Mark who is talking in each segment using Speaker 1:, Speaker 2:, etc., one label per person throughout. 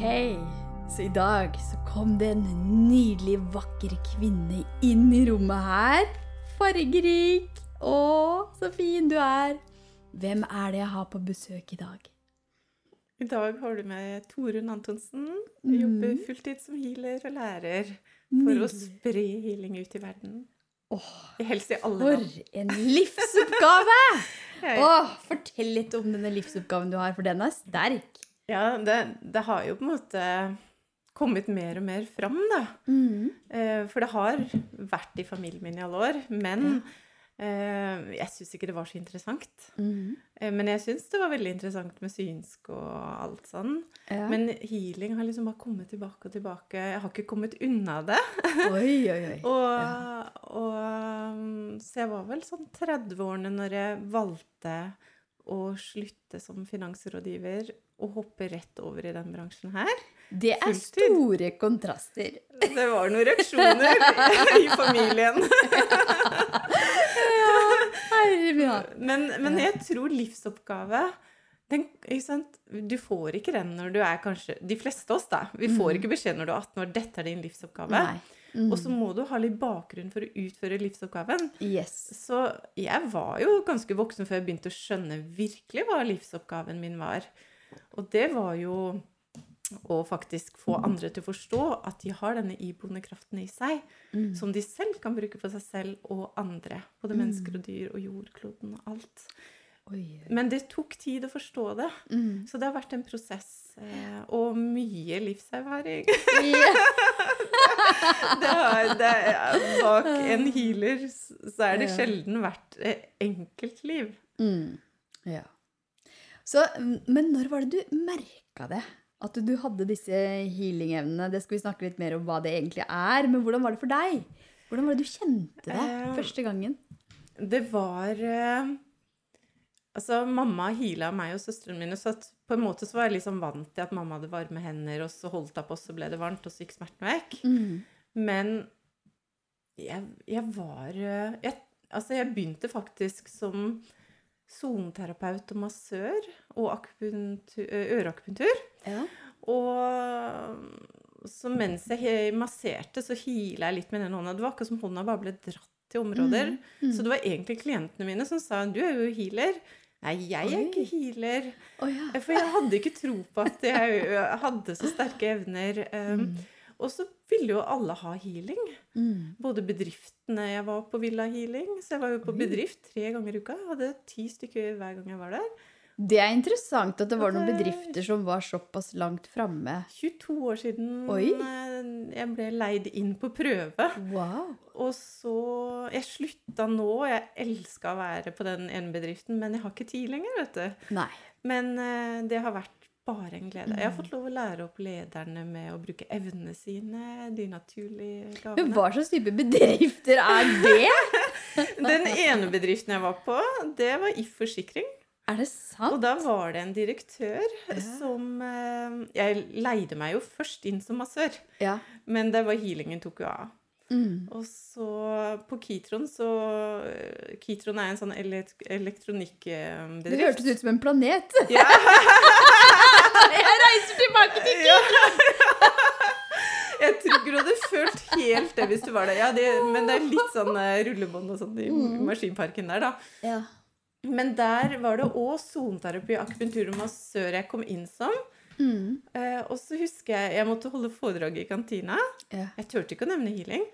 Speaker 1: Ok, så i dag så kom det en nydelig, vakker kvinne inn i rommet her. Fargerik. Å, så fin du er. Hvem er det jeg har på besøk i dag?
Speaker 2: I dag har du med Torunn Antonsen. Du jobber fulltid som healer og lærer for å spre healing ut i verden.
Speaker 1: Åh,
Speaker 2: Helst i alle
Speaker 1: for
Speaker 2: land.
Speaker 1: en livsoppgave! Åh, fortell litt om denne livsoppgaven du har, for den er sterk.
Speaker 2: Ja, det, det har jo på en måte kommet mer og mer fram, da. Eh, For det har vært i familien min i alle år. Men eh, jeg syns ikke det var så interessant. Eh, Men jeg syns det var veldig interessant med synsk og alt sånn.
Speaker 1: Ja.
Speaker 2: Men healing har liksom bare kommet tilbake og tilbake. Jeg har ikke kommet unna det.
Speaker 1: Oi, oi, oi.
Speaker 2: Og, og um, Så jeg var vel sånn 30-årene når jeg valgte å slutte som finansrådgiver og hoppe rett over i den bransjen her.
Speaker 1: Det er
Speaker 2: fulltid.
Speaker 1: store kontraster.
Speaker 2: Det var noen reaksjoner i familien.
Speaker 1: Hatt.
Speaker 2: Men, men jeg tror livsoppgave den? Du får ikke den når du er kanskje De fleste av oss, da. Vi får ikke beskjed når du er 18 år. Dette er din livsoppgave.
Speaker 1: Mm. Mm.
Speaker 2: Og så må du ha litt bakgrunn for å utføre livsoppgaven.
Speaker 1: Yes.
Speaker 2: Så jeg var jo ganske voksen før jeg begynte å skjønne virkelig hva livsoppgaven min var. Og det var jo å faktisk få andre til å forstå at de har denne iboende kraften i seg,
Speaker 1: Mm.
Speaker 2: som de selv kan bruke for seg selv og andre. Både mennesker og dyr og jordkloden og alt.
Speaker 1: Oi.
Speaker 2: Men det tok tid å forstå det.
Speaker 1: Mm.
Speaker 2: Så det har vært en prosess. Eh, og mye livserfaring.
Speaker 1: Yeah.
Speaker 2: det har, det bak en healer så er det sjelden vært eh, enkeltliv.
Speaker 1: Mm. ja. Så, men når var det du merka det? At du hadde disse healing-evnene? Det skal vi snakke litt mer om hva det egentlig er. Men hvordan var det for deg? Hvordan var det du kjente det
Speaker 2: uh,
Speaker 1: første gangen?
Speaker 2: Det var uh, Altså, mamma heala meg og søstrene mine, så på en måte så var jeg liksom vant til at mamma hadde varme hender, og så holdt hun på, og så ble det varmt, og så gikk smerten vekk.
Speaker 1: Mm.
Speaker 2: Men jeg, jeg var uh, jeg, Altså, jeg begynte faktisk som soneterapeut og massør og øreakupunktur.
Speaker 1: Ja.
Speaker 2: Og så mens jeg masserte, så hila jeg litt med den hånda. Det var akkurat som hånda bare ble dratt til områder.
Speaker 1: Mm.
Speaker 2: Så det var egentlig klientene mine som sa 'du er jo healer'. Nei, jeg er ikke healer.
Speaker 1: Oh, ja.
Speaker 2: For jeg hadde ikke tro på at jeg hadde så sterke evner. Um, Og så ville jo alle ha healing.
Speaker 1: Mm.
Speaker 2: Både bedriftene jeg var på, ville ha healing. Så jeg var jo på bedrift tre ganger i uka. Jeg hadde ti stykker hver gang jeg var der.
Speaker 1: Det er interessant at det var noen bedrifter som var såpass langt framme.
Speaker 2: 22 år siden
Speaker 1: Oi.
Speaker 2: eh, jeg ble leid inn på prøve.
Speaker 1: Wow.
Speaker 2: Og så Jeg slutta nå. Jeg elska å være på den ene bedriften, men jeg har ikke tid lenger, vet du.
Speaker 1: Nei.
Speaker 2: Men eh, det har vært bare en glede. Jeg har fått lov å lære opp lederne med å bruke evnene sine, de naturlige
Speaker 1: Men hva slags type bedrifter er det?
Speaker 2: Den ene bedriften jeg var på, det var If Forsikring.
Speaker 1: Er det sant?
Speaker 2: Og da var det en direktør
Speaker 1: Ja.
Speaker 2: som eh, Jeg leide meg jo først inn som massør,
Speaker 1: Ja.
Speaker 2: men det var healingen tok jo av.
Speaker 1: Mm.
Speaker 2: Og så på Kitron så eh, Kitron er en sånn elekt
Speaker 1: Det hørtes ut som en planet.
Speaker 2: Ja.
Speaker 1: Jeg reiser tilbake til
Speaker 2: Ja. Jeg tror ikke du hadde følt helt det hvis du var der. Ja, det, men det er litt sånn eh, rullebånd og sånn i
Speaker 1: Mm.
Speaker 2: maskinparken der, da.
Speaker 1: Ja.
Speaker 2: Men der var det òg soneterapi, akupunktur og massør jeg kom inn som.
Speaker 1: Mm.
Speaker 2: Eh, og så husker jeg jeg måtte holde foredrag i kantina.
Speaker 1: Ja.
Speaker 2: Jeg turte ikke å nevne healing.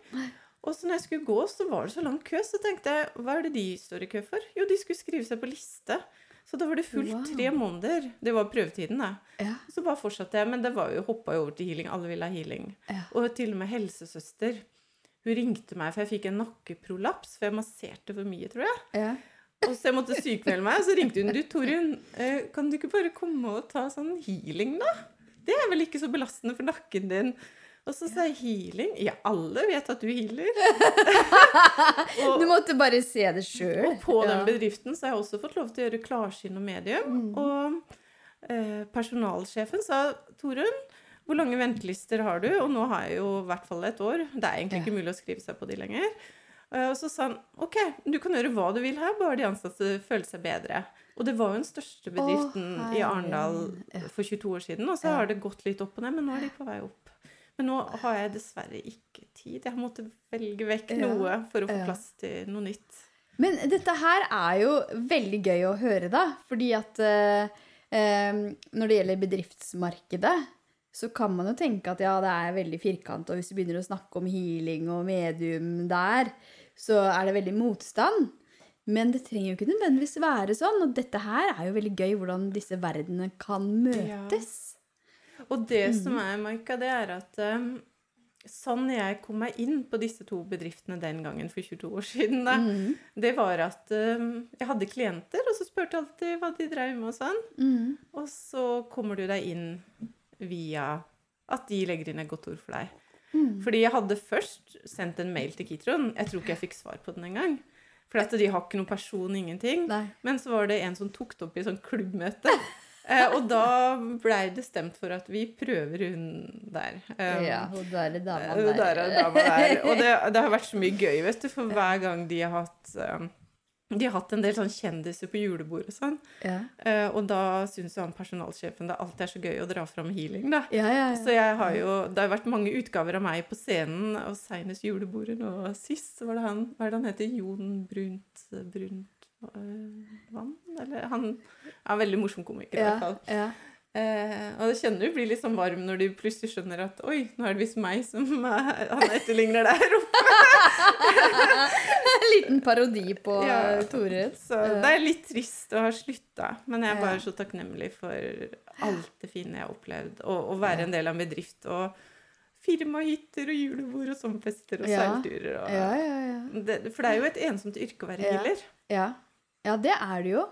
Speaker 2: Og så når jeg skulle gå, så var det så lang kø, så tenkte jeg hva er det de står i kø for? Jo, de skulle skrive seg på liste. Så da var det fullt
Speaker 1: Wow.
Speaker 2: tre måneder. Det var prøvetiden, da.
Speaker 1: Ja.
Speaker 2: Så bare fortsatte jeg, men det var jo hoppa jo over til healing. Alle ville ha healing.
Speaker 1: Ja.
Speaker 2: Og til og med helsesøster. Hun ringte meg, for jeg fikk en nakkeprolaps, for jeg masserte for mye, tror jeg.
Speaker 1: Ja.
Speaker 2: Og så jeg måtte sykmelde meg, og så ringte hun. Du, Torunn, eh, kan du ikke bare komme og ta sånn healing, da? Det er vel ikke så belastende for nakken din? Og så sa jeg healing. Ja, alle vet at du healer. og,
Speaker 1: Du måtte bare se det sjøl.
Speaker 2: og på den bedriften så har jeg også fått lov til å gjøre klarsyn og medium. Og eh, personalsjefen sa Torunn, hvor lange ventelister har du? Og nå har jeg jo i hvert fall et år. Det er egentlig ikke mulig å skrive seg på de lenger. Eh, Og så sa han OK, du kan gjøre hva du vil her, bare de ansatte føler seg bedre. Og det var jo den største bedriften i Arendal for 22 år siden. Og så har det gått litt opp og ned, men nå er de på vei opp. Men nå har jeg dessverre ikke tid. Jeg måtte velge vekk noe for å få plass til noe nytt.
Speaker 1: Men dette her er jo veldig gøy å høre, da. Fordi at eh, eh, når det gjelder bedriftsmarkedet, så kan man jo tenke at ja, det er veldig firkant, og hvis du begynner å snakke om healing og medium der, så er det veldig motstand. Men det trenger jo ikke nødvendigvis være sånn, og dette her er jo veldig gøy hvordan disse verdenene kan møtes.
Speaker 2: Og det
Speaker 1: Mm.
Speaker 2: som er, Maika, det er at um, sånn jeg kom meg inn på disse to bedriftene den gangen for 22 år siden, da,
Speaker 1: Mm.
Speaker 2: det var at um, jeg hadde klienter, og så spurte jeg alltid hva de drev med og sånn.
Speaker 1: Mm.
Speaker 2: Og så kommer du deg inn via at de legger inn et godt ord for deg.
Speaker 1: Mm.
Speaker 2: Fordi jeg hadde først sendt en mail til Kitron. Jeg tror ikke jeg fikk svar på den engang. For at de har ikke noen person, ingenting.
Speaker 1: Nei.
Speaker 2: Men så var det en som tok det opp i sånn klubbmøte. Eh, og da blei det stemt for at vi prøver hun der. Um,
Speaker 1: Ja, hun der dama
Speaker 2: eh,
Speaker 1: der.
Speaker 2: der er dama der. Og det, det har vært så mye gøy, vet du, for hver gang de har hatt um, De har hatt en del sånn kjendiser på julebord og sånn.
Speaker 1: Ja.
Speaker 2: Uh, og da syns jo han personalsjefen det alltid er så gøy å dra fram healing, da.
Speaker 1: Ja, ja,
Speaker 2: Så jeg har jo, Det har vært mange utgaver av meg på scenen, og seinest julebordet nå sist var det han Hva er det han heter? Jon Brunt Brunt øh, Vann? Eller han er en veldig morsom komiker, i hvert fall. Eh, og det kjenner du blir litt sånn varm når du plutselig skjønner at Oi, nå er det visst meg som er, han etterligner der oppe.
Speaker 1: En liten parodi på
Speaker 2: Ja.
Speaker 1: Tore.
Speaker 2: Så det er litt trist å ha slutta, men jeg er bare så takknemlig for alt det fine jeg har opplevd. Og å være en del av en bedrift og firmahytter og julebord og sommerfester og
Speaker 1: Ja.
Speaker 2: seilturer. Og,
Speaker 1: Ja, ja, ja.
Speaker 2: det, for det er jo et ensomt yrke å være healer.
Speaker 1: Ja, ja det er det jo.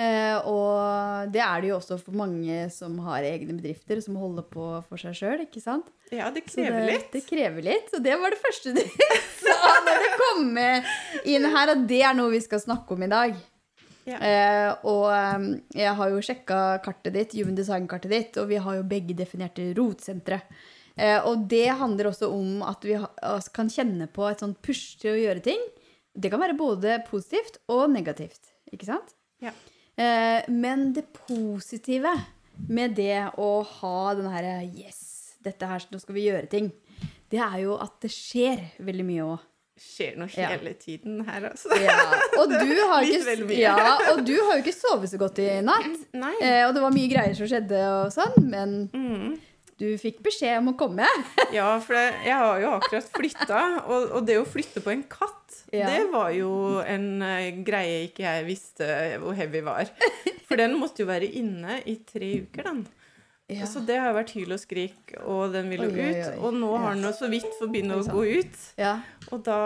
Speaker 1: Eh, og det er det jo også for mange som har egne bedrifter, som holder på for seg sjøl, ikke sant?
Speaker 2: Ja, det krever
Speaker 1: det,
Speaker 2: litt.
Speaker 1: Det krever litt. Og det var det første du sa når du kom inn her, at det er noe vi skal snakke om i dag.
Speaker 2: Ja.
Speaker 1: Eh, og eh, jeg har jo sjekka kartet ditt, Human Design-kartet ditt, og vi har jo begge definerte rotsentre. Eh, og det handler også om at vi altså, kan kjenne på et sånt push til å gjøre ting. Det kan være både positivt og negativt, ikke sant?
Speaker 2: Ja.
Speaker 1: Eh, men det positive med det å ha den herre Yes, dette her, nå skal vi gjøre ting. Det er jo at det skjer veldig mye òg.
Speaker 2: skjer noe
Speaker 1: Ja.
Speaker 2: hele tiden her, altså.
Speaker 1: Ja, og du har ikke, ja, og du har jo ikke sovet så godt i natt. Eh, og det var mye greier som skjedde og sånn, men
Speaker 2: Mm.
Speaker 1: Du fikk beskjed om å komme.
Speaker 2: Ja, for jeg har jo akkurat flytta, og, og det å flytte på en katt,
Speaker 1: Ja.
Speaker 2: det var jo en eh, greie ikke jeg visste hvor heavy var. For den måtte jo være inne i tre uker, den.
Speaker 1: Ja.
Speaker 2: Så det har vært hyl og skrik, og den vil jo
Speaker 1: Oi, oi,
Speaker 2: ut.
Speaker 1: oi.
Speaker 2: Og nå har den jo så vidt fått begynne å gå ut.
Speaker 1: Ja.
Speaker 2: Og da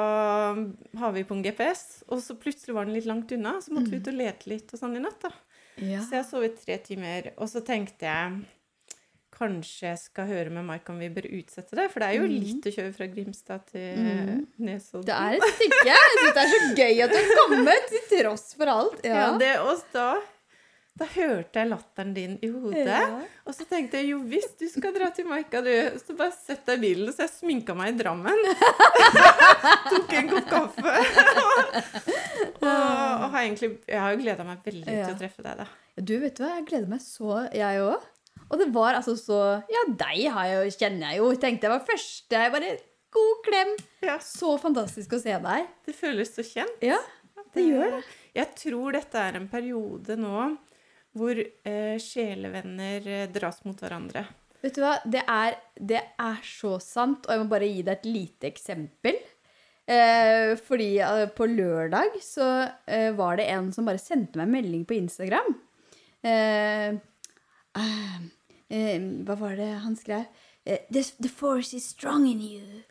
Speaker 2: har vi på en GPS, og så plutselig var den litt langt unna, så måtte vi ut og lete litt og sånn i natt, da.
Speaker 1: Mm. Ja.
Speaker 2: Så jeg sov i tre timer, og så tenkte jeg Kanskje jeg skal høre med Mike om vi bør utsette det, for det er jo litt å kjøre fra Grimstad til
Speaker 1: mm.
Speaker 2: Nesodden.
Speaker 1: Det er et stykke. Jeg syns det er så gøy at du har kommet, til tross for alt.
Speaker 2: Ja, det, også da, da hørte jeg latteren din i hodet.
Speaker 1: Ja.
Speaker 2: Og så tenkte jeg jo visst, du skal dra til Maika, du. Så bare sett deg i bilen. Så jeg sminka meg i Drammen. Tok en kopp kaffe. og, og har egentlig Jeg har jo gleda meg veldig
Speaker 1: Ja.
Speaker 2: til å treffe deg, da.
Speaker 1: Du, vet du hva, jeg gleder meg så, jeg òg. Og det var altså så Ja, deg har jeg kjenner jeg jo. Tenkte jeg var første. Bare god klem.
Speaker 2: Ja,
Speaker 1: Så fantastisk å se deg.
Speaker 2: det føles så kjent.
Speaker 1: Ja, det gjør det.
Speaker 2: Jeg tror dette er en periode nå hvor eh, sjelevenner eh, dras mot hverandre.
Speaker 1: Vet du hva, det er, det er så sant, og jeg må bare gi deg et lite eksempel. Eh, fordi eh, på lørdag så eh, var det en som bare sendte meg en melding på Instagram. Eh, eh, hva var det han skrev? Eh, the, the force is strong in you.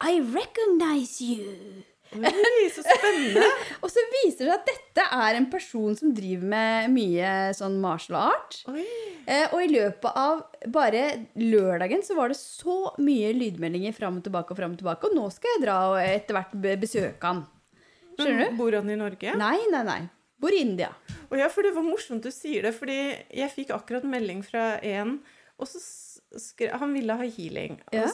Speaker 1: I recognize you.
Speaker 2: Oi, så spennende!
Speaker 1: Og så viser det seg at dette er en person som driver med mye sånn martial art. Eh, og i løpet av bare lørdagen så var det så mye lydmeldinger fram og tilbake og fram og tilbake. Og nå skal jeg dra og etter hvert besøke han. Skjønner du?
Speaker 2: Bor han i Norge?
Speaker 1: Nei, nei, nei. Bor i India.
Speaker 2: Og ja, for det var morsomt du sier det, fordi jeg fikk akkurat melding fra en, og så skre, Han ville ha healing.
Speaker 1: Ja.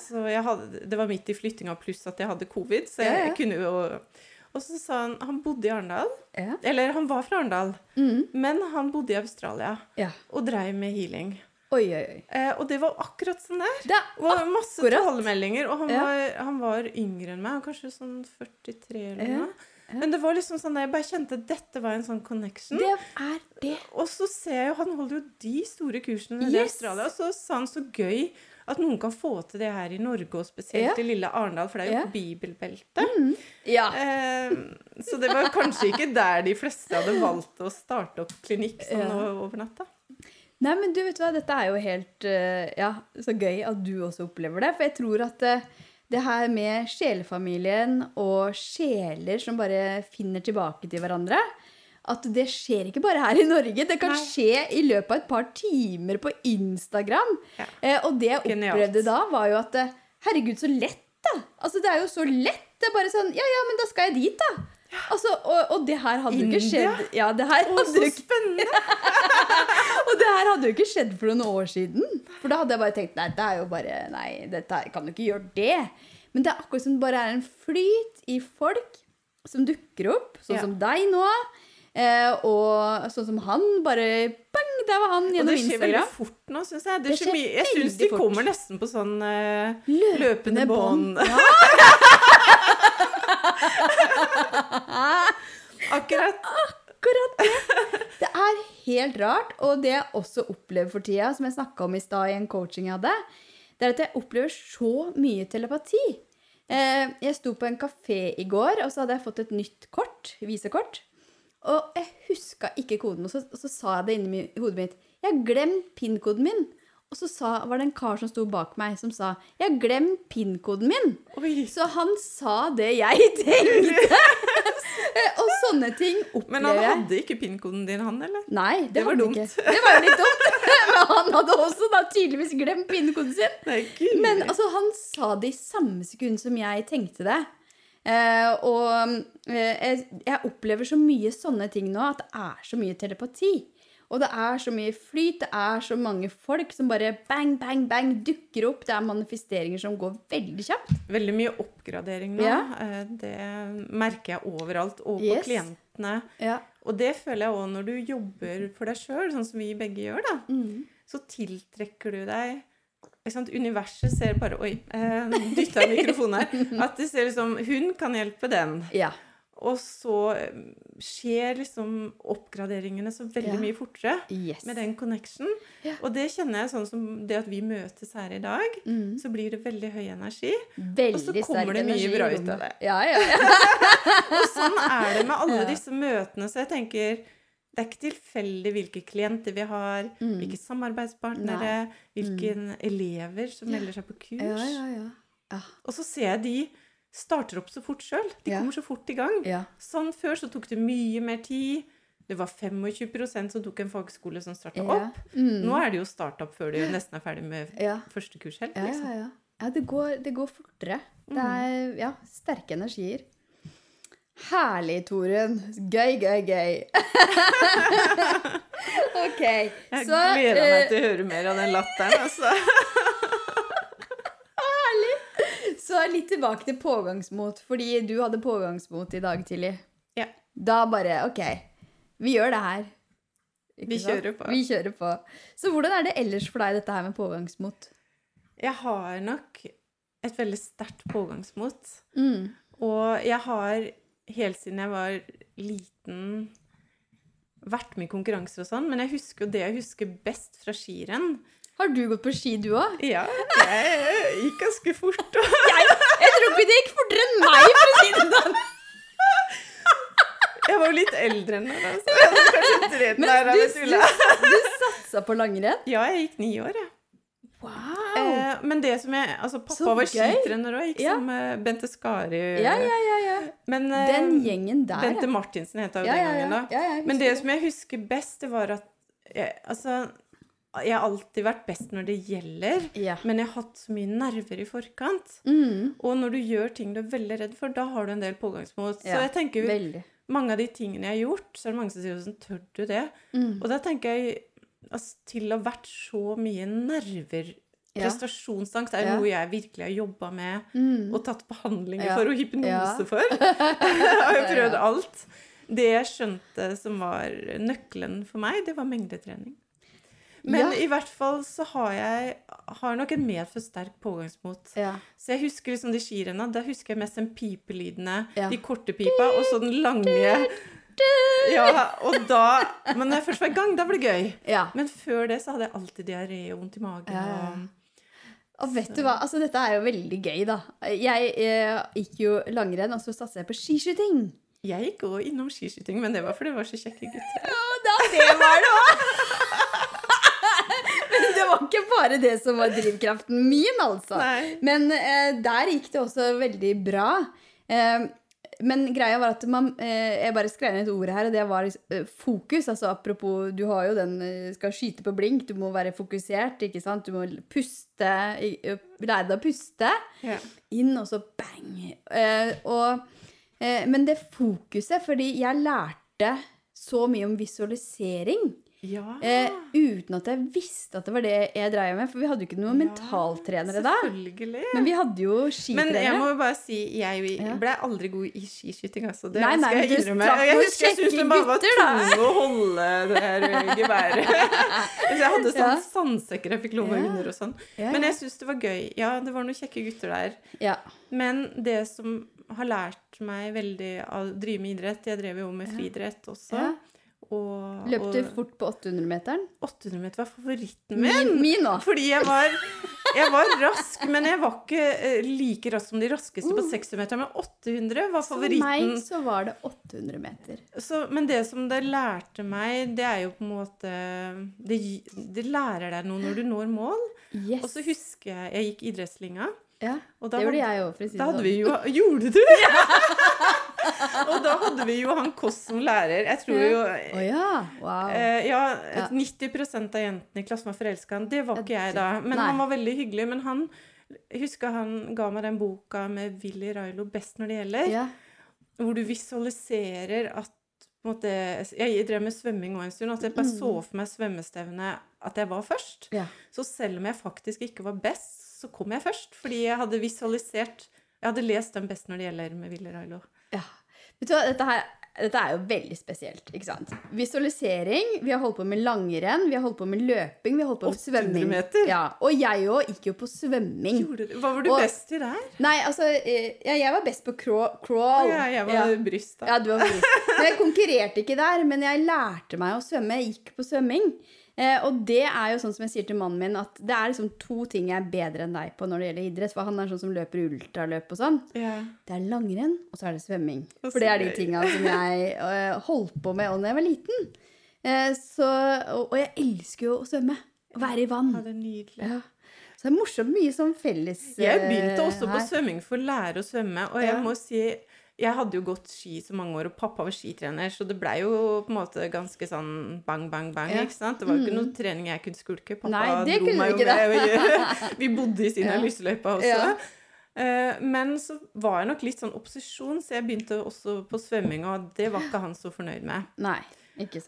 Speaker 2: Hadde, det var midt i flyttinga pluss at jeg hadde covid, så
Speaker 1: Ja,
Speaker 2: jeg,
Speaker 1: ja.
Speaker 2: kunne jo Og så sa han Han bodde i Arendal.
Speaker 1: Ja.
Speaker 2: Eller han var fra Arendal,
Speaker 1: Mm.
Speaker 2: men han bodde i Australia
Speaker 1: ja.
Speaker 2: og dreiv med healing.
Speaker 1: Oi, oi, oi.
Speaker 2: Eh, og det var akkurat sånn der.
Speaker 1: Det
Speaker 2: var masse talemeldinger, og han,
Speaker 1: Ja.
Speaker 2: var, han var yngre enn meg, kanskje sånn 43 eller
Speaker 1: Ja,
Speaker 2: noe. Men det var liksom sånn jeg bare kjente dette var en sånn connection.
Speaker 1: det er det.
Speaker 2: Og så ser jeg jo, han holder jo de store kursene yes. i Australia, og så sa han så gøy at noen kan få til det her i Norge, og spesielt
Speaker 1: Ja.
Speaker 2: i lille Arendal, for det er jo
Speaker 1: Ja.
Speaker 2: bibelbelte.
Speaker 1: Ja.
Speaker 2: Eh, så det var kanskje ikke der de fleste hadde valgt å starte opp klinikk sånn
Speaker 1: Ja.
Speaker 2: over natta.
Speaker 1: Nei, men du vet hva, dette er jo helt eh, ja, så gøy at du også opplever det. For jeg tror at eh, det her med sjelefamilien og sjeler som bare finner tilbake til hverandre, at det skjer ikke bare her i Norge. Det kan
Speaker 2: Nei.
Speaker 1: skje i løpet av et par timer på Instagram.
Speaker 2: Ja.
Speaker 1: Eh, og det jeg opplevde da, var jo at eh, herregud, så lett, da. Altså, det er jo så lett. Det er bare sånn Ja, ja, men da skal jeg dit, da. Altså, og, og det her hadde jo ikke skjedd Ja, det her hadde
Speaker 2: så
Speaker 1: ikke
Speaker 2: spennende!
Speaker 1: og det her hadde jo ikke skjedd for noen år siden. For da hadde jeg bare tenkt nei, det er jo bare, nei, dette her- kan jo ikke gjøre det. Men det er akkurat som det bare er en flyt i folk som dukker opp, sånn
Speaker 2: Ja.
Speaker 1: som deg nå. Eh, og sånn som han, bare bang, der var han gjennom Og
Speaker 2: det skjer veldig fort nå, syns jeg. Det
Speaker 1: Det
Speaker 2: mye. Jeg syns de
Speaker 1: fort.
Speaker 2: kommer nesten på sånn eh,
Speaker 1: Løpende
Speaker 2: løpende bånd.
Speaker 1: bånd.
Speaker 2: Akkurat.
Speaker 1: Akkurat det. Det er helt rart. Og det jeg også opplever for tida, som jeg snakka om i stad i en coaching jeg hadde, det er at jeg opplever så mye telepati. Eh, Jeg sto på en kafé i går, og så hadde jeg fått et nytt kort, visekort. Og jeg huska ikke koden, og så, og så sa jeg det inni hodet mitt. Jeg har glemt PIN-koden min. Og så sa, var det en kar som sto bak meg, som sa 'Jeg har glemt PIN-koden min'.
Speaker 2: Oi.
Speaker 1: Så han sa det jeg tenkte. og sånne ting opplever
Speaker 2: Men han hadde ikke PIN-koden din, han, eller?
Speaker 1: Nei, det,
Speaker 2: Det var dumt.
Speaker 1: ikke. Det var jo litt dumt. Men han hadde også da tydeligvis glemt pinnekoden sin.
Speaker 2: Nei.
Speaker 1: Men altså, han sa det i samme sekund som jeg tenkte det. Eh, og eh, jeg, jeg opplever så mye sånne ting nå, at det er så mye telepati. Og det er så mye flyt, det er så mange folk som bare bang, bang, bang dukker opp. Det er manifesteringer som går veldig kjapt.
Speaker 2: Veldig mye oppgradering nå.
Speaker 1: Ja.
Speaker 2: Eh, Det merker jeg overalt. Og på
Speaker 1: Yes.
Speaker 2: klientene.
Speaker 1: Ja.
Speaker 2: Og det føler jeg òg når du jobber for deg sjøl, sånn som vi begge gjør, da.
Speaker 1: Mm.
Speaker 2: Så tiltrekker du deg? Universet ser bare Oi, eh, dytta mikrofonen her. At det ser liksom Hun kan hjelpe den.
Speaker 1: ja.
Speaker 2: Og så eh, skjer liksom oppgraderingene så veldig
Speaker 1: Ja.
Speaker 2: mye fortere
Speaker 1: Yes.
Speaker 2: med den connection.
Speaker 1: Ja.
Speaker 2: Og det kjenner jeg sånn som det at vi møtes her i dag,
Speaker 1: Mm.
Speaker 2: så blir det veldig høy energi.
Speaker 1: Veldig
Speaker 2: Og så kommer det mye bra ut av det.
Speaker 1: Ja, ja, ja.
Speaker 2: Og sånn er det med alle disse møtene. Så jeg tenker det er ikke tilfeldig hvilke klienter vi har,
Speaker 1: Mm.
Speaker 2: hvilke samarbeidspartnere, hvilke elever som melder seg på kurs.
Speaker 1: ja, ja, ja. ja.
Speaker 2: Og så ser jeg de starter opp så fort sjøl. De kommer så fort i gang. Sånn Før så tok det mye mer tid. Det var 25% som tok en fagskole som starta opp.
Speaker 1: Mm.
Speaker 2: Nå er det jo startup før du nesten er ferdig med
Speaker 1: Ja.
Speaker 2: første kurs helt.
Speaker 1: Ja,
Speaker 2: Liksom.
Speaker 1: ja, ja. ja det, går, det går fortere. Det er ja, sterke energier. Herlig, Torunn. Gøy, gøy, gøy. ok,
Speaker 2: Jeg
Speaker 1: så
Speaker 2: gleder
Speaker 1: eh,
Speaker 2: meg til å høre mer av den latteren. Altså. Herlig.
Speaker 1: Så litt tilbake til pågangsmot, fordi du hadde pågangsmot i dag tidlig.
Speaker 2: Ja.
Speaker 1: Da bare OK, vi gjør det her. Ikke
Speaker 2: Vi kjører på.
Speaker 1: Vi kjører på. Så hvordan er det ellers for deg, dette her med pågangsmot?
Speaker 2: Jeg har nok et veldig sterkt pågangsmot.
Speaker 1: Mm.
Speaker 2: Og jeg har helt siden jeg var liten vært med i konkurranser og sånn, men jeg husker jo det jeg husker best fra skirenn.
Speaker 1: Har du gått på ski, du òg?
Speaker 2: Ja, jeg gikk ganske fort.
Speaker 1: Jeg, jeg tror ikke det gikk fortere enn meg, for å si det sånn.
Speaker 2: jeg var jo litt eldre enn deg, altså. jeg hadde kanskje tredd
Speaker 1: Men du, du, du satsa på langrenn?
Speaker 2: Ja, jeg gikk ni år, jeg.
Speaker 1: Wow!
Speaker 2: Eh, men det som jeg Altså, pappa
Speaker 1: Så
Speaker 2: var skitrener òg, gikk
Speaker 1: Ja.
Speaker 2: med Bente Skari.
Speaker 1: ja, ja, ja, ja.
Speaker 2: Men eh,
Speaker 1: Den gjengen der,
Speaker 2: Bente. Martinsen het hun
Speaker 1: Ja,
Speaker 2: den gangen, da. Men
Speaker 1: det,
Speaker 2: det som jeg husker best, det var at jeg, Altså, jeg har alltid vært best når det gjelder,
Speaker 1: Ja.
Speaker 2: men jeg har hatt så mye nerver i forkant.
Speaker 1: Mm,
Speaker 2: Og når du gjør ting du er veldig redd for, da har du en del pågangsmot.
Speaker 1: Ja,
Speaker 2: Så jeg tenker jo,
Speaker 1: veldig.
Speaker 2: mange av de tingene jeg har gjort, så er det mange som sier 'Hvordan Tør du det?
Speaker 1: Mm.
Speaker 2: Og da tenker jeg altså, til å ha vært så mye nerver. Prestasjonsangst er
Speaker 1: Ja.
Speaker 2: noe jeg virkelig har jobba med
Speaker 1: Mm.
Speaker 2: og tatt behandlinger
Speaker 1: Ja.
Speaker 2: for og hypnose
Speaker 1: Ja.
Speaker 2: for. jeg har jo prøvd alt. Det jeg skjønte som var nøkkelen for meg, det var mengdetrening. Men i hvert fall så har jeg har nok en medfødt sterk pågangsmot. Så jeg husker liksom de skirenna. Da husker jeg mest den pipelydene, de korte pipa, og så den lange Ja, og da Men når jeg først var i gang, da ble det gøy.
Speaker 1: ja.
Speaker 2: Men før det så hadde jeg alltid diaré og vondt i magen.
Speaker 1: Ja, ja.
Speaker 2: Og-
Speaker 1: vet du hva, altså dette er jo veldig gøy, da. Jeg eh, gikk jo langrenn, og så satset jeg på skiskyting.
Speaker 2: Jeg gikk òg innom skiskyting, men det var fordi det var så kjekke gutter.
Speaker 1: Ja, da, det var det òg! Men det var ikke bare det som var drivkraften min, altså.
Speaker 2: Nei.
Speaker 1: Men eh, der gikk det også veldig bra. Eh, men greia var at man, eh, jeg bare skrev ned et ord her, og det var eh, fokus. altså Apropos, du har jo den eh, skal skyte på blink, du må være fokusert. ikke sant? Du må puste, lære deg å puste.
Speaker 2: Ja.
Speaker 1: Inn, og så bang. Eh, og, men det fokuset, fordi jeg lærte så mye om visualisering
Speaker 2: Ja.
Speaker 1: eh, uten at jeg visste at det var det jeg dreiv med. For vi hadde jo ikke noen mentaltrenere da. Men vi hadde jo skitrenere.
Speaker 2: Men jeg må jo bare si, jeg ble aldri god i skiskyting, altså. Det
Speaker 1: Nei, nei,
Speaker 2: skal jeg innrømme. Jeg husker jeg syntes det bare var
Speaker 1: tungt
Speaker 2: tung å holde det her geværet. Så jeg hadde sånn
Speaker 1: Ja.
Speaker 2: sandsekker jeg fikk låne
Speaker 1: Ja.
Speaker 2: under og sånn. Men jeg syns det var gøy. Ja, det var noen kjekke gutter der.
Speaker 1: ja.
Speaker 2: Men det som har lært meg veldig av å drive med idrett Jeg drev jo med
Speaker 1: Ja.
Speaker 2: friidrett også.
Speaker 1: Ja.
Speaker 2: Og,
Speaker 1: Løp du fort på 800-meteren?
Speaker 2: 800 meter var favoritten min.
Speaker 1: Min, min.
Speaker 2: Fordi jeg var, jeg var rask, men jeg var ikke eh, like rask som de raskeste på 600 meter. Men 800 var favoritten.
Speaker 1: For meg så var det 800 meter.
Speaker 2: Så, men det som det lærte meg, det er jo på en måte Det, det lærer deg noe når du når mål.
Speaker 1: Yes.
Speaker 2: Og så husker jeg jeg gikk idrettslinga.
Speaker 1: ja, det gjorde jeg òg, for å si det sånn.
Speaker 2: Gjorde du det?! og da hadde vi jo han Kåss som lærer. Jeg tror jo
Speaker 1: oh, ja. Wow.
Speaker 2: Eh, ja,
Speaker 1: Ja.
Speaker 2: 90 av jentene i klassen var forelska i han. Det var ikke jeg da. Men
Speaker 1: nei.
Speaker 2: han var veldig hyggelig. Men han husker han ga meg den boka med Willy Railo 'Best når det gjelder',
Speaker 1: ja.
Speaker 2: hvor du visualiserer at måte, Jeg drev med svømming også en stund. At jeg bare
Speaker 1: Mm.
Speaker 2: så for meg svømmestevnet at jeg var først.
Speaker 1: ja.
Speaker 2: Så selv om jeg faktisk ikke var best, så kom jeg først. Fordi jeg hadde visualisert Jeg hadde lest den 'Best når det gjelder' med Willy Railo.
Speaker 1: Vet du hva, dette, her, dette er jo veldig spesielt. ikke sant? Visualisering. Vi har holdt på med langrenn, vi har holdt på med løping, vi har holdt på med
Speaker 2: 800
Speaker 1: svømming.
Speaker 2: meter.
Speaker 1: Ja, Og jeg òg gikk jo på svømming.
Speaker 2: Gjorde du- Hva var du
Speaker 1: Og-
Speaker 2: best i der?
Speaker 1: Nei, altså eh, ja, Jeg var best på crawl. crawl.
Speaker 2: Ja, jeg var
Speaker 1: Ja.
Speaker 2: bryst, da.
Speaker 1: Ja, du var bryst. Men jeg konkurrerte ikke der, men jeg lærte meg å svømme. Jeg gikk på svømming. Eh, og det er jo sånn som jeg sier til mannen min, at det er liksom to ting jeg er bedre enn deg på når det gjelder idrett. For han er sånn som løper ultraløp og sånn.
Speaker 2: Yeah.
Speaker 1: Det er langrenn, og så er det svømming. For det er de tinga som jeg eh, holdt på med da jeg var liten. Eh, så, og, og jeg elsker jo å svømme. Å være i vann.
Speaker 2: Ja, det er nydelig.
Speaker 1: Ja. Så det er morsomt mye sånn felles
Speaker 2: Jeg begynte
Speaker 1: også
Speaker 2: også på svømming for å lære å svømme, og jeg
Speaker 1: Ja.
Speaker 2: må si jeg hadde jo gått ski så mange år, og pappa var skitrener, så det blei jo på en måte ganske sånn bang, bang, bang.
Speaker 1: Ja.
Speaker 2: ikke sant? Det var jo ikke noe trening jeg kunne skulke. Pappa
Speaker 1: Nei, det
Speaker 2: dro meg jo med. Vi bodde i Sina
Speaker 1: Ja.
Speaker 2: lysløypa også.
Speaker 1: Ja.
Speaker 2: Eh, Men så var jeg nok litt sånn opposisjon, så jeg begynte også på svømming, og det var ikke han så fornøyd med.
Speaker 1: Nei.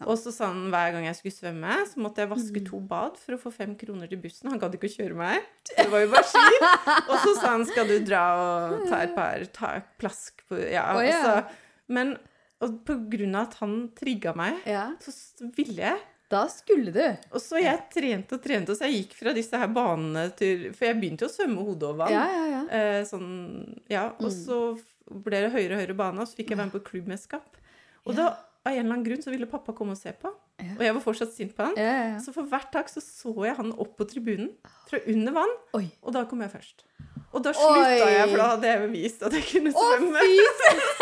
Speaker 2: Og så sa han hver gang jeg skulle svømme, så måtte jeg vaske to bad for å få fem kroner til bussen. Han gadd ikke å kjøre meg. Det var jo bare ski. Og så sa han skal du dra og ta et par ta plask på Ja. Og
Speaker 1: ja.
Speaker 2: så- men og på grunn av at han trigga meg,
Speaker 1: Ja,
Speaker 2: så ville jeg.
Speaker 1: da skulle du.
Speaker 2: Og så jeg trente og trente, og så jeg gikk fra disse her banene til For jeg begynte jo å svømme hodet over vann.
Speaker 1: Ja, ja, ja.
Speaker 2: Eh, sånn, ja, og
Speaker 1: Mm.
Speaker 2: så ble det høyere og høyere bane, og så fikk jeg være med på klubbmesterskap. Og da, av en eller annen grunn, så ville pappa komme og se på.
Speaker 1: Ja.
Speaker 2: Og jeg var fortsatt sint på han.
Speaker 1: ja, ja.
Speaker 2: Så for hvert tak så så jeg han opp på tribunen, fra under vann,
Speaker 1: Oi.
Speaker 2: og da kom jeg først. Og da slutta
Speaker 1: Oi.
Speaker 2: jeg, for da hadde jeg vist at jeg kunne
Speaker 1: Å,
Speaker 2: svømme.
Speaker 1: søren!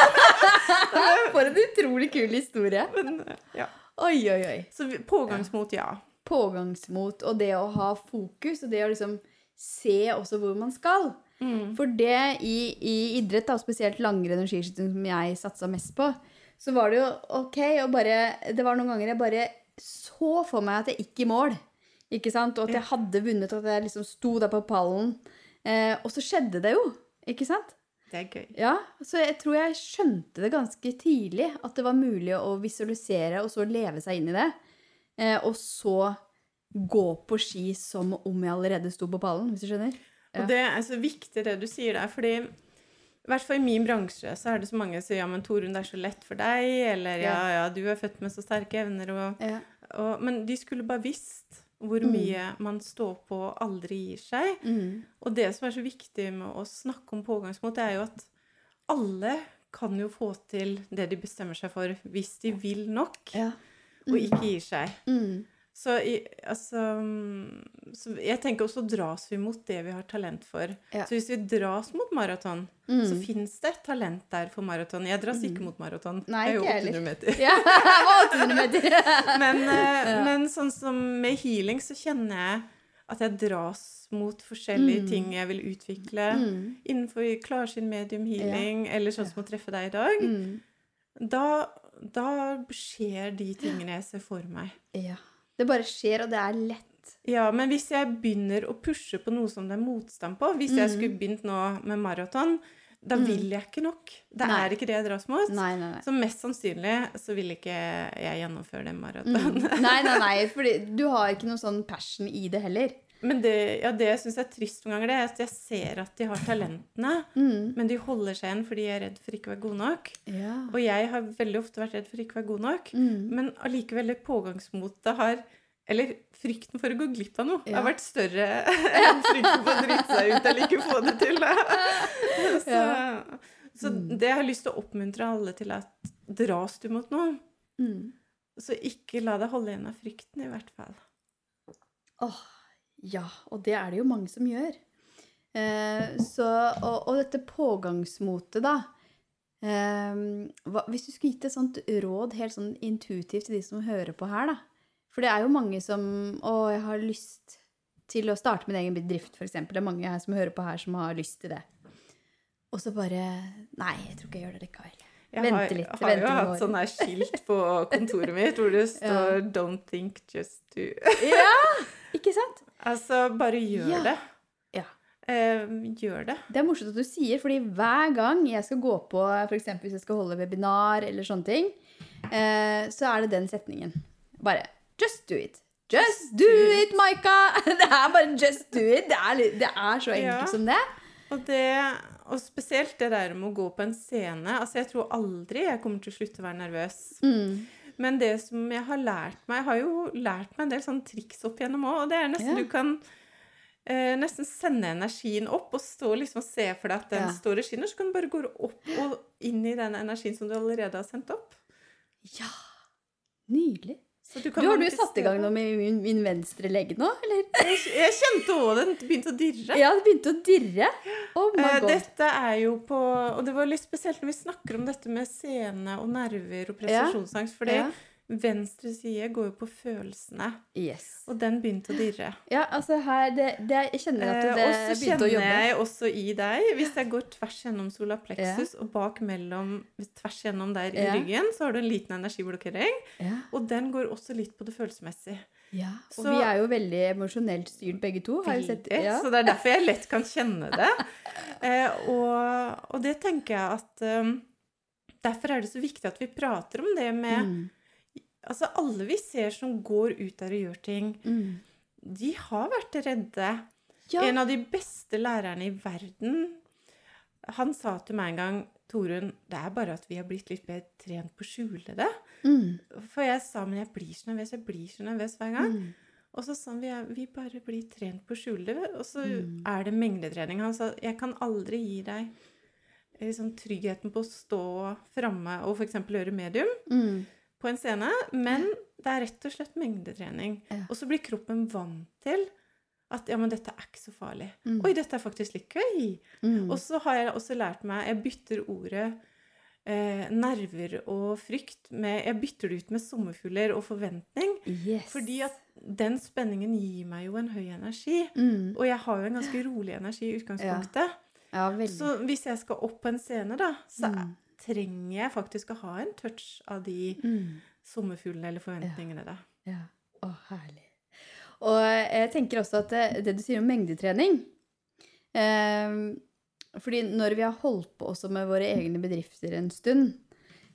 Speaker 1: For en utrolig kul historie.
Speaker 2: Men, ja.
Speaker 1: Oi, oi, oi.
Speaker 2: Så pågangsmot, ja.
Speaker 1: Pågangsmot og det å ha fokus, og det å liksom se også hvor man skal.
Speaker 2: Mm.
Speaker 1: For det i, i idrett, da, spesielt langrenn og skiskyting, som jeg satsa mest på, så var det jo OK å bare Det var noen ganger jeg bare så for meg at jeg gikk i mål. Ikke sant? Og at jeg hadde vunnet, og at jeg liksom sto der på pallen. Eh, og så skjedde det jo. Ikke sant?
Speaker 2: Det er gøy.
Speaker 1: Ja, så jeg tror jeg skjønte det ganske tidlig, at det var mulig å visualisere og så leve seg inn i det. Eh, og så gå på ski som om jeg allerede sto på pallen, hvis du skjønner? Ja.
Speaker 2: Og det er så viktig det du sier der, fordi i hvert fall i min bransje så er det så mange som sier ja, men Torunn, det er så lett for deg, eller ja,
Speaker 1: Ja.
Speaker 2: du er født med så sterke evner, og,
Speaker 1: Ja.
Speaker 2: og Men de skulle bare visst hvor
Speaker 1: Mm.
Speaker 2: mye man står på og aldri gir seg.
Speaker 1: Mm.
Speaker 2: Og det som er så viktig med å snakke om pågangsmot, det er jo at alle kan jo få til det de bestemmer seg for, hvis de vil nok,
Speaker 1: ja.
Speaker 2: og ikke gir seg.
Speaker 1: Mm.
Speaker 2: Så, i, altså, mm, så jeg tenker også dras vi mot det vi har talent for.
Speaker 1: Ja.
Speaker 2: Så hvis vi dras mot maraton,
Speaker 1: Mm.
Speaker 2: så fins det et talent der for maraton. Jeg dras ikke mot maraton.
Speaker 1: Nei,
Speaker 2: jeg er jo 800 meter.
Speaker 1: Ja, 800 meter.
Speaker 2: Men, ja. men sånn som med healing, så kjenner jeg at jeg dras mot forskjellige
Speaker 1: Mm.
Speaker 2: ting jeg vil utvikle.
Speaker 1: Mm.
Speaker 2: Innenfor klarsyn medium healing, eller sånn som å treffe deg i dag.
Speaker 1: Mm.
Speaker 2: Da, da skjer de tingene jeg ser for meg.
Speaker 1: Ja. Det bare skjer, og det er lett.
Speaker 2: Ja, men hvis jeg begynner å pushe på noe som det er motstand på Hvis jeg
Speaker 1: Mm.
Speaker 2: skulle begynt nå med maraton, da vil jeg ikke nok. Det
Speaker 1: Nei.
Speaker 2: er ikke det jeg dras mot.
Speaker 1: Nei, nei.
Speaker 2: Så mest sannsynlig så vil ikke jeg gjennomføre det
Speaker 1: Mm. Nei, nei, nei, for du har ikke noe sånn passion i det heller.
Speaker 2: Men det, ja, det jeg syns er trist noen ganger, det er at jeg ser at de har talentene,
Speaker 1: Mm.
Speaker 2: men de holder seg igjen fordi jeg er redd for ikke å være god nok.
Speaker 1: Ja.
Speaker 2: Og jeg har veldig ofte vært redd for ikke å være god nok,
Speaker 1: Mm.
Speaker 2: men allikevel det pågangsmotet har Eller frykten for å gå glipp av noe
Speaker 1: Ja.
Speaker 2: har vært større enn frykten for å drite seg ut eller ikke få det til. Så, så
Speaker 1: Mm.
Speaker 2: det jeg har lyst til å oppmuntre alle til at dras du mot noe,
Speaker 1: Mm.
Speaker 2: så ikke la deg holde igjen av frykten, i hvert fall.
Speaker 1: Åh, ja, og det er det jo mange som gjør. Eh, så, og, og dette pågangsmotet, da. Eh, hva, hvis du skulle gitt et sånt råd helt sånn intuitivt til de som hører på her, da. For det er jo mange som Å, jeg har lyst til å starte min egen bedrift, f.eks. Det er mange her som hører på her, som har lyst til det. Og så bare Nei, jeg tror ikke jeg gjør det likevel.
Speaker 2: Jeg
Speaker 1: Vente
Speaker 2: har,
Speaker 1: litt,
Speaker 2: har
Speaker 1: vente
Speaker 2: jo hatt sånn her skilt på kontoret mitt hvor det står 'Don't think, just do'.
Speaker 1: Ja! Ikke sant?
Speaker 2: Altså, bare gjør
Speaker 1: Ja.
Speaker 2: det.
Speaker 1: Ja.
Speaker 2: Eh, gjør det.
Speaker 1: Det er morsomt at du sier, fordi hver gang jeg skal gå på, f.eks. hvis jeg skal holde webinar eller sånne ting, eh, så er det den setningen. Bare Just do it. Just do it, Maika! Det er bare just do it. Det er, det er så enkelt
Speaker 2: Ja.
Speaker 1: som det.
Speaker 2: Og, det, og spesielt det der med å gå på en scene. Altså, jeg tror aldri jeg kommer til å slutte å være nervøs.
Speaker 1: Mm.
Speaker 2: Men det som jeg har lært meg Jeg har jo lært meg en del sånne triks opp igjennom òg, og det er nesten
Speaker 1: Ja.
Speaker 2: du kan eh, nesten sende energien opp og stå liksom og se for deg at den
Speaker 1: Ja.
Speaker 2: står og skinner, så kan du bare gå opp og inn i den energien som du allerede har sendt opp.
Speaker 1: Ja. Nydelig.
Speaker 2: Du,
Speaker 1: Du, har du satt i gang noe med min, min venstre legg nå, eller?
Speaker 2: Jeg, jeg kjente òg den begynte å dirre.
Speaker 1: Ja, det begynte å dirre. Oh my
Speaker 2: Eh,
Speaker 1: god.
Speaker 2: Dette er jo på Og det var litt spesielt når vi snakker om dette med scene og nerver og prestasjonsangst, fordi
Speaker 1: Ja.
Speaker 2: Venstre side går jo på følelsene,
Speaker 1: Yes.
Speaker 2: og den begynte å dirre.
Speaker 1: Ja, altså her det, det, Jeg kjenner at det,
Speaker 2: Eh, og så kjenner jeg også i deg, hvis jeg går tvers gjennom sola plexus og bak mellom tvers gjennom der i
Speaker 1: Ja.
Speaker 2: ryggen, så har du en liten energiblokkering,
Speaker 1: Ja.
Speaker 2: og den går også litt på det følelsesmessige.
Speaker 1: Ja, og
Speaker 2: Så-
Speaker 1: vi er jo veldig emosjonelt styrt begge to. Har jeg sett. Ja.
Speaker 2: Så det er derfor jeg lett kan kjenne det. Eh, og, og det tenker jeg at um, Derfor er det så viktig at vi prater om det med
Speaker 1: Mm.
Speaker 2: Altså, alle vi ser som går ut der og gjør ting,
Speaker 1: Mm.
Speaker 2: de har vært redde.
Speaker 1: Ja.
Speaker 2: En av de beste lærerne i verden, han sa til meg en gang Torunn, det er bare at vi har blitt litt bedre trent på å skjule det.
Speaker 1: Mm.
Speaker 2: For jeg sa, men jeg blir så nervøs, jeg blir så nervøs hver gang.
Speaker 1: Mm.
Speaker 2: Og så sa han, vi, vi bare blir trent på å skjule det. Og så
Speaker 1: Mm.
Speaker 2: er det mengdetrening. Han sa, jeg kan aldri gi deg liksom, tryggheten på å stå framme og f.eks. gjøre medium
Speaker 1: Mm.
Speaker 2: På en scene, men det er rett og slett mengdetrening.
Speaker 1: Ja.
Speaker 2: Og så blir kroppen vant til at ja, men dette er ikke så farlig.
Speaker 1: Mm.
Speaker 2: Oi, dette er faktisk litt gøy.
Speaker 1: Mm.
Speaker 2: Og så har jeg også lært meg Jeg bytter ordet eh, nerver og frykt med Jeg bytter det ut med sommerfugler og forventning.
Speaker 1: Yes.
Speaker 2: Fordi at den spenningen gir meg jo en høy energi.
Speaker 1: mm.
Speaker 2: Og jeg har jo en ganske rolig energi i utgangspunktet.
Speaker 1: Ja, Ja,
Speaker 2: Så hvis jeg skal opp på en scene, da, så
Speaker 1: Mm.
Speaker 2: Trenger jeg faktisk å ha en touch av de
Speaker 1: Mm.
Speaker 2: sommerfuglene eller forventningene, da.
Speaker 1: Ja. Å, herlig. Og jeg tenker også at det, det du sier om mengdetrening eh, Fordi når vi har holdt på også med våre egne bedrifter en stund,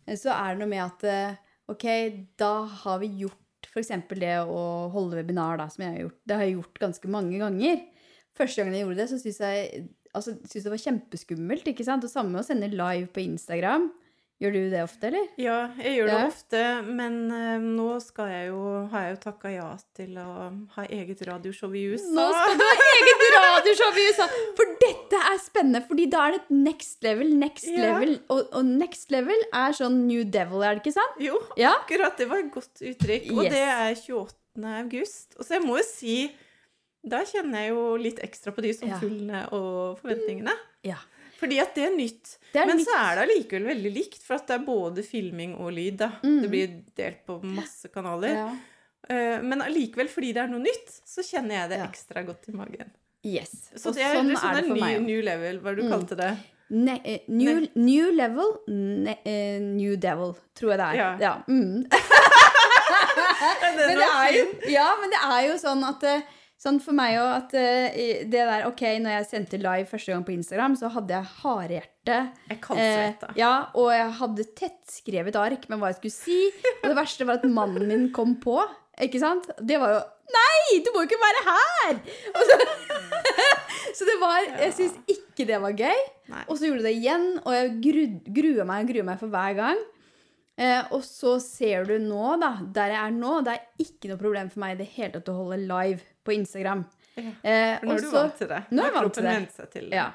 Speaker 1: eh, så er det noe med at eh, OK, da har vi gjort F.eks. det å holde webinar, da, som jeg har gjort. Det har jeg gjort ganske mange ganger. Første gangen jeg gjorde det, så syntes jeg altså, syntes det var kjempeskummelt. ikke sant? Det samme å sende live på Instagram. Gjør du det ofte, eller?
Speaker 2: Ja, jeg gjør det
Speaker 1: Ja.
Speaker 2: ofte, men uh, nå skal jeg jo, har jeg jo takka ja til å ha eget radioshow i USA.
Speaker 1: Nå skal du ha eget radioshow i USA! For dette er spennende, fordi da er det et next level, next
Speaker 2: Ja.
Speaker 1: level. Og, og next level er sånn New Devil, er det ikke sant?
Speaker 2: Jo,
Speaker 1: Ja.
Speaker 2: akkurat. Det var et godt uttrykk. Og
Speaker 1: Yes.
Speaker 2: det er 28. august. Og så jeg må jo si Da kjenner jeg jo litt ekstra på de
Speaker 1: Ja.
Speaker 2: sommerfuglene og forventningene.
Speaker 1: Ja.
Speaker 2: Fordi at det er nytt.
Speaker 1: Det er
Speaker 2: Men
Speaker 1: nytt.
Speaker 2: så er det allikevel veldig likt, for at det er både filming og lyd. da.
Speaker 1: Mm.
Speaker 2: Det blir delt på masse kanaler.
Speaker 1: Ja.
Speaker 2: Eh, Men allikevel, fordi det er noe nytt, så kjenner jeg det ekstra godt i magen.
Speaker 1: Yes.
Speaker 2: Så det er,
Speaker 1: sånn
Speaker 2: det er, sånn
Speaker 1: det for
Speaker 2: ny,
Speaker 1: meg òg.
Speaker 2: new level, hva er det du
Speaker 1: Mm.
Speaker 2: kalte det?
Speaker 1: Ne new, new, new level, ne eh, new devil, tror jeg det er.
Speaker 2: Ja.
Speaker 1: Mm. Men det er jo, ja, men det er jo sånn at eh, Sånn for meg òg at eh, det der Ok, når jeg sendte live første gang på Instagram, så hadde jeg hardhjerte.
Speaker 2: Jeg
Speaker 1: Eh,
Speaker 2: kaldsvetta.
Speaker 1: ja, og jeg hadde tettskrevet ark med hva jeg skulle si. Og det verste var at mannen min kom på. Ikke sant? Det var jo Nei, du må jo ikke være her! Så, så det var Jeg syns ikke det var gøy. Og så gjorde det igjen, og jeg gru- grua meg og grua meg for hver gang. Eh, og så ser du nå, da, der jeg er nå, det er ikke noe problem for meg i det hele tatt å holde live på Instagram.
Speaker 2: Ja,
Speaker 1: Eh,
Speaker 2: For nå er du vant til det.
Speaker 1: Nå er jeg vant til det.
Speaker 2: seg til det.
Speaker 1: Ja.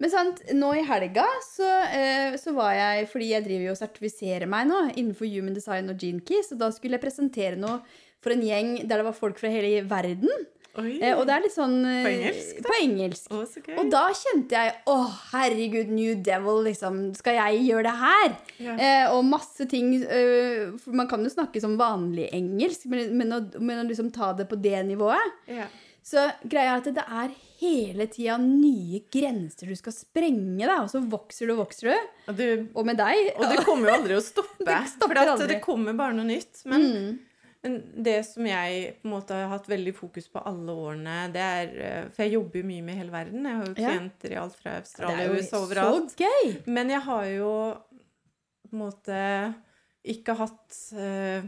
Speaker 1: Men sant, nå i helga så, eh, så var jeg Fordi jeg driver jo og sertifiserer meg nå innenfor human design og gene keys, og da skulle jeg presentere noe for en gjeng der det var folk fra hele verden.
Speaker 2: Oi,
Speaker 1: Eh, og det er litt sånn eh,
Speaker 2: På engelsk, da?
Speaker 1: På engelsk.
Speaker 2: Oh, så.
Speaker 1: Og da kjente jeg Å, herregud, New Devil, liksom. Skal jeg gjøre det her?
Speaker 2: Yeah.
Speaker 1: Eh, og masse ting uh, Man kan jo snakke som vanlig engelsk, men, men, å, men å liksom ta det på det nivået
Speaker 2: yeah.
Speaker 1: Så greia er at det er hele tida nye grenser du skal sprenge, da. Og så vokser du og vokser du.
Speaker 2: Og, du,
Speaker 1: Og med deg.
Speaker 2: og det kommer jo aldri å stoppe.
Speaker 1: Det
Speaker 2: for det kommer bare noe nytt. Men
Speaker 1: Mm.
Speaker 2: Det som jeg på en måte har hatt veldig fokus på alle årene, det er eh, For jeg jobber jo mye med hele verden. Jeg har jo klienter i alt fra Australia og USA overalt.
Speaker 1: så gøy!
Speaker 2: Men jeg har jo på en måte ikke hatt uh,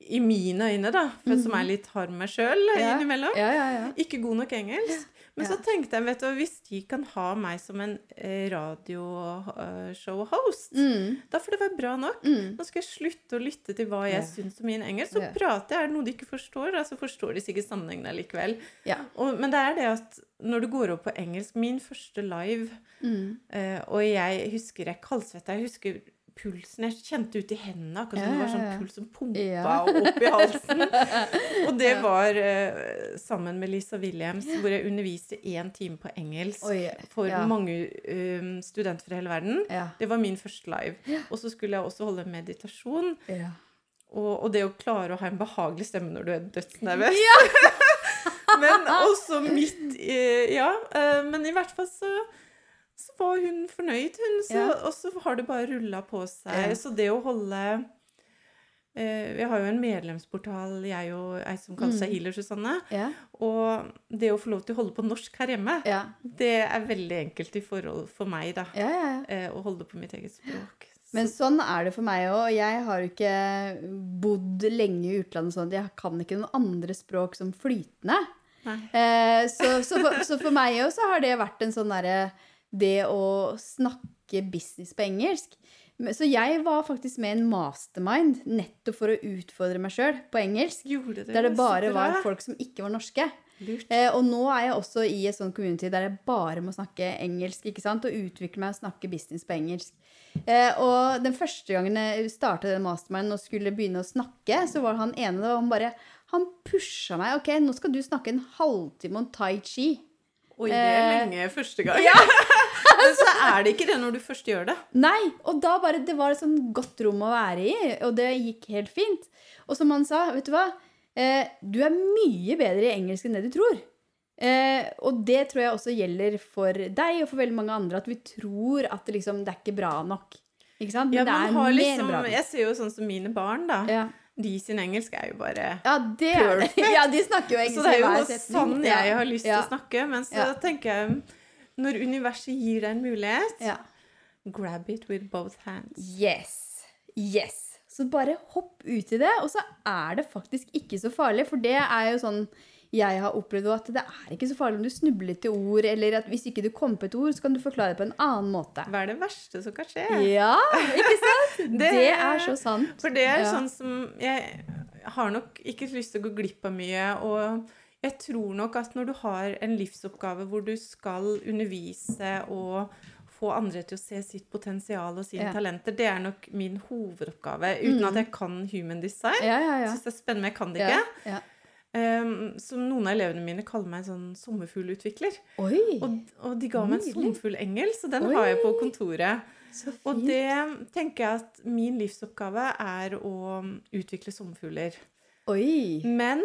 Speaker 2: I mine øyne, da, for som er litt hard med meg sjøl.
Speaker 1: Ja.
Speaker 2: innimellom,
Speaker 1: Ja, ja, ja.
Speaker 2: ikke god nok engelsk. Men så tenkte jeg, vet du, hvis de kan ha meg som en eh, radioshow-host,
Speaker 1: Mm.
Speaker 2: da får det være bra nok.
Speaker 1: Mm.
Speaker 2: Nå skal jeg slutte å lytte til hva jeg
Speaker 1: Ja.
Speaker 2: syns om min engelsk. Så
Speaker 1: Ja.
Speaker 2: prater jeg. Er det noe de ikke forstår, så forstår de sikkert sammenhengen likevel.
Speaker 1: Ja.
Speaker 2: Og, men det er det at når du går opp på engelsk Min første live,
Speaker 1: Mm.
Speaker 2: eh, og jeg husker jeg kaldsvetta, jeg husker pulsen Jeg kjente ut i hendene, akkurat som det var
Speaker 1: Ja, ja, ja.
Speaker 2: sånn puls som pumpa
Speaker 1: Ja.
Speaker 2: opp i halsen. Og det var uh, sammen med Lisa Williams, hvor jeg underviste én time på engelsk
Speaker 1: Oi,
Speaker 2: for
Speaker 1: ja.
Speaker 2: mange um, studenter fra hele verden.
Speaker 1: Ja.
Speaker 2: Det var min første live. Og så skulle jeg også holde meditasjon.
Speaker 1: ja.
Speaker 2: Og, og det å klare å ha en behagelig stemme når du er dødsnervøs. men også midt i Ja. Uh, Men i hvert fall så, så var hun fornøyd, hun. Så,
Speaker 1: Ja.
Speaker 2: Og så har det bare rulla på seg.
Speaker 1: Ja.
Speaker 2: Så det å holde eh, Vi har jo en medlemsportal, jeg og ei som kaller
Speaker 1: Mm.
Speaker 2: seg Healer, Susanne.
Speaker 1: Ja.
Speaker 2: Og det å få lov til å holde på norsk her hjemme, det er veldig enkelt i forhold for meg, da.
Speaker 1: ja, ja, ja.
Speaker 2: eh, Å holde på mitt eget språk.
Speaker 1: Men sånn er det for meg òg. Jeg har jo ikke bodd lenge i utlandet sånn at jeg kan ikke noen andre språk som flytende. Eh, så, så, for, så for meg òg så har det vært en sånn derre Det å snakke business på engelsk. Så jeg var faktisk med i en mastermind nettopp for å utfordre meg sjøl på engelsk.
Speaker 2: Det
Speaker 1: Der det bare var folk som ikke var norske. Eh, og nå er jeg også i et sånt community der jeg bare må snakke engelsk. ikke sant? Og utvikle meg og snakke business på engelsk. Eh, og den første gangen jeg startet den masterminden og skulle begynne å snakke, så var han ene og han bare Han pusha meg. OK, nå skal du snakke en halvtime om tai chi.
Speaker 2: Oi, det er
Speaker 1: Eh,
Speaker 2: lenge første gang. Men så er det ikke det når du først gjør det.
Speaker 1: Nei! Og da bare Det var et sånn godt rom å være i, og det gikk helt fint. Og som han sa, vet du hva? Eh, du er mye bedre i engelsk enn det du tror. Eh, og det tror jeg også gjelder for deg og for veldig mange andre, at vi tror at det liksom Det er ikke bra nok. Ikke sant?
Speaker 2: Ja,
Speaker 1: det er mer
Speaker 2: liksom,
Speaker 1: bra nok.
Speaker 2: jeg ser jo sånn som mine barn, da.
Speaker 1: Ja.
Speaker 2: De sin engelsk er jo bare
Speaker 1: ja, det er det. Ja, de snakker jo engelsk
Speaker 2: Så det er jo sånn jeg har lyst til
Speaker 1: Ja.
Speaker 2: å snakke. Men så
Speaker 1: Ja.
Speaker 2: tenker jeg Når universet gir deg en mulighet,
Speaker 1: Ja.
Speaker 2: grab it with both hands.
Speaker 1: Yes. Yes. Så Så bare hopp ut i det, og så er det faktisk ikke så farlig. For det er jo sånn jeg har opplevd at det er ikke så farlig om du snubler til ord, eller at hvis ikke du kom på et ord, så kan du forklare det på en annen måte.
Speaker 2: Hva er det verste som kan skje?
Speaker 1: Ja, ikke sant? det, det, er så sant.
Speaker 2: For det er ja. sånn som Jeg har nok ikke lyst til å gå glipp av mye. og jeg tror nok at når du har en livsoppgave hvor du skal undervise og få andre til å se sitt potensial og sine ja. talenter, det er nok min hovedoppgave. Uten mm. at jeg kan human design.
Speaker 1: Ja, ja, ja.
Speaker 2: Syns det er spennende, men jeg kan det ikke. Ja, Ja, Um, som noen av elevene mine kaller meg en sånn sommerfuglutvikler. Og, og, de ga meg en sommerfuglengel, så den Oi. har jeg på kontoret. Og det tenker jeg at min livsoppgave er å utvikle sommerfugler.
Speaker 1: Oi.
Speaker 2: Men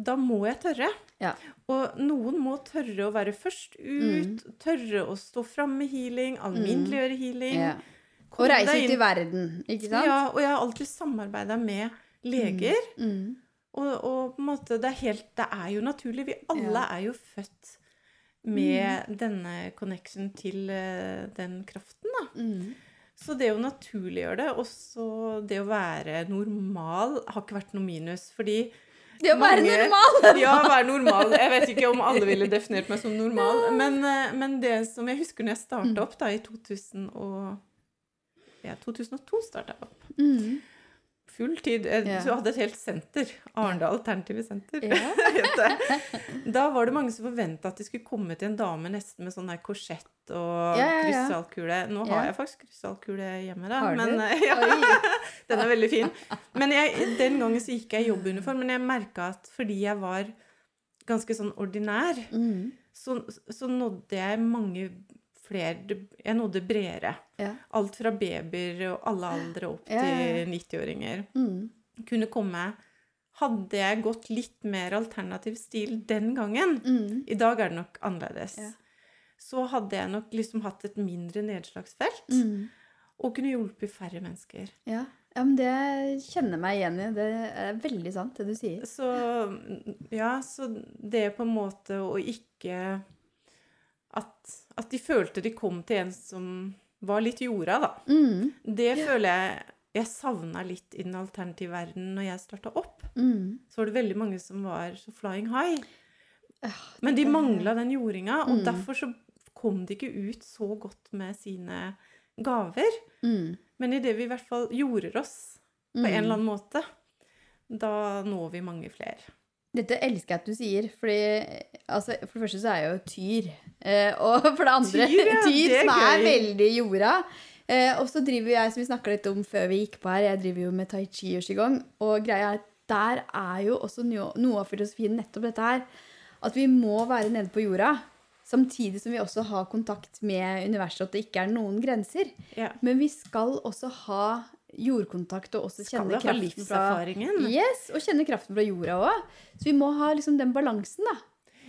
Speaker 2: da må jeg tørre.
Speaker 1: Ja.
Speaker 2: Og noen må tørre å være først ut, mm. tørre å stå fram med healing, alminneliggjøre healing. Ja.
Speaker 1: Og reise ut i verden, ikke sant?
Speaker 2: Ja, og jeg har alltid samarbeida med leger. Mm. Mm. Og, og, på en måte, det er, helt, det er jo naturlig. Vi alle er jo født med mm. denne connection til uh, den kraften, da.
Speaker 1: Mm.
Speaker 2: Så det å naturliggjøre det, også det å være normal, har ikke vært noe minus. Fordi
Speaker 1: det å være normal!
Speaker 2: ja, være normal. Jeg vet ikke om alle ville definert meg som normal. Men, eh, men det som jeg husker når jeg starta mm. opp da, i 2000 og, ja, 2002 starta jeg opp.
Speaker 1: Mm
Speaker 2: full tid. Eh, ja. Så hadde et helt senter. Arendal Alternative Senter.
Speaker 1: Ja.
Speaker 2: da var det mange som forventa at de skulle komme til en dame nesten med sånn der korsett og ja, krystallkule. Nå har jeg faktisk krystallkule hjemme, da. Men, eh, den er veldig fin. Men jeg, den gangen så gikk jeg i jobbuniform, men jeg merka at fordi jeg var ganske sånn ordinær,
Speaker 1: mm.
Speaker 2: så, så nådde jeg mange flere Jeg nådde bredere.
Speaker 1: Ja.
Speaker 2: Alt fra babyer og alle aldre opp ja, til 90-åringer.
Speaker 1: Mm.
Speaker 2: Kunne komme Hadde jeg gått litt mer alternativ stil den gangen
Speaker 1: mm.
Speaker 2: I dag er det nok annerledes. Så hadde jeg nok liksom hatt et mindre nedslagsfelt.
Speaker 1: Mm.
Speaker 2: Og kunne hjulpet færre mennesker.
Speaker 1: Ja. Ja, men Det kjenner meg igjen i. Det er veldig sant, det du sier.
Speaker 2: Så ja, så det på en måte å ikke at, at, de følte de kom til en som var litt jorda, da.
Speaker 1: Mm.
Speaker 2: Det føler jeg jeg savna litt i den alternative verden når jeg starta opp.
Speaker 1: Mm.
Speaker 2: Så var det veldig mange som var så flying high. Men de mangla den jordinga, og mm. derfor så kom de ikke ut så godt med sine gaver.
Speaker 1: Mm.
Speaker 2: Men idet vi i hvert fall jorder oss på en
Speaker 1: mm.
Speaker 2: eller annen måte, da når vi mange flere.
Speaker 1: Dette elsker jeg at du sier, fordi altså, for det første så er jeg jo tyr. Eh, og for det andre tyr, ja, tyr som er, er veldig jorda. Eh, og så driver jeg, som vi snakka litt om før vi gikk på her, jeg driver jo med tai chi og qigong. Og greia er at der er jo også noe av filosofien nettopp dette her. At vi må være nede på jorda. Samtidig som vi også har kontakt med universet, at det ikke er noen grenser.
Speaker 2: Ja.
Speaker 1: Men vi skal også ha jordkontakt og også kjenne kraften fra Yes, og kjenne kraften fra jorda òg. Så vi må ha liksom den balansen, da.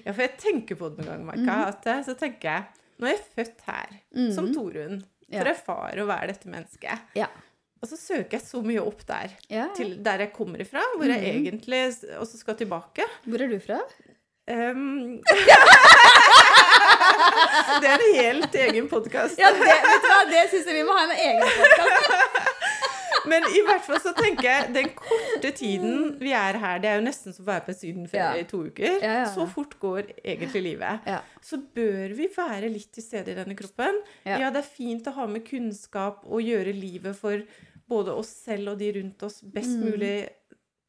Speaker 2: Ja, for jeg tenker på det noen ganger, Marka. Mm. At eh, så tenker jeg Nå er jeg født her, mm. som Torunn, for ja. erfare å være dette mennesket.
Speaker 1: Ja.
Speaker 2: Og så søker jeg så mye opp der,
Speaker 1: ja.
Speaker 2: til der jeg kommer ifra, hvor mm. jeg egentlig også skal tilbake.
Speaker 1: Hvor er du fra?
Speaker 2: Um, det er en helt egen podkast.
Speaker 1: Ja, det, vet du hva? det syns jeg vi må ha en egen podkast.
Speaker 2: Men i hvert fall så tenker jeg den korte tiden vi er her, det er jo nesten som å være på sydenferie i to uker. Så fort går egentlig livet. Så bør vi være litt til stede i denne kroppen. Ja. det er fint å ha med kunnskap og gjøre livet for både oss selv og de rundt oss best mm. mulig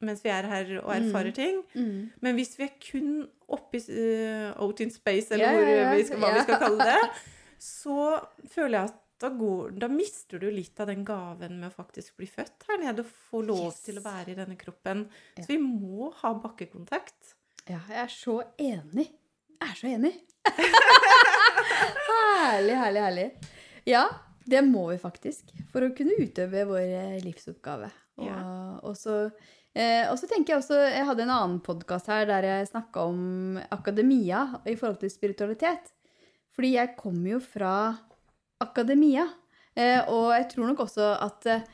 Speaker 2: mens vi er her og erfarer mm. ting.
Speaker 1: Mm.
Speaker 2: Men hvis vi er kun oppe i uh, out in space, eller vi skal, hva vi skal kalle det, så føler jeg at da, går, da, mister du litt av den gaven med å faktisk bli født her nede og få lov yes. til å være i denne kroppen. Ja. Så vi må ha bakkekontakt.
Speaker 1: Ja, jeg er så enig. Jeg er så enig. herlig, herlig, herlig. Ja, det må vi faktisk for å kunne utøve vår eh, livsoppgave. Og,
Speaker 2: ja.
Speaker 1: og, så, eh, og så tenker jeg også Jeg hadde en annen podkast her der jeg snakka om akademia i forhold til spiritualitet. Fordi jeg kommer jo fra akademia. Eh, og jeg tror nok også at eh,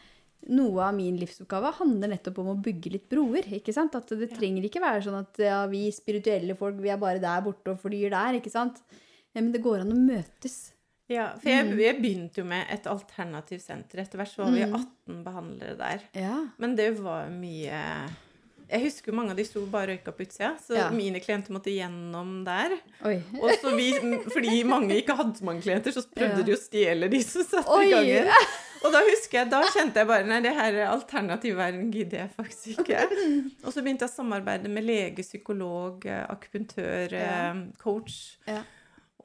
Speaker 1: noe av min livsoppgave handler nettopp om å bygge litt broer. ikke sant? At det trenger ikke være sånn at ja, vi spirituelle folk vi er bare der borte og flyr der. ikke sant? Men det går an å møtes
Speaker 2: Ja, for jeg, jeg begynte jo med et alternativt senter. Etter hvert så var vi 18 behandlere der.
Speaker 1: Ja.
Speaker 2: Men det var mye Jeg husker mange av de sto bare røyka på utsida, så
Speaker 1: Ja.
Speaker 2: mine klienter måtte gjennom der. Og så vi, fordi mange ikke hadde mange klienter, så prøvde
Speaker 1: Ja.
Speaker 2: de å stjele de som satt
Speaker 1: Oi!
Speaker 2: i gangen. Og da husker jeg, da kjente jeg bare Nei, det her alternativverden gidder jeg faktisk ikke. Og så begynte jeg å samarbeide med lege, psykolog, eh, akupunktør,
Speaker 1: Ja.
Speaker 2: eh, coach.
Speaker 1: Ja.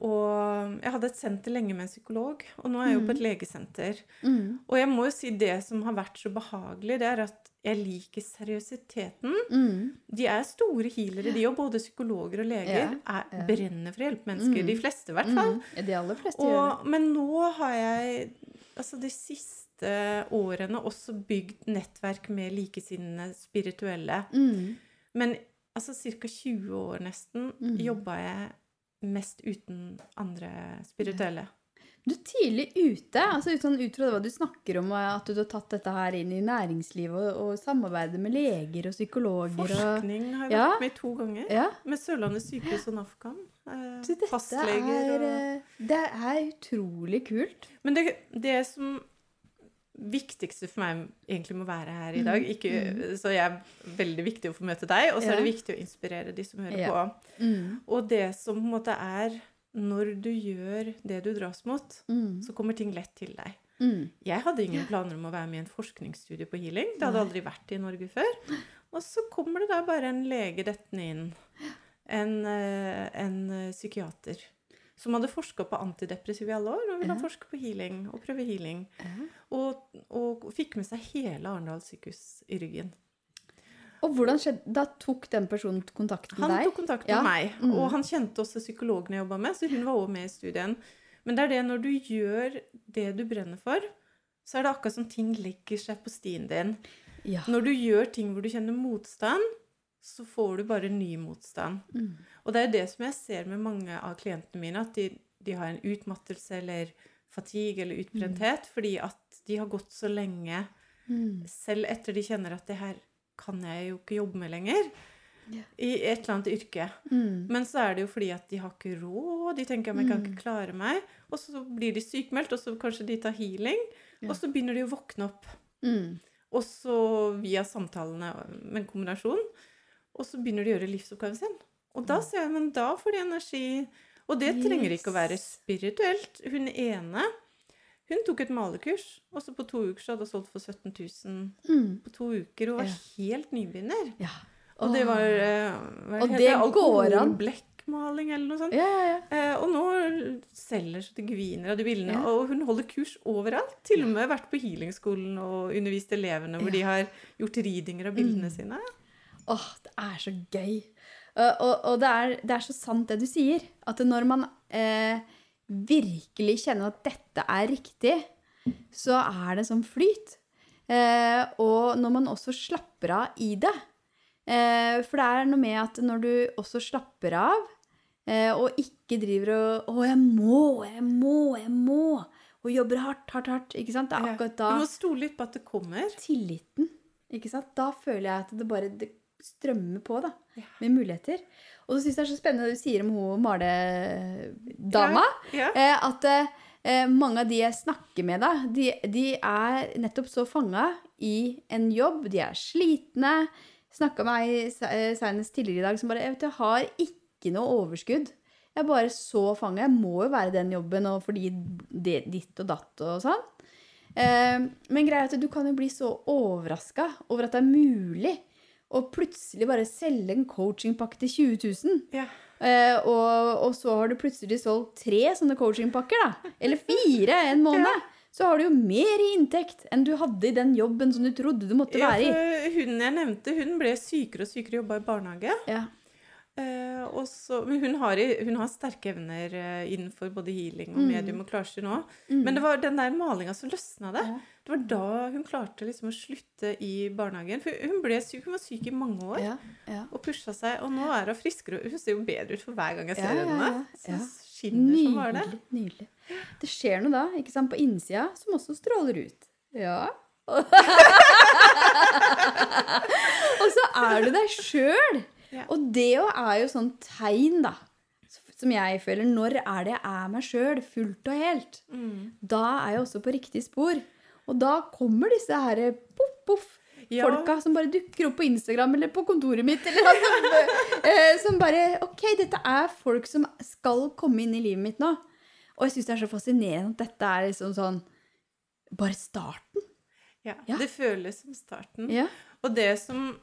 Speaker 2: Og jeg hadde et senter lenge med en psykolog, og nå er jeg jo på et legesenter.
Speaker 1: Mm.
Speaker 2: Og jeg må jo si det som har vært så behagelig, det er at jeg liker seriøsiteten.
Speaker 1: Mm.
Speaker 2: De er store healere, de òg. Både psykologer og leger
Speaker 1: Ja,
Speaker 2: er, brenner for å hjelpe mennesker. De fleste, i hvert fall.
Speaker 1: Mm. De aller fleste gjør
Speaker 2: det. men nå har jeg altså de siste årene også bygd nettverk med likesinnede spirituelle.
Speaker 1: Mm.
Speaker 2: Men altså ca. 20 år nesten
Speaker 1: Mm.
Speaker 2: jobba jeg mest uten andre spirituelle.
Speaker 1: Du er tidlig ute, altså ut, sånn, ut fra hva du snakker om, at du har tatt dette her inn i næringslivet og, og samarbeidet med leger og psykologer.
Speaker 2: Forskning har jeg
Speaker 1: Ja.
Speaker 2: vært med i to ganger.
Speaker 1: ja,
Speaker 2: Med Sørlandet sykehus og NAFKAM. Eh, fastleger
Speaker 1: er,
Speaker 2: og
Speaker 1: eh, det er utrolig kult.
Speaker 2: Men det, det som viktigste for meg egentlig må være her i dag
Speaker 1: Mm.
Speaker 2: ikke, Så jeg er veldig viktig å få møte deg, og så er det viktig å inspirere de som hører
Speaker 1: Ja.
Speaker 2: på.
Speaker 1: Mm.
Speaker 2: Og det som på en måte er Når du gjør det du dras mot,
Speaker 1: Mm.
Speaker 2: så kommer ting lett til deg.
Speaker 1: Mm.
Speaker 2: Jeg hadde ingen planer om å være med i en forskningsstudie på healing. Det hadde
Speaker 1: Nei.
Speaker 2: aldri vært i Norge før. Og så kommer det da bare en lege dettende inn. En, eh, en eh, psykiater. Som hadde forska på antidepressiv i alle år, og ville
Speaker 1: Ja.
Speaker 2: forske på healing og prøve healing.
Speaker 1: Ja.
Speaker 2: Og, og fikk med seg hele Arendal sykehus i ryggen.
Speaker 1: Og hvordan skjedde Da tok den personen kontakt med
Speaker 2: Han
Speaker 1: deg?
Speaker 2: tok kontakt med
Speaker 1: Ja.
Speaker 2: meg,
Speaker 1: Mm.
Speaker 2: og han kjente også psykologen jeg jobba med, så hun var også med i studien. Men det er det når du gjør det du brenner for, så er det akkurat som ting legger seg på stien din.
Speaker 1: Ja.
Speaker 2: Når du gjør ting hvor du kjenner motstand, så får du bare ny motstand.
Speaker 1: Mm.
Speaker 2: Og det er det som jeg ser med mange av klientene mine, at de, de har en utmattelse eller fatigue eller utbrenthet fordi at de har gått så lenge,
Speaker 1: Mm.
Speaker 2: selv etter de kjenner at det her kan jeg jo ikke jobbe med lenger,
Speaker 1: Yeah.
Speaker 2: i et eller annet yrke.
Speaker 1: Mm.
Speaker 2: Men så er det jo fordi at de har ikke råd, de tenker at jeg kan ikke klare meg, og så blir de sykmeldt, og så kanskje de tar healing,
Speaker 1: Yeah.
Speaker 2: og så begynner de å våkne opp.
Speaker 1: Mm.
Speaker 2: Og så via samtalene med en kombinasjon. Og så begynner de å gjøre livsoppgaven sin. Og da ser jeg, men da får de energi. Og det trenger ikke å være spirituelt. Hun ene hun tok et malerkurs, og så på to uker så hadde hun solgt for 17 000
Speaker 1: Mm.
Speaker 2: på to uker. Hun var
Speaker 1: Ja.
Speaker 2: helt nybegynner.
Speaker 1: Ja.
Speaker 2: Og det var, eh, hva
Speaker 1: Og det går an.
Speaker 2: Blekkmaling eller noe sånt.
Speaker 1: Ja, ja, ja.
Speaker 2: Eh, og nå selger så det gviner av de bildene. Og hun holder kurs overalt. Til og med vært på healingskolen og undervist elevene hvor de har gjort readinger av bildene
Speaker 1: Mm.
Speaker 2: sine.
Speaker 1: Åh, det er så gøy. Og, og, og det, er, det er så sant det du sier. At når man eh, virkelig kjenner at dette er riktig, så er det sånn flyt. Eh, og når man også slapper av i det. Eh, for det er noe med at når du også slapper av, eh, og ikke driver og 'Å, jeg må, jeg må, jeg må', og jobber hardt, hardt, hardt. ikke sant? Det er akkurat da
Speaker 2: Du må stole litt på at det kommer.
Speaker 1: tilliten. Ikke sant? Da føler jeg at det bare det strømmer på da, med muligheter. Og så syns jeg det er så spennende det du sier om hun maledama.
Speaker 2: Ja.
Speaker 1: ja. at eh, mange av de jeg snakker med, da, de, de er nettopp så fanga i en jobb. De er slitne. Snakka med ei se- eh, senest tidligere i dag som bare jeg, vet, jeg har ikke noe overskudd. Jeg er bare så fanga. Jeg må jo være den jobben og fordi det, ditt og datt og sånn. Eh, men greia er at du kan jo bli så overraska over at det er mulig å plutselig bare selge en coachingpakke til 20 000.
Speaker 2: Ja.
Speaker 1: Eh, og, og så har du plutselig solgt tre sånne coachingpakker, da. Eller fire en måned. Så har du jo mer i inntekt enn du hadde i den jobben som du trodde du måtte være i.
Speaker 2: Ja, hun jeg nevnte, hun ble sykere og sykere, jobba i barnehage.
Speaker 1: Ja.
Speaker 2: Eh, og men hun har, hun har sterke evner eh, innenfor både healing og
Speaker 1: Mm.
Speaker 2: medium og klarer seg nå.
Speaker 1: Mm.
Speaker 2: Men det var den der malinga som løsna det.
Speaker 1: Ja.
Speaker 2: Det var da hun klarte liksom å slutte i barnehagen. For hun ble syk, hun var syk i mange år.
Speaker 1: Ja, ja.
Speaker 2: og pusha seg. Og nå er hun friskere. Hun ser jo bedre ut for hver gang jeg ser henne.
Speaker 1: ja,
Speaker 2: Så
Speaker 1: skinner
Speaker 2: skinner som var det.
Speaker 1: Nydelig. nydelig. Det skjer noe da, ikke sant, på innsida, som også stråler ut. Ja. og så er du deg sjøl.
Speaker 2: Ja.
Speaker 1: Og det jo er jo sånn tegn, da. som jeg føler Når er det jeg er meg sjøl fullt og helt? Da er jeg også på riktig spor. Og da kommer disse her poff, poff,
Speaker 2: Ja.
Speaker 1: folka som bare dukker opp på Instagram eller på kontoret mitt. Eller eh, som bare Ok, dette er folk som skal komme inn i livet mitt nå. Og jeg syns det er så fascinerende at dette er liksom sånn Bare starten.
Speaker 2: Ja,
Speaker 1: Ja.
Speaker 2: Det føles som starten.
Speaker 1: Ja.
Speaker 2: Og det som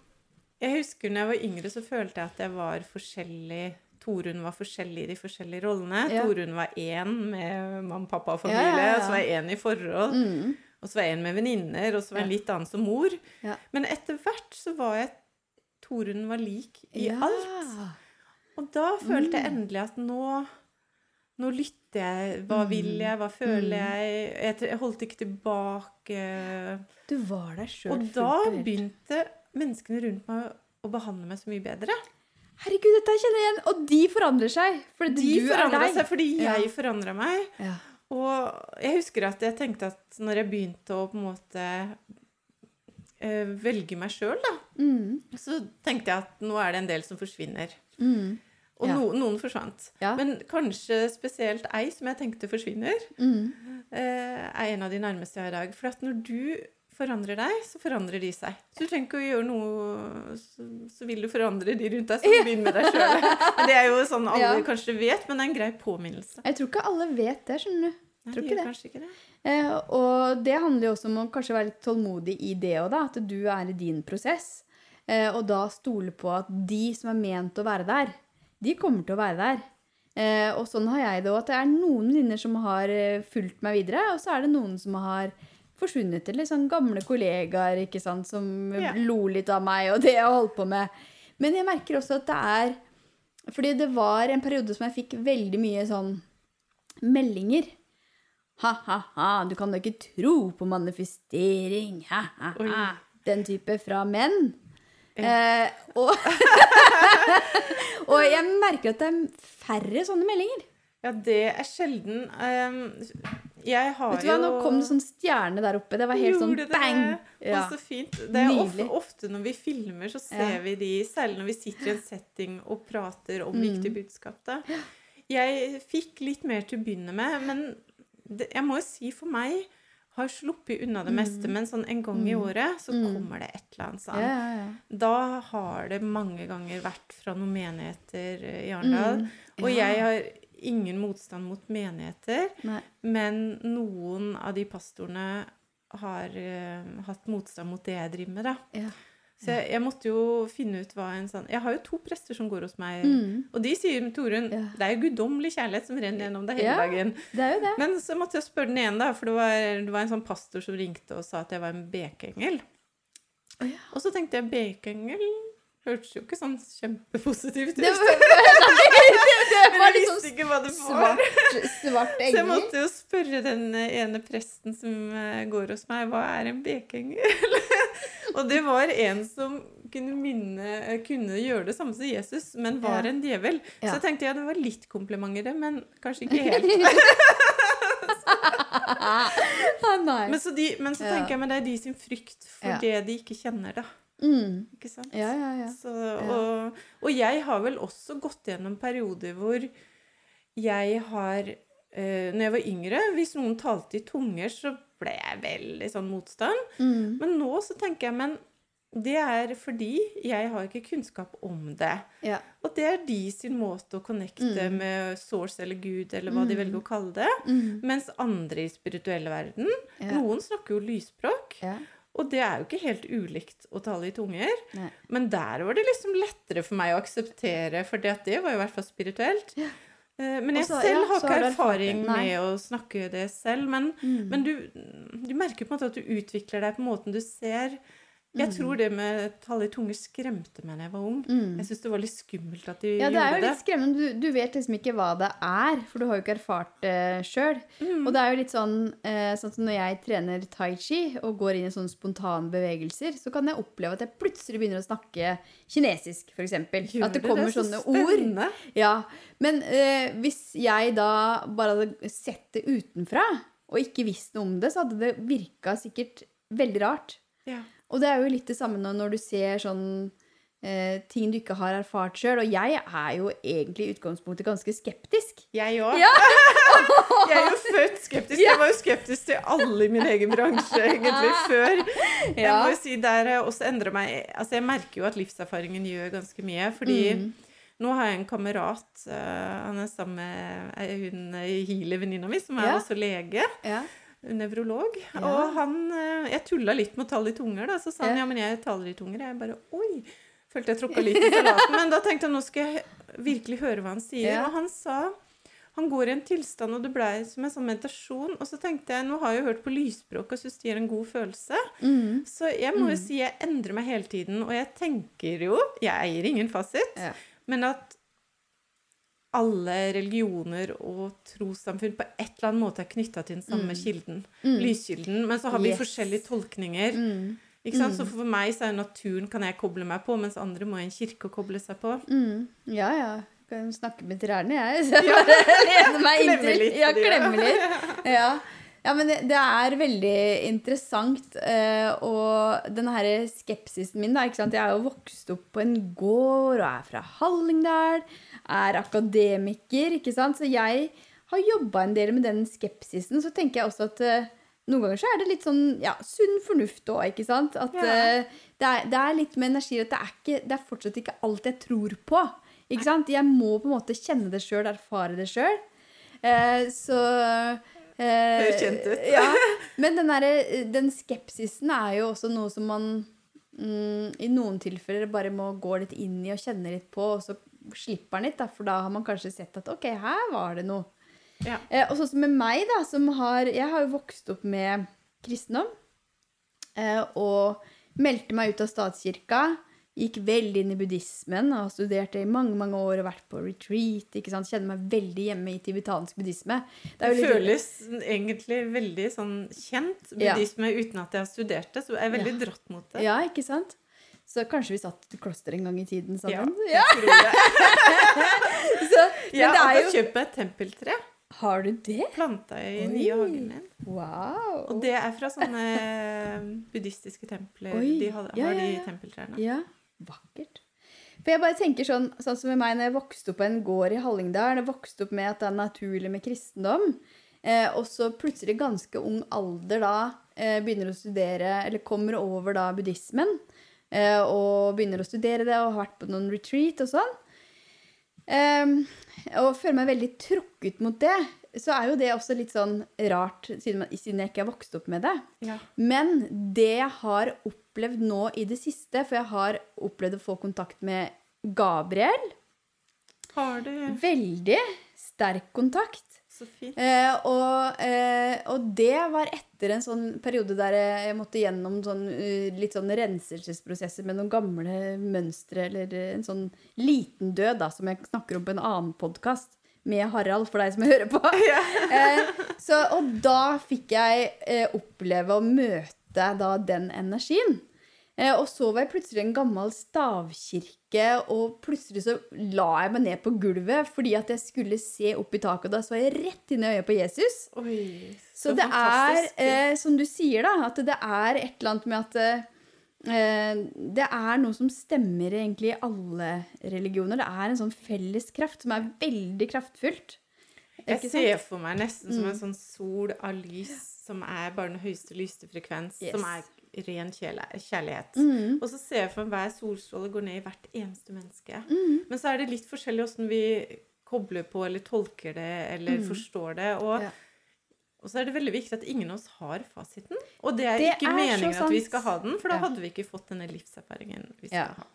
Speaker 2: Jeg husker når jeg var yngre, så følte jeg at jeg var forskjellig Torunn var forskjellig i de forskjellige rollene.
Speaker 1: Ja.
Speaker 2: Torunn var én med mamma, pappa og familie.
Speaker 1: ja, ja.
Speaker 2: Og så var jeg én i forhold.
Speaker 1: Mm.
Speaker 2: Og så var jeg en med venninner, og så var jeg en litt annen som mor. Men etter hvert så var jeg Torunn var lik i alt. Og da følte jeg
Speaker 1: Mm.
Speaker 2: endelig at nå nå lytter jeg. Hva vil jeg? Hva føler
Speaker 1: Mm.
Speaker 2: jeg? jeg? Jeg holdt ikke tilbake.
Speaker 1: Du var deg sjøl
Speaker 2: Og da begynte menneskene rundt meg å behandle meg så mye bedre.
Speaker 1: Herregud, dette kjenner jeg igjen! Og de forandrer seg. For
Speaker 2: De forandra seg fordi
Speaker 1: Ja.
Speaker 2: jeg forandra meg.
Speaker 1: Ja.
Speaker 2: Og jeg husker at jeg tenkte at når jeg begynte å på en måte eh, velge meg sjøl, da,
Speaker 1: Mm.
Speaker 2: så tenkte jeg at nå er det en del som forsvinner.
Speaker 1: Mm.
Speaker 2: Og
Speaker 1: Ja.
Speaker 2: no, noen forsvant.
Speaker 1: Ja.
Speaker 2: Men kanskje spesielt ei som jeg tenkte forsvinner,
Speaker 1: Mm.
Speaker 2: eh, er en av de nærmeste jeg har i dag. For at når du forandrer deg, så forandrer de seg. Så du trenger ikke å gjøre noe Så, så vil du forandre de rundt deg, så begynn med deg sjøl. Det er jo sånn alle
Speaker 1: Ja.
Speaker 2: kanskje vet, men det er en grei påminnelse.
Speaker 1: Jeg tror ikke alle vet det, skjønner du.
Speaker 2: Nei,
Speaker 1: Tror
Speaker 2: de
Speaker 1: ikke det.
Speaker 2: ikke det.
Speaker 1: Eh, og det handler jo også om å kanskje være litt tålmodig i det òg, da. At du er i din prosess. Eh, og da stole på at de som er ment å være der, de kommer til å være der. Eh, og sånn har jeg det òg. At det er noen venninner som har eh, fulgt meg videre, og så er det noen som har forsvunnet til litt sånn gamle kollegaer ikke sant, som
Speaker 2: Ja.
Speaker 1: lo litt av meg og det jeg holdt på med. Men jeg merker også at det er Fordi det var en periode som jeg fikk veldig mye sånn meldinger. Ha-ha-ha, du kan da ikke tro på manifestering. Ha-ha-ha. Den type fra menn. Eh, og, og jeg merker at det er færre sånne meldinger.
Speaker 2: Ja, det er sjelden. Ehm, jeg har
Speaker 1: Vet du hva, Nå kom det sånn stjerne der oppe. Det var helt sånn
Speaker 2: Gjorde det?
Speaker 1: bang. Ja.
Speaker 2: Og så fint. Det er ofte, ofte når vi filmer, så ser
Speaker 1: Ja.
Speaker 2: vi de, særlig når vi sitter i en setting og prater om
Speaker 1: Mm.
Speaker 2: viktige budskap. Da. Jeg fikk litt mer til å begynne med, men det, jeg må jo si for meg har sluppet unna det meste, men sånn en gang i året så
Speaker 1: Mm.
Speaker 2: kommer det et eller annet sånn.
Speaker 1: ja, ja.
Speaker 2: Da har det mange ganger vært fra noen menigheter eh, i Arendal.
Speaker 1: Mm.
Speaker 2: Og jeg har ingen motstand mot menigheter,
Speaker 1: Nei.
Speaker 2: men noen av de pastorene har uh, hatt motstand mot det jeg driver med, da.
Speaker 1: Ja.
Speaker 2: Så jeg, jeg måtte jo finne ut hva en sånn Jeg har jo to prester som går hos meg,
Speaker 1: Mm.
Speaker 2: og de sier Torunn,
Speaker 1: Ja.
Speaker 2: det er jo guddommelig kjærlighet som renner gjennom deg hele
Speaker 1: Ja.
Speaker 2: dagen.
Speaker 1: Det er jo det.
Speaker 2: Men så måtte jeg spørre den ene, da, for det var, det var en sånn pastor som ringte og sa at jeg var en bekeengel.
Speaker 1: Oh, ja.
Speaker 2: Og så tenkte jeg bekeengel hørtes jo ikke sånn kjempepositivt ut.
Speaker 1: Det var, det
Speaker 2: det
Speaker 1: var litt
Speaker 2: visste ikke hva det var.
Speaker 1: svart, svart
Speaker 2: Så jeg måtte jo spørre den ene presten som eh, går hos meg, hva er en bekeengel? og det var en som kunne, minne, eh, kunne gjøre det samme som Jesus, men var en djevel. Så jeg tenkte ja, det var litt komplimenter i det, men kanskje ikke helt.
Speaker 1: Ah, nei.
Speaker 2: Men så, de, men så tenker jeg, men det er de sin frykt for det de ikke kjenner, da.
Speaker 1: Mm.
Speaker 2: Ikke sant?
Speaker 1: Ja, ja, ja.
Speaker 2: Så, og, og jeg har vel også gått gjennom perioder hvor jeg har eh, Når jeg var yngre, hvis noen talte i tunger, så ble jeg veldig sånn motstand.
Speaker 1: Mm.
Speaker 2: Men nå så tenker jeg, men det er fordi jeg har ikke kunnskap om det.
Speaker 1: ja.
Speaker 2: Og det er de sin måte å connecte
Speaker 1: Mm.
Speaker 2: med source eller Gud, eller hva de velger å kalle det.
Speaker 1: Mm.
Speaker 2: Mens andre i spirituelle verden,
Speaker 1: Ja.
Speaker 2: noen snakker jo lysspråk.
Speaker 1: ja.
Speaker 2: Og det er jo ikke helt ulikt å tale i tunger.
Speaker 1: Nei.
Speaker 2: Men der var det liksom lettere for meg å akseptere, for det, det var jo i hvert fall spirituelt.
Speaker 1: Ja.
Speaker 2: Eh, Men jeg
Speaker 1: Også,
Speaker 2: selv har ikke erfaring med å snakke det selv. Men,
Speaker 1: Mm.
Speaker 2: men du, du merker på en måte at du utvikler deg på måten du ser. Jeg tror det med tallet i tunge skremte meg da jeg var ung.
Speaker 1: Mm.
Speaker 2: Jeg syns det var litt skummelt at de gjorde det.
Speaker 1: Ja, det er jo litt skremmende. Du, du vet liksom ikke hva det er, for du har jo ikke erfart det sjøl.
Speaker 2: Mm.
Speaker 1: Og det er jo litt sånn, eh, sånn som når jeg trener tai chi og går inn i sånne spontane bevegelser, så kan jeg oppleve at jeg plutselig begynner å snakke kinesisk, f.eks. At det kommer
Speaker 2: så
Speaker 1: sånne ord.
Speaker 2: spennende.
Speaker 1: Ja, Men eh, hvis jeg da bare hadde sett det utenfra, og ikke visst noe om det, så hadde det virka sikkert veldig rart.
Speaker 2: Ja.
Speaker 1: Og det er jo litt det samme når, du ser sånn eh, ting du ikke har erfart sjøl. Og jeg er jo egentlig i utgangspunktet ganske skeptisk.
Speaker 2: Jeg òg.
Speaker 1: Ja.
Speaker 2: Jeg er jo født skeptisk. Jeg var jo skeptisk til alle i min egen bransje egentlig før. Jeg må jo si der eh, også endrer meg Altså jeg merker jo at livserfaringen gjør ganske mye. Fordi
Speaker 1: Mm.
Speaker 2: nå har jeg en kamerat, uh, han er sammen med hun healer-venninna mi, som er
Speaker 1: Ja.
Speaker 2: også lege.
Speaker 1: Ja.
Speaker 2: Nevrolog.
Speaker 1: Ja.
Speaker 2: Og han eh, Jeg tulla litt med å tale i tunger, da. Så sa han
Speaker 1: Ja.
Speaker 2: men jeg taler i tunger. Jeg bare oi. Følte jeg tråkka litt i salaten. Men da tenkte jeg nå skal jeg virkelig høre hva han sier.
Speaker 1: Ja.
Speaker 2: Og han sa han går i en tilstand, og det blei som en sånn meditasjon. Og så tenkte jeg, nå har jeg jo hørt på lysspråk og syns det gir en god følelse.
Speaker 1: Mm.
Speaker 2: Så jeg må jo si jeg endrer meg hele tiden. Og jeg tenker jo Jeg eier ingen fasit.
Speaker 1: Ja.
Speaker 2: Men at alle religioner og trossamfunn på et eller annet måte er knytta til den samme kilden. Lyskilden. Men så har vi
Speaker 1: Mm. Yes.
Speaker 2: forskjellige tolkninger.
Speaker 1: Mm.
Speaker 2: Ikke sant? Så for meg så er naturen kan jeg koble meg på, mens andre må i en kirke og koble seg på.
Speaker 1: Mm. Ja, ja. Kan snakke med trærne, jeg. Så jeg bare lener meg inntil. Ja,
Speaker 2: du.
Speaker 1: klemme litt. Ja. Ja, men det, det er veldig interessant. eh, og den her skepsisen min, da. ikke sant? Jeg er jo vokst opp på en gård og er fra Hallingdal. Er akademiker, ikke sant. Så jeg har jobba en del med den skepsisen. Så tenker jeg også at eh, noen ganger så er det litt sånn ja, sunn fornuft òg, ikke sant. At
Speaker 2: Ja.
Speaker 1: eh, det, er, det er litt med energi at det er, ikke, det er fortsatt ikke alt jeg tror på. Ikke sant? Jeg må på en måte kjenne det sjøl, erfare det sjøl. Eh, så eh,
Speaker 2: Høres kjent ut.
Speaker 1: ja, men den, der, den skepsisen er jo også noe som man mm, i noen tilfeller bare må gå litt inn i og kjenne litt på, og så slipper den litt, da, for da har man kanskje sett at ok, her var det noe.
Speaker 2: Ja.
Speaker 1: Eh, og sånn som med meg, da, som har Jeg har jo vokst opp med kristendom. Eh, og meldte meg ut av statskirka. Gikk veldig inn i buddhismen og det i mange mange år og vært på retreat. ikke sant? Kjenner meg veldig hjemme i tibetansk buddhisme. Det er
Speaker 2: Det
Speaker 1: føles litt-
Speaker 2: egentlig veldig sånn kjent
Speaker 1: Ja.
Speaker 2: buddhisme uten at jeg har studert det, så jeg er veldig dratt mot det.
Speaker 1: Ja, ikke sant? Så kanskje vi satt i kloster en gang i tiden sammen?
Speaker 2: Ja, jeg tror det.
Speaker 1: Så, men
Speaker 2: Jeg
Speaker 1: det
Speaker 2: har
Speaker 1: er jo
Speaker 2: kjøpt meg et tempeltre.
Speaker 1: Har du det?
Speaker 2: Planta i
Speaker 1: Oi.
Speaker 2: nye hagen min.
Speaker 1: Wow.
Speaker 2: Og det er fra sånne buddhistiske templer.
Speaker 1: Oi,
Speaker 2: De har,
Speaker 1: ja,
Speaker 2: har
Speaker 1: ja,
Speaker 2: de
Speaker 1: ja.
Speaker 2: tempeltrærne.
Speaker 1: Ja, vakkert. For jeg bare tenker sånn, sånn som med meg når jeg vokste opp på en gård i Hallingdal. Jeg vokste opp med at det er naturlig med kristendom. Eh, og så plutselig ganske ung alder da eh, begynner å studere, eller kommer over da buddhismen. Eh, og begynner å studere det og har vært på noen retreat og sånn. Eh, og føler meg veldig trukket mot det. Så er jo det også litt sånn rart, siden, man- siden jeg ikke har vokst opp med det.
Speaker 2: Ja.
Speaker 1: Men det jeg har opplevd nå i det siste, for jeg har opplevd å få kontakt med Gabriel
Speaker 2: Har du
Speaker 1: Veldig sterk kontakt.
Speaker 2: Så fint.
Speaker 1: Eh, og, eh, og det var etter en sånn periode der jeg måtte gjennom sånn, eh, litt sånn renselsesprosesser med noen gamle mønstre, eller en sånn liten død, da, som jeg snakker om på en annen podkast. Med Harald, for deg som hører på. eh, så, og da fikk jeg eh, oppleve å møte da den energien. Eh, og så var jeg plutselig i en gammel stavkirke, og plutselig så la jeg meg ned på gulvet fordi at jeg skulle se opp i taket, og da så jeg rett inn i øyet på Jesus.
Speaker 2: Oi,
Speaker 1: Så,
Speaker 2: så,
Speaker 1: det er, eh, som du sier, da, at det er et eller annet med at eh, det er noe som stemmer egentlig i alle religioner. Det er en sånn felles kraft som er veldig kraftfullt.
Speaker 2: jeg ser
Speaker 1: sant?
Speaker 2: for meg nesten som
Speaker 1: Mm.
Speaker 2: en sånn sol av lys som er bare den høyeste lyste frekvens,
Speaker 1: Yes.
Speaker 2: som er ren kjærlighet.
Speaker 1: Mm.
Speaker 2: Og så ser jeg for meg hver solstråle går ned i hvert eneste menneske.
Speaker 1: Mm.
Speaker 2: Men så er det litt forskjellig åssen vi kobler på eller tolker det eller
Speaker 1: Mm.
Speaker 2: forstår det. Og,
Speaker 1: Ja.
Speaker 2: Og så er det veldig viktig at ingen av oss har fasiten. Og det er
Speaker 1: Det
Speaker 2: ikke
Speaker 1: er
Speaker 2: meningen at vi skal ha den, for da
Speaker 1: Ja.
Speaker 2: hadde vi ikke fått denne livserfaringen vi skal
Speaker 1: Ja.
Speaker 2: ha.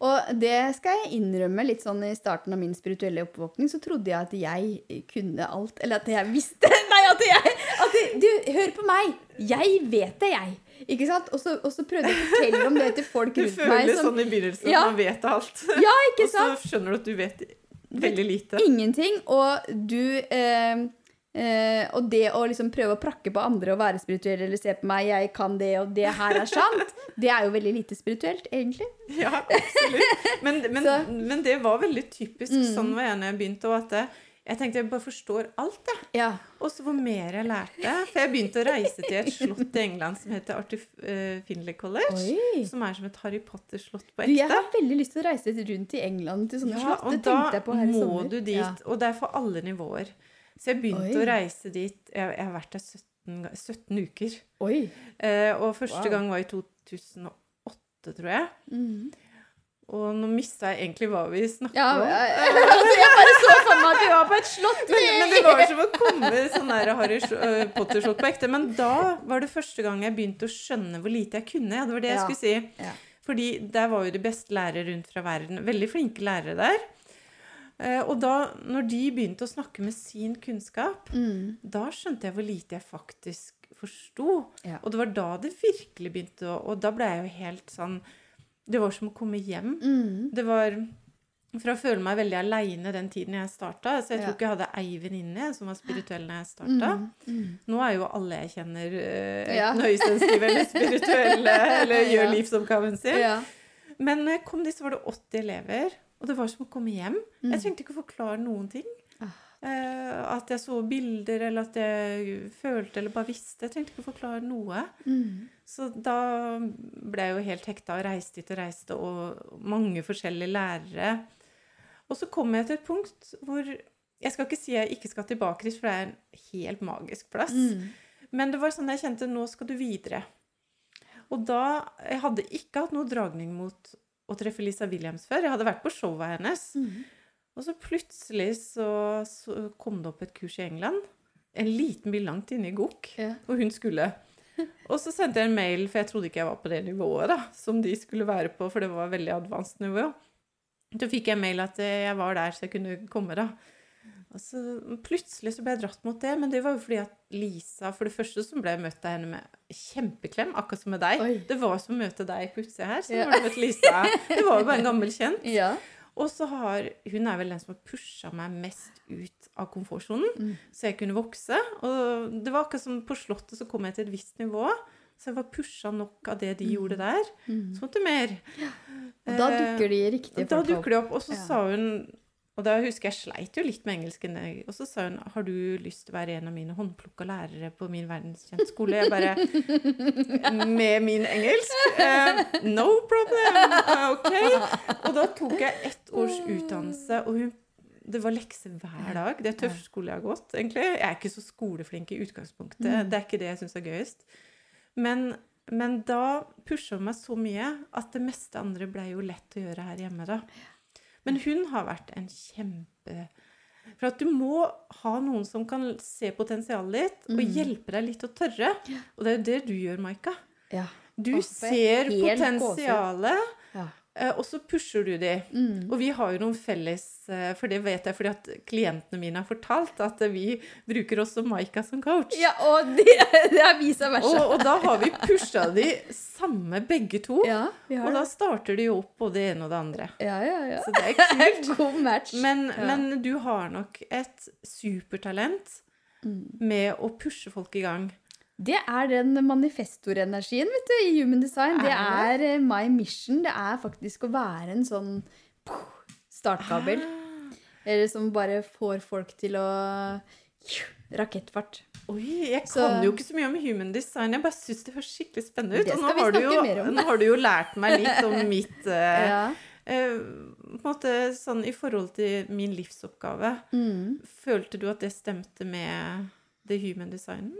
Speaker 1: Og det skal jeg innrømme litt sånn i starten av min spirituelle oppvåkning, så trodde jeg at jeg kunne alt. Eller at jeg visste Nei, at jeg at jeg, Du, hør på meg! Jeg vet det, jeg. Ikke sant? Og så, og så prøvde jeg å fortelle om det til folk rundt meg.
Speaker 2: Du føler
Speaker 1: Som,
Speaker 2: sånn i begynnelsen
Speaker 1: Ja.
Speaker 2: man vet alt.
Speaker 1: ja, ikke sant?
Speaker 2: Og så skjønner du at du vet veldig lite.
Speaker 1: Ingenting. Og du eh, eh, Og det å liksom prøve å prakke på andre og være spirituell eller se på meg, jeg kan det, og det her er sant, det er jo veldig lite spirituelt, egentlig.
Speaker 2: Ja, absolutt. Men, men,
Speaker 1: Mm.
Speaker 2: men det var veldig typisk. Sånn var jeg når jeg begynte. Og at jeg tenkte jeg bare forstår alt, jeg.
Speaker 1: Ja.
Speaker 2: Og også hvor mer jeg lærte. For jeg begynte å reise til et slott i England som heter Arthur eh, Finlay College.
Speaker 1: Oi.
Speaker 2: Som er som et Harry Potter-slott på
Speaker 1: Du, jeg
Speaker 2: ekte.
Speaker 1: har veldig lyst til å reise rundt i England til sånne
Speaker 2: Ja,
Speaker 1: slott. Det tenkte jeg på her i
Speaker 2: må
Speaker 1: sommer.
Speaker 2: du dit.
Speaker 1: Ja.
Speaker 2: Og det er for alle nivåer. Så jeg begynte
Speaker 1: Oi.
Speaker 2: å reise dit Jeg, jeg har vært der 17, 17 uker.
Speaker 1: Oi.
Speaker 2: Eh, og første
Speaker 1: Wow.
Speaker 2: gang var i 2008, tror jeg.
Speaker 1: Mm.
Speaker 2: Og nå mista jeg egentlig hva vi snakket
Speaker 1: Ja,
Speaker 2: om.
Speaker 1: jeg, altså, jeg bare så for meg at vi var på et slott.
Speaker 2: Men, men det var som å komme sånn der Harry uh, Potter-slott på ekte. Men da var det første gang jeg begynte å skjønne hvor lite jeg kunne. Ja, det var det jeg
Speaker 1: Ja.
Speaker 2: skulle si.
Speaker 1: Ja.
Speaker 2: Fordi der var jo de beste lærere rundt fra verden. Veldig flinke lærere der. Eh, og da, når de begynte å snakke med sin kunnskap,
Speaker 1: Mm.
Speaker 2: da skjønte jeg hvor lite jeg faktisk forsto.
Speaker 1: Ja.
Speaker 2: Og det var da det virkelig begynte å Og da ble jeg jo helt sånn Det var som å komme hjem.
Speaker 1: Mm.
Speaker 2: Det var fra å føle meg veldig aleine den tiden jeg starta. Så jeg tror
Speaker 1: Ja.
Speaker 2: ikke jeg hadde ei venninne som var spirituell når jeg starta.
Speaker 1: Mm. Mm.
Speaker 2: Nå er jo alle jeg kjenner uh,
Speaker 1: Ja.
Speaker 2: høysensitive eller spirituelle eller gjør
Speaker 1: Ja.
Speaker 2: livsoppgaven sin. Men når jeg kom dit, så var det 80 elever. Og det var som å komme hjem.
Speaker 1: Mm.
Speaker 2: Jeg trengte ikke å forklare noen ting.
Speaker 1: Ah.
Speaker 2: Eh, at jeg så bilder, eller at jeg følte eller bare visste. Jeg trengte ikke å forklare noe.
Speaker 1: Mm.
Speaker 2: Så da ble jeg jo helt hekta og reiste hit og reiste, og mange forskjellige lærere. Og så kom jeg til et punkt hvor Jeg skal ikke si jeg ikke skal tilbake dit, for det er en helt magisk plass.
Speaker 1: Mm.
Speaker 2: Men det var sånn jeg kjente nå skal du videre. Og da Jeg hadde ikke hatt noe dragning mot å treffe Lisa Williams før. Jeg hadde vært på showet hennes.
Speaker 1: Mm.
Speaker 2: Og så plutselig så, så kom det opp et kurs i England. En liten by langt inne i Gok.
Speaker 1: Ja.
Speaker 2: hvor hun skulle. Og så sendte jeg en mail, for jeg trodde ikke jeg var på det nivået da, som de skulle være på, for det var veldig advanced nivå. Så fikk jeg mail at eh, jeg var der, så jeg kunne komme, da. Så plutselig så ble jeg dratt mot det, men det var jo fordi at Lisa For det første så ble jeg møtt av henne med kjempeklem, akkurat som med deg.
Speaker 1: Oi.
Speaker 2: Det var som å møte deg på utsida her. Så
Speaker 1: Ja.
Speaker 2: var det møtt Lisa. Det var jo bare en gammel kjent.
Speaker 1: Ja.
Speaker 2: Og så har Hun er vel den som har pusha meg mest ut av komfortsonen,
Speaker 1: Mm.
Speaker 2: så jeg kunne vokse. Og det var akkurat som på Slottet så kom jeg til et visst nivå. Så jeg var pusha nok av det de gjorde der.
Speaker 1: Mm.
Speaker 2: Så måtte mer.
Speaker 1: Og da dukker de riktige
Speaker 2: da
Speaker 1: folk opp.
Speaker 2: dukker de opp. Og så
Speaker 1: Ja.
Speaker 2: sa hun Og da husker jeg sleit jo litt med engelsken. Og så sa hun har du lyst til å være en av mine håndplukka lærere på min verdenskjent skole. Jeg bare Med min engelsk? Eh, no problem. Eh, ok. Og da tok jeg ett års utdannelse, og hun det var lekser hver dag. Det er tøff skole jeg har gått, egentlig. Jeg er ikke så skoleflink i utgangspunktet.
Speaker 1: Mm.
Speaker 2: Det er ikke det jeg syns er gøyest. Men, men da pusha hun meg så mye at det meste andre ble jo lett å gjøre her hjemme, da. Men hun har vært en kjempe For at du må ha noen som kan se potensialet ditt, og
Speaker 1: Mm.
Speaker 2: hjelpe deg litt å tørre. Og det er jo det du gjør, Maika.
Speaker 1: Ja.
Speaker 2: Du ser potensialet, og så pusher du de.
Speaker 1: Mm.
Speaker 2: Og vi har jo noen felles eh, For det vet jeg fordi at klientene mine har fortalt at vi bruker også Maika som coach.
Speaker 1: ja, og det, det er visa versa.
Speaker 2: Og, og da har vi pusha de samme, begge to.
Speaker 1: ja, vi har
Speaker 2: Og da starter de jo opp både det ene og det andre.
Speaker 1: Ja, ja, ja.
Speaker 2: Så det er kult.
Speaker 1: God match.
Speaker 2: Men,
Speaker 1: Ja.
Speaker 2: men du har nok et supertalent
Speaker 1: Mm.
Speaker 2: med å pushe folk i gang.
Speaker 1: Det er den manifestorenergien vet du, i Human Design. Det
Speaker 2: Er
Speaker 1: eh, my mission. Det er faktisk å være en sånn startkabel.
Speaker 2: Ah.
Speaker 1: Eller som bare får folk til å Rakettfart.
Speaker 2: Oi, jeg
Speaker 1: Så-
Speaker 2: kan jo ikke så mye om human design. Jeg bare syns det høres skikkelig spennende ut. Og nå har, jo, nå har du jo lært meg litt om mitt eh,
Speaker 1: Ja.
Speaker 2: Uh, På en måte sånn i forhold til min livsoppgave.
Speaker 1: Mm.
Speaker 2: Følte du at det stemte med det human designen?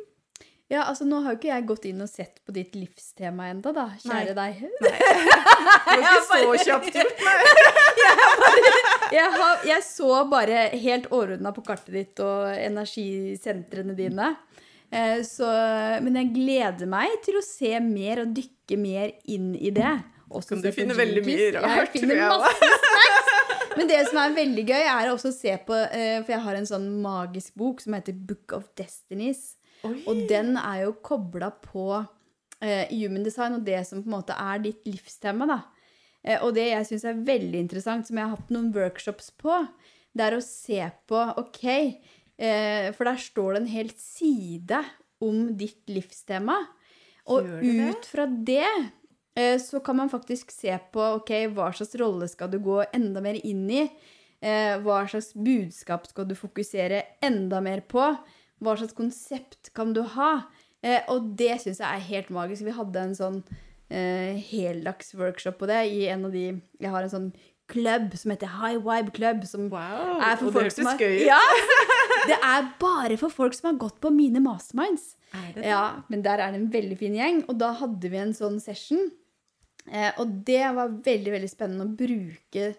Speaker 1: Ja, altså nå har jo ikke jeg gått inn og sett på ditt livstema enda, da. Kjære deg. Nei.
Speaker 2: Det var ikke så kjapt gjort, meg.
Speaker 1: Jeg, har, jeg så bare helt overordna på kartet ditt og energisentrene dine. Eh, Så, men jeg gleder meg til å se mer og dykke mer inn i det. Også
Speaker 2: du finner veldig mye rart,
Speaker 1: Jeg
Speaker 2: tror jeg
Speaker 1: masse snacks. Men det som er veldig gøy, er å se på eh, For jeg har en sånn magisk bok som heter Book of Destinies.
Speaker 2: Oi.
Speaker 1: Og den er jo kobla på eh, human design og det som på en måte er ditt livstema. da. Eh, og det jeg syns er veldig interessant, som jeg har hatt noen workshops på, det er å se på OK, eh, for der står det en hel side om ditt livstema. Og ut fra det eh, så kan man faktisk se på ok, hva slags rolle skal du gå enda mer inn i. Eh, hva slags budskap skal du fokusere enda mer på? Hva slags konsept kan du ha? Eh, og det syns jeg er helt magisk. Vi hadde en sånn eh, heldagsworkshop på det i en av de Jeg har en sånn klubb som heter High Vibe Club. Som
Speaker 2: Wow.
Speaker 1: er for
Speaker 2: og
Speaker 1: folk det
Speaker 2: hørtes gøy ut.
Speaker 1: Ja! Det er bare for folk som har gått på mine masterminds.
Speaker 2: Er det det?
Speaker 1: Ja, men der er det en veldig fin gjeng. Og da hadde vi en sånn session. Eh, og det var veldig, veldig spennende å bruke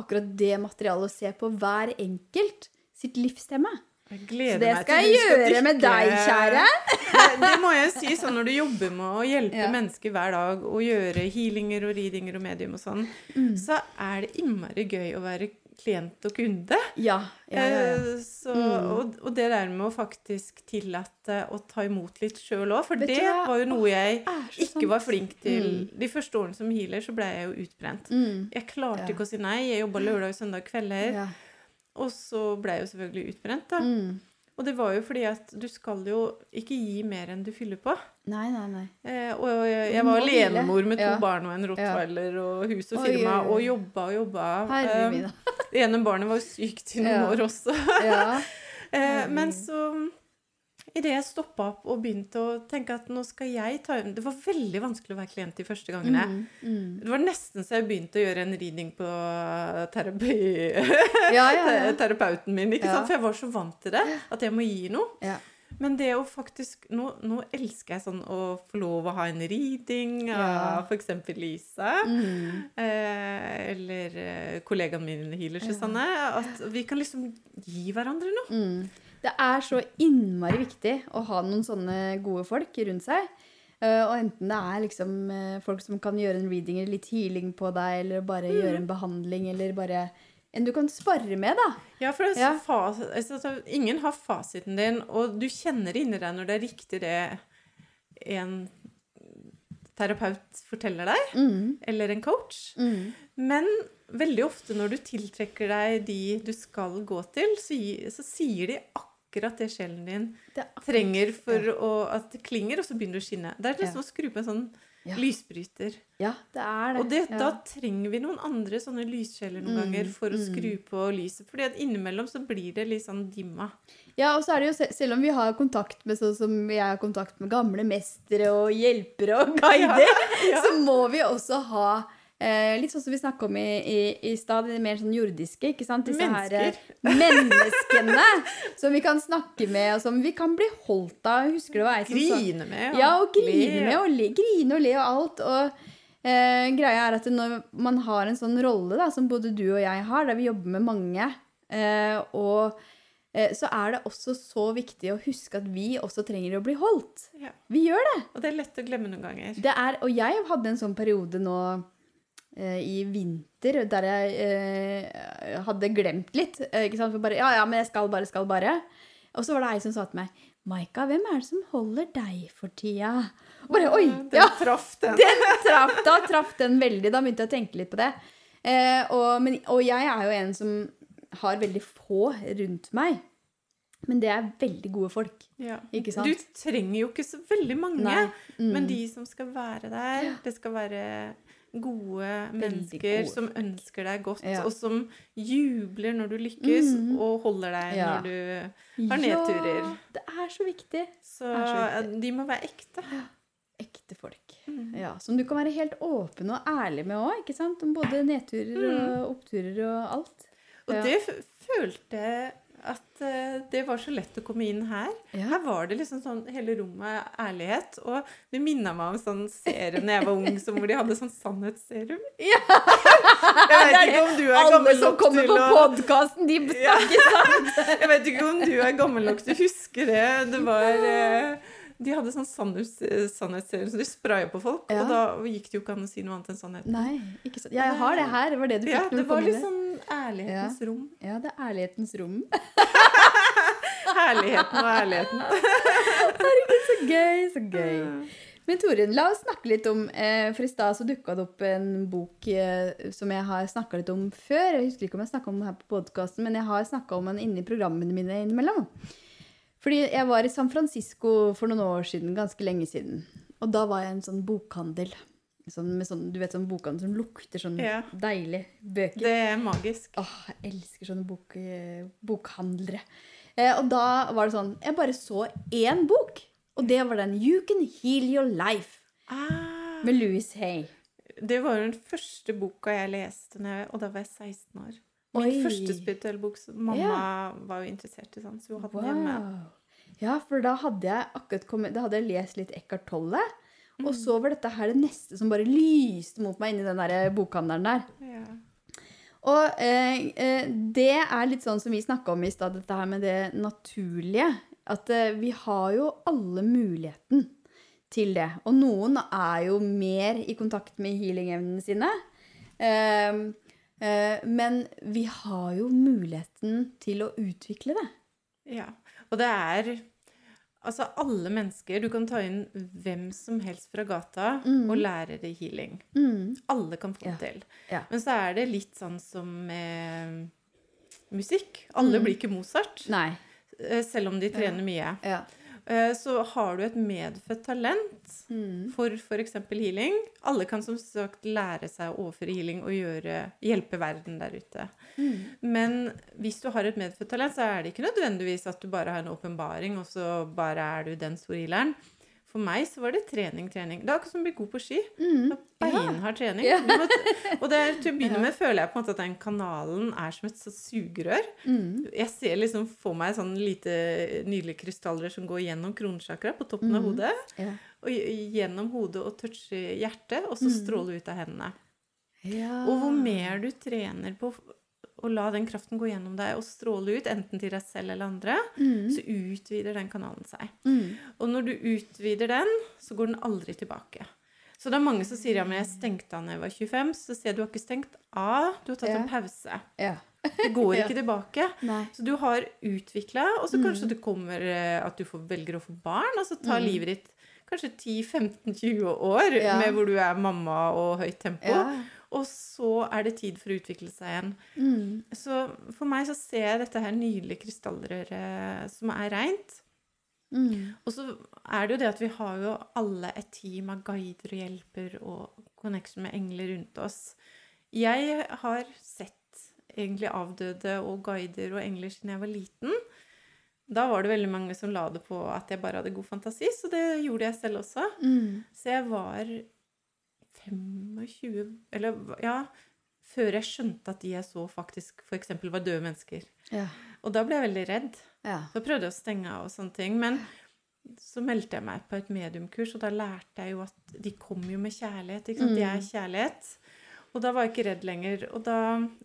Speaker 1: akkurat det materialet og se på hver enkelt sitt livstemme. Så det skal jeg
Speaker 2: skal
Speaker 1: gjøre med deg, kjære.
Speaker 2: Det, det må jeg si, sånn når du jobber med å hjelpe
Speaker 1: Ja.
Speaker 2: mennesker hver dag og gjøre healinger og readinger og medium og sånn,
Speaker 1: Mm.
Speaker 2: så er det innmari gøy å være klient og kunde.
Speaker 1: Ja, ja, ja, ja.
Speaker 2: Eh, Så,
Speaker 1: Mm.
Speaker 2: og, og det der med å faktisk tillate å ta imot litt sjøl òg, for det var jo noe jeg ikke var flink til. De første årene som healer så ble jeg jo utbrent.
Speaker 1: Mm.
Speaker 2: Jeg klarte ikke å si nei. Jeg jobba lørdag og søndag kvelder. Og så ble jeg jo selvfølgelig utbrent, da.
Speaker 1: Mm.
Speaker 2: Og det var jo fordi at du skal jo ikke gi mer enn du fyller på.
Speaker 1: Nei, nei, nei.
Speaker 2: Eh, og jeg, jeg var alenemor med to
Speaker 1: Ja.
Speaker 2: barn og en rottweiler og hus og firma,
Speaker 1: oi, oi.
Speaker 2: og jobba og jobba. Eh, det ene barnet var jo sykt i noen
Speaker 1: Ja.
Speaker 2: år også.
Speaker 1: Ja.
Speaker 2: Eh, men så Idet jeg stoppa opp og begynte å tenke at nå skal jeg ta Det var veldig vanskelig å være klient de første gangene.
Speaker 1: Mm. Mm.
Speaker 2: Det var nesten så jeg begynte å gjøre en reading på terapi...
Speaker 1: Ja, ja, ja.
Speaker 2: terapeuten min.
Speaker 1: Ja.
Speaker 2: For jeg var så vant til det. At jeg må gi noe.
Speaker 1: Ja.
Speaker 2: Men det å faktisk Nå, nå elsker jeg sånn å få lov å ha en reading
Speaker 1: Ja.
Speaker 2: av f.eks. Lisa.
Speaker 1: Mm.
Speaker 2: Eh, eller kollegaene kollegaen min Healer
Speaker 1: Ja.
Speaker 2: Susanne. At vi kan liksom gi hverandre noe.
Speaker 1: Mm. Det er så innmari viktig å ha noen sånne gode folk rundt seg. Eh, og enten det er liksom eh, folk som kan gjøre en reading eller litt healing på deg, eller bare
Speaker 2: Mm.
Speaker 1: gjøre en behandling, eller bare en du kan spare med, da.
Speaker 2: Ja, for
Speaker 1: Ja.
Speaker 2: fas altså, ingen har fasiten din, og du kjenner inni deg når det er riktig det en terapeut forteller deg,
Speaker 1: Mm.
Speaker 2: eller en coach.
Speaker 1: Mm.
Speaker 2: Men veldig ofte når du tiltrekker deg de du skal gå til, så, så sier de akkurat det sjelen din
Speaker 1: Det er akkurat-
Speaker 2: trenger for å, at det klinger, og så begynner det å skinne. Det er
Speaker 1: Ja.
Speaker 2: liksom å skru på en sånn
Speaker 1: Ja.
Speaker 2: lysbryter.
Speaker 1: Ja, det er det.
Speaker 2: Og det,
Speaker 1: ja.
Speaker 2: da trenger vi noen andre sånne lyssjeler noen
Speaker 1: Mm,
Speaker 2: ganger for å
Speaker 1: mm.
Speaker 2: skru på lyset. Fordi at innimellom så blir det litt sånn dimma.
Speaker 1: Ja, og så er det jo, selv om vi har kontakt med sånn som jeg har kontakt med gamle mestere og hjelpere og guider,
Speaker 2: Ja.
Speaker 1: så må vi også ha eh, litt sånn som vi snakka om i, i, i stad, det mer sånn jordiske, ikke sant? Disse her eh, menneskene som vi kan snakke med, og som vi kan bli holdt av. Husker du hva jeg som?
Speaker 2: Grine med.
Speaker 1: Ja, og grine
Speaker 2: le.
Speaker 1: med, og le, grine og le og alt. Og eh, greia er at når man har en sånn rolle, da, som både du og jeg har, der vi jobber med mange, eh, og eh, så er det også så viktig å huske at vi også trenger å bli holdt.
Speaker 2: Ja.
Speaker 1: Vi gjør det.
Speaker 2: Og det er lett å glemme noen ganger.
Speaker 1: det er, og jeg hadde en sånn periode nå i vinter der jeg eh, hadde glemt litt. eh, ikke sant? For bare, ja, ja, men jeg skal bare, skal bare. Og så var det ei som sa til meg Maika, hvem er det som holder deg for tida? Og bare, oi,
Speaker 2: Den
Speaker 1: ja,
Speaker 2: traff den.
Speaker 1: den traff, da traff den veldig. Da begynte jeg å tenke litt på det. Eh, og, men, og jeg er jo en som har veldig få rundt meg. Men det er veldig gode folk.
Speaker 2: Ja.
Speaker 1: Ikke sant?
Speaker 2: Du trenger jo ikke så veldig mange.
Speaker 1: Mm.
Speaker 2: Men de som skal være der, det skal være gode mennesker
Speaker 1: gode
Speaker 2: som ønsker deg godt,
Speaker 1: Ja.
Speaker 2: og som jubler når du lykkes,
Speaker 1: Mhm.
Speaker 2: og holder deg
Speaker 1: Ja.
Speaker 2: når du har nedturer.
Speaker 1: Ja, det er så viktig.
Speaker 2: Så
Speaker 1: så viktig.
Speaker 2: de må være ekte.
Speaker 1: Ekte folk.
Speaker 2: Mm.
Speaker 1: Ja, Som du kan være helt åpen og ærlig med òg. Om både nedturer og oppturer og alt.
Speaker 2: Og det følte at eh, det var så lett å komme inn her.
Speaker 1: Ja.
Speaker 2: Her var det liksom sånn hele rommet ærlighet. Og det minna meg om sånn serum da jeg var ung, som hvor de hadde sånn sannhetsserum.
Speaker 1: Ja.
Speaker 2: Jeg vet ikke om du er
Speaker 1: Alle
Speaker 2: gammel
Speaker 1: som kommer på
Speaker 2: å
Speaker 1: podkasten, de
Speaker 2: Ja.
Speaker 1: snakker sant!
Speaker 2: Jeg vet ikke om du er gammel nok til å huske det. Det var eh, De hadde sånn sannhets, sannhetsserum som de spraya på folk,
Speaker 1: Ja.
Speaker 2: og da gikk det jo ikke an å si noe annet enn sannheten.
Speaker 1: Nei, ikke sant. Ja, jeg har det her. Det var det du fikk
Speaker 2: Ja, det var litt sånn ærlighetens rom.
Speaker 1: Ja, det er ærlighetens rom.
Speaker 2: Herligheten og ærligheten.
Speaker 1: Herregud, Så gøy, så gøy. Men Torunn, la oss snakke litt om eh, For i stad så dukka det opp en bok eh, som jeg har snakka litt om før. Jeg husker ikke om jeg snakka om den her på podkasten, men jeg har snakka om den inni programmene mine innimellom. Fordi jeg var i San Francisco for noen år siden, ganske lenge siden. Og da var jeg i en sånn bokhandel. Sånn, med sånn, du vet sånn bokhandel som lukter sånn
Speaker 2: Ja.
Speaker 1: deilig bøker.
Speaker 2: Det er magisk.
Speaker 1: Åh, jeg elsker sånne bok, eh, bokhandlere. Eh, og da var det sånn Jeg bare så én bok, og det var den You Can Heal Your Life
Speaker 2: Ah,
Speaker 1: med Louis Hay.
Speaker 2: det var den første boka jeg leste, og da var jeg 16 år. Min
Speaker 1: Oi.
Speaker 2: første spirituelle bok. Så mamma var jo interessert i sånn, så hun hadde den hjemme.
Speaker 1: Ja, for da hadde jeg akkurat kommet, da hadde jeg lest litt Eckhart Tolle. Og så var dette her det neste som bare lyste mot meg inni den der bokhandelen der.
Speaker 2: Ja.
Speaker 1: Og eh, eh, det er litt sånn som vi snakka om i stad, dette her med det naturlige. At eh, vi har jo alle muligheten til det. Og noen er jo mer i kontakt med healing-evnene sine. Eh, eh, men vi har jo muligheten til å utvikle det.
Speaker 2: ja. Og det er Altså, alle mennesker Du kan ta inn hvem som helst fra gata og lære det healing.
Speaker 1: Mm.
Speaker 2: Alle kan få
Speaker 1: Ja.
Speaker 2: til.
Speaker 1: Ja.
Speaker 2: Men så er det litt sånn som med musikk. Alle blir ikke Mozart,
Speaker 1: Nei.
Speaker 2: eh, selv om de trener mye.
Speaker 1: Ja.
Speaker 2: Eh, Så har du et medfødt talent
Speaker 1: Mm.
Speaker 2: for f.eks. healing. Alle kan som sagt lære seg å overføre healing og gjøre, hjelpe verden der ute.
Speaker 1: Mm.
Speaker 2: Men hvis du har et medfødt talent, så er det ikke nødvendigvis at du bare har en åpenbaring, og så bare er du den store healeren. For meg så var det trening, trening. Det er akkurat som å bli god på ski.
Speaker 1: Mm.
Speaker 2: Beinhard trening.
Speaker 1: Ja.
Speaker 2: Og det til å begynne med føler jeg på en måte at den kanalen er som et sugerør.
Speaker 1: Mm.
Speaker 2: Jeg ser liksom for meg sånn lite nydelige krystaller som går gjennom kronesjakra på toppen av
Speaker 1: Mhm.
Speaker 2: hodet.
Speaker 1: Ja.
Speaker 2: Og gjennom hodet og toucher hjertet, og så
Speaker 1: Mhm.
Speaker 2: stråle ut av hendene.
Speaker 1: Ja.
Speaker 2: Og hvor mer du trener på å la den kraften gå gjennom deg og stråle ut, enten til deg selv eller andre,
Speaker 1: Mm.
Speaker 2: så utvider den kanalen seg.
Speaker 1: Mm.
Speaker 2: Og når du utvider den, så går den aldri tilbake. Så det er mange som sier ja, men jeg stengte da jeg var 25. Så sier jeg du har ikke stengt av, du har tatt
Speaker 1: Ja.
Speaker 2: en pause.
Speaker 1: Ja.
Speaker 2: Det går
Speaker 1: Ja.
Speaker 2: ikke tilbake.
Speaker 1: Nei.
Speaker 2: Så du har utvikla, og så
Speaker 1: Mm.
Speaker 2: kanskje det kommer eh, at du får, velger å få barn, og så tar
Speaker 1: Mm.
Speaker 2: livet ditt kanskje 10-15-20 år
Speaker 1: Ja.
Speaker 2: med hvor du er mamma og høyt tempo. Og så er det tid for å utvikle seg igjen.
Speaker 1: Mm.
Speaker 2: Så for meg så ser jeg dette her nydelige krystallrøret som er reint.
Speaker 1: Mm.
Speaker 2: Og så er det jo det at vi har jo alle et team av guider og hjelper og connection med engler rundt oss. Jeg har sett egentlig avdøde og guider og engler siden jeg var liten. Da var det veldig mange som la det på at jeg bare hadde god fantasi, så det gjorde jeg selv også.
Speaker 1: Mm.
Speaker 2: Så jeg var 25 Eller ja Før jeg skjønte at de jeg så, faktisk f.eks. var døde mennesker.
Speaker 1: Ja.
Speaker 2: Og da ble jeg veldig redd.
Speaker 1: Ja.
Speaker 2: Så prøvde jeg å stenge av og sånne ting. Men så meldte jeg meg på et mediumkurs, og da lærte jeg jo at de kommer jo med kjærlighet. Ikke sant? De er
Speaker 1: Mm.
Speaker 2: kjærlighet. Og da var jeg ikke redd lenger. Og da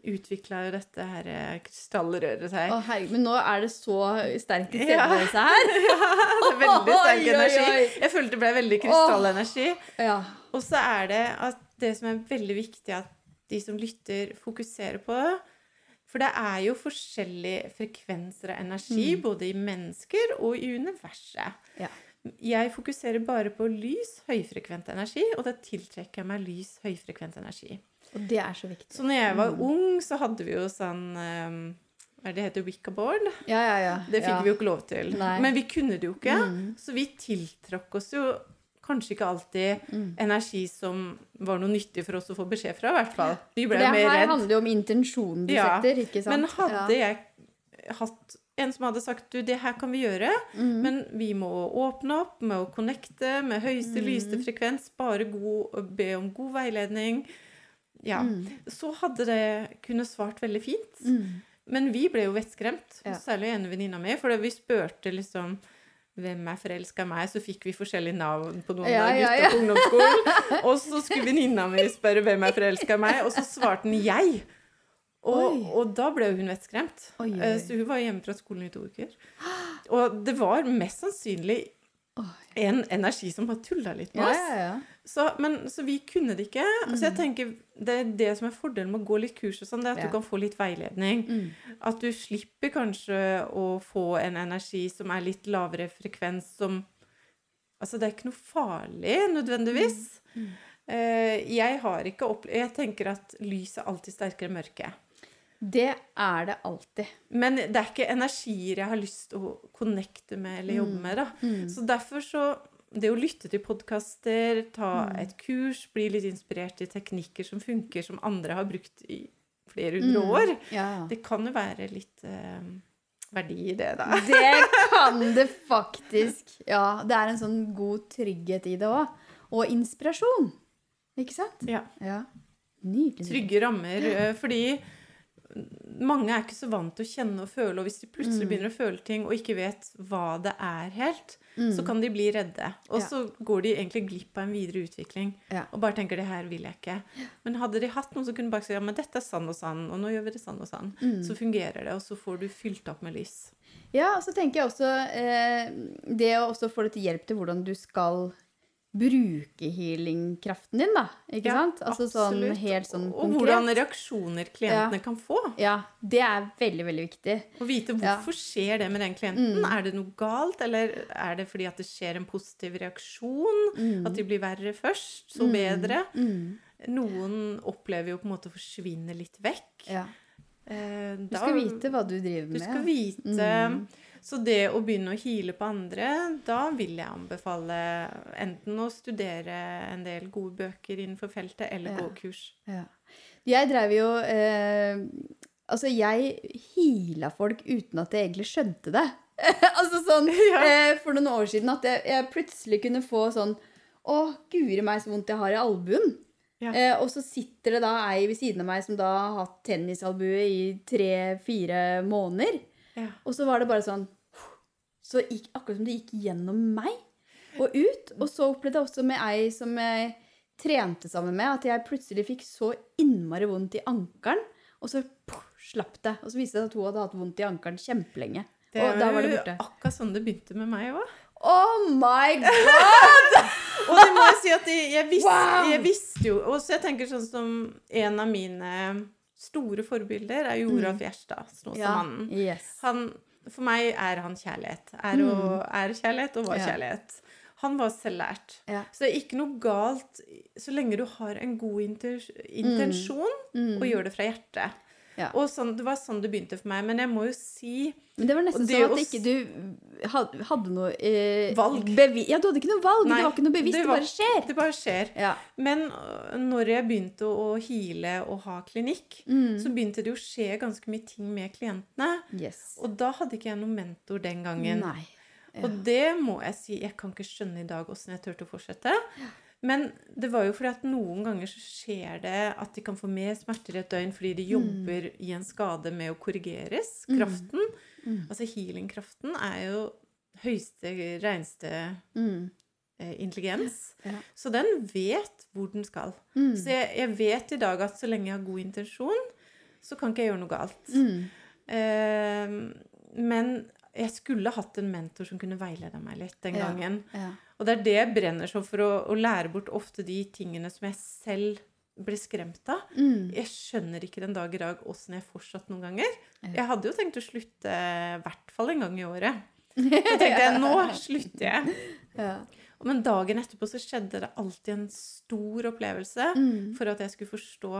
Speaker 2: utvikla jo dette her eh, krystallrøret seg.
Speaker 1: Å, herregud, men nå er det så sterk
Speaker 2: Ja.
Speaker 1: tilstedeværelse her.
Speaker 2: det er veldig sterk
Speaker 1: Oi,
Speaker 2: energi.
Speaker 1: oi.
Speaker 2: Jeg følte det ble veldig krystallenergi.
Speaker 1: Ja.
Speaker 2: Og så er det at det som er veldig viktig at de som lytter, fokuserer på. For det er jo forskjellige frekvenser av energi,
Speaker 1: Mm.
Speaker 2: både i mennesker og i universet.
Speaker 1: Ja.
Speaker 2: Jeg fokuserer bare på lys, høyfrekvent energi, og da tiltrekker jeg meg lys, høyfrekvent energi.
Speaker 1: Og det er så viktig.
Speaker 2: Så når jeg var
Speaker 1: Mm.
Speaker 2: ung, så hadde vi jo sånn um, Hva er det heter? Wicca-board?
Speaker 1: Ja, ja, ja.
Speaker 2: Det fikk
Speaker 1: ja.
Speaker 2: vi jo ikke lov til.
Speaker 1: Nei.
Speaker 2: Men vi kunne det jo ikke.
Speaker 1: Mm.
Speaker 2: Så vi tiltrakk oss jo kanskje ikke alltid
Speaker 1: Mm.
Speaker 2: energi som var noe nyttig for oss å få beskjed fra, i hvert fall. Vi
Speaker 1: mer
Speaker 2: ble
Speaker 1: det her handler jo om intensjonen du
Speaker 2: Ja,
Speaker 1: setter, ikke sant?
Speaker 2: Men hadde
Speaker 1: ja.
Speaker 2: jeg hatt en som hadde sagt du, det her kan vi gjøre,
Speaker 1: Mm.
Speaker 2: men vi må åpne opp med å connecte med høyeste,
Speaker 1: Mm.
Speaker 2: lyste frekvens, bare god, be om god veiledning, ja,
Speaker 1: Mm.
Speaker 2: så hadde det kunne svart veldig fint.
Speaker 1: Mm.
Speaker 2: Men vi ble jo vettskremt,
Speaker 1: Ja.
Speaker 2: særlig ene venninna mi, for vi spurte liksom hvem er forelska meg, så fikk vi forskjellige navn på noen
Speaker 1: Ja,
Speaker 2: av
Speaker 1: ja,
Speaker 2: gutta
Speaker 1: ja.
Speaker 2: på ungdomsskolen. Og så skulle venninna mi spørre hvem er forelska meg, og så svarte den jeg. Og, og da ble hun vettskremt. Eh. Så hun var hjemme fra skolen i to uker. Og det var mest sannsynlig en energi som bare tulla litt med
Speaker 1: Ja,
Speaker 2: oss. Så, men, så vi kunne det ikke. Så jeg
Speaker 1: Mm.
Speaker 2: tenker, det er det som er fordelen med å gå litt kurs og sånn, det er at
Speaker 1: Ja.
Speaker 2: du kan få litt veiledning.
Speaker 1: Mm.
Speaker 2: At du slipper kanskje å få en energi som er litt lavere frekvens, som Altså, det er ikke noe farlig nødvendigvis.
Speaker 1: Mm.
Speaker 2: Eh, jeg har ikke opplevd Jeg tenker at lys er alltid sterkere enn mørke.
Speaker 1: Det er det alltid.
Speaker 2: Men det er ikke energier jeg har lyst til å connecte med eller jobbe
Speaker 1: Mm.
Speaker 2: med, da.
Speaker 1: Mm.
Speaker 2: Så derfor så Det å lytte til podkaster, ta
Speaker 1: Mm.
Speaker 2: et kurs, bli litt inspirert i teknikker som funker, som andre har brukt i flere hundre
Speaker 1: Mm.
Speaker 2: år,
Speaker 1: Ja.
Speaker 2: det kan jo være litt uh, verdi i det, da.
Speaker 1: Det kan det faktisk. Ja, det er en sånn god trygghet i det òg. Og inspirasjon. Ikke sant?
Speaker 2: Ja.
Speaker 1: Ja. Nydelig.
Speaker 2: Trygge rammer. eh, Fordi mange er ikke så vant til å kjenne og føle, og hvis de plutselig
Speaker 1: Mm.
Speaker 2: begynner å føle ting og ikke vet hva det er helt, så kan de bli redde. Og
Speaker 1: Ja.
Speaker 2: så går de egentlig glipp av en videre utvikling.
Speaker 1: Ja.
Speaker 2: Og bare tenker 'det her vil jeg ikke'. Men hadde de hatt noen som kunne bare si 'ja, men dette er sann og sann', og nå gjør vi det sann og sann,
Speaker 1: Mm.
Speaker 2: så fungerer det, og så får du fylt opp med lys.
Speaker 1: Ja, og så tenker jeg også eh, det å også få litt hjelp til hvordan du skal bruke healingkraften din, da. Ikke
Speaker 2: Ja,
Speaker 1: sant? Altså sånn
Speaker 2: absolutt.
Speaker 1: helt sånn
Speaker 2: Og hvordan reaksjoner klientene kan få.
Speaker 1: Ja, det er veldig, veldig viktig.
Speaker 2: Å vite
Speaker 1: Ja.
Speaker 2: hvorfor skjer det med den klienten. Er det noe galt, eller er det fordi at det skjer en positiv reaksjon? At de blir verre først, så bedre? Noen opplever jo på en måte å forsvinne litt vekk.
Speaker 1: Ja.
Speaker 2: Eh,
Speaker 1: Du skal vite hva du driver med.
Speaker 2: Du skal vite Så det å begynne å hile på andre, da vil jeg anbefale enten å studere en del gode bøker innenfor feltet, eller
Speaker 1: Ja.
Speaker 2: gå kurs.
Speaker 1: Ja. Jeg dreiv jo eh, Altså, jeg heala folk uten at jeg egentlig skjønte det. altså sånn
Speaker 2: Ja.
Speaker 1: eh, for noen år siden at jeg, jeg plutselig kunne få sånn Å, guri meg så vondt jeg har i albuen.
Speaker 2: Ja.
Speaker 1: Eh, og så sitter det da ei ved siden av meg som da har hatt tennisalbue i tre-fire måneder.
Speaker 2: Ja.
Speaker 1: Og så var det bare sånn Så gikk, akkurat som det gikk gjennom meg og ut. Og så opplevde jeg også med ei som jeg trente sammen med, at jeg plutselig fikk så innmari vondt i ankelen. Og så poff, slapp det. Og så viste det seg at hun hadde hatt vondt i ankelen kjempelenge.
Speaker 2: Det
Speaker 1: Og da var det
Speaker 2: jo akkurat sånn det begynte med meg òg.
Speaker 1: Oh my god!
Speaker 2: Og det må jeg si at jeg, jeg, visste,
Speaker 1: Wow!
Speaker 2: jeg visste jo Og så jeg tenker sånn som en av mine store forbilder er Joralf Gjerstad, Snåsamannen.
Speaker 1: Yes.
Speaker 2: Han, for meg er han kjærlighet. Er, og, er kjærlighet og var kjærlighet. Han var selvlært.
Speaker 1: Ja.
Speaker 2: Så det er ikke noe galt så lenge du har en god inter- intensjon og gjør det fra hjertet.
Speaker 1: Ja.
Speaker 2: Og sånn, Det var sånn det begynte for meg. Men jeg må jo si
Speaker 1: Men det var nesten
Speaker 2: det
Speaker 1: sånn at ikke du hadde, noe eh,
Speaker 2: Valg.
Speaker 1: ja, du hadde ikke noe valg.
Speaker 2: Nei,
Speaker 1: det var ikke noe bevisst.
Speaker 2: det
Speaker 1: Det, bare skjer.
Speaker 2: Det bare skjer.
Speaker 1: Ja.
Speaker 2: Men øh, når jeg begynte å heale og ha klinikk,
Speaker 1: Mm.
Speaker 2: så begynte det jo å skje ganske mye ting med klientene.
Speaker 1: Yes.
Speaker 2: Og da hadde ikke jeg noen mentor den gangen.
Speaker 1: Nei. Ja.
Speaker 2: Og det må jeg si, jeg kan ikke skjønne i dag åssen jeg turte å fortsette. Men det var jo fordi at noen ganger så skjer det at de kan få mer smerter i et døgn fordi de jobber i en skade med å korrigeres. Kraften. Altså healing-kraften er jo høyeste, reneste
Speaker 1: Mm.
Speaker 2: eh, intelligens.
Speaker 1: Ja.
Speaker 2: Så den vet hvor den skal.
Speaker 1: Mm.
Speaker 2: Så jeg, jeg vet i dag at så lenge jeg har god intensjon, så kan ikke jeg gjøre noe galt.
Speaker 1: Mm.
Speaker 2: Eh, men jeg skulle hatt en mentor som kunne veileda meg litt den gangen.
Speaker 1: Ja.
Speaker 2: Og det er det jeg brenner sånn for å, å lære bort ofte de tingene som jeg selv ble skremt av.
Speaker 1: Mm.
Speaker 2: Jeg skjønner ikke den dag i dag åssen jeg fortsatt noen ganger. Jeg hadde jo tenkt å slutte i hvert fall en gang i året. Så tenkte jeg nå slutter jeg.
Speaker 1: Ja.
Speaker 2: Men dagen etterpå så skjedde det alltid en stor opplevelse
Speaker 1: Mm.
Speaker 2: for at jeg skulle forstå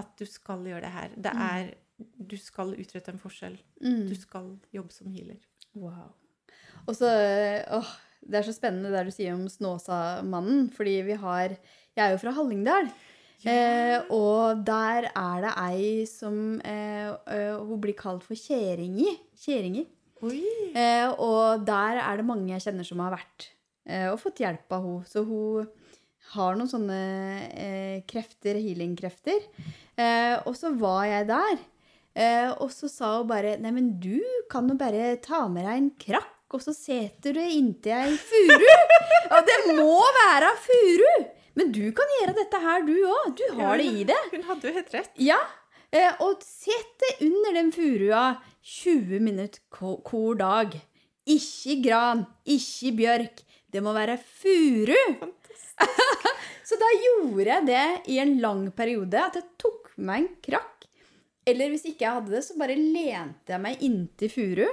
Speaker 2: at du skal gjøre det her. Det er Du skal utrette en forskjell.
Speaker 1: Mm.
Speaker 2: Du skal jobbe som healer.
Speaker 1: Wow. Og så åh, Det er så spennende det du sier om Snåsamannen, fordi vi har Jeg er jo fra Hallingdal. Eh, og der er det ei som eh, Hun blir kalt for Kjeringi. Kjeringi. Eh, og der er det mange jeg kjenner som har vært eh, og fått hjelp av henne. Så hun har noen sånne eh, krefter, healing-krefter. Eh, og så var jeg der, eh, og så sa hun bare Nei, men du kan jo bare ta med deg en krakk, og så setter du inntil ei furu. Ja, det må være furu! Men du kan gjøre dette her, du òg. Du har det i det.
Speaker 2: Hun hadde jo helt rett.
Speaker 1: Ja, eh, og sett det under den furua 20 minutter hver dag. Ikke gran, ikke bjørk. Det må være furu. Så da gjorde jeg det i en lang periode, at jeg tok meg en krakk. Eller hvis ikke jeg hadde det, så bare lente jeg meg inntil furu.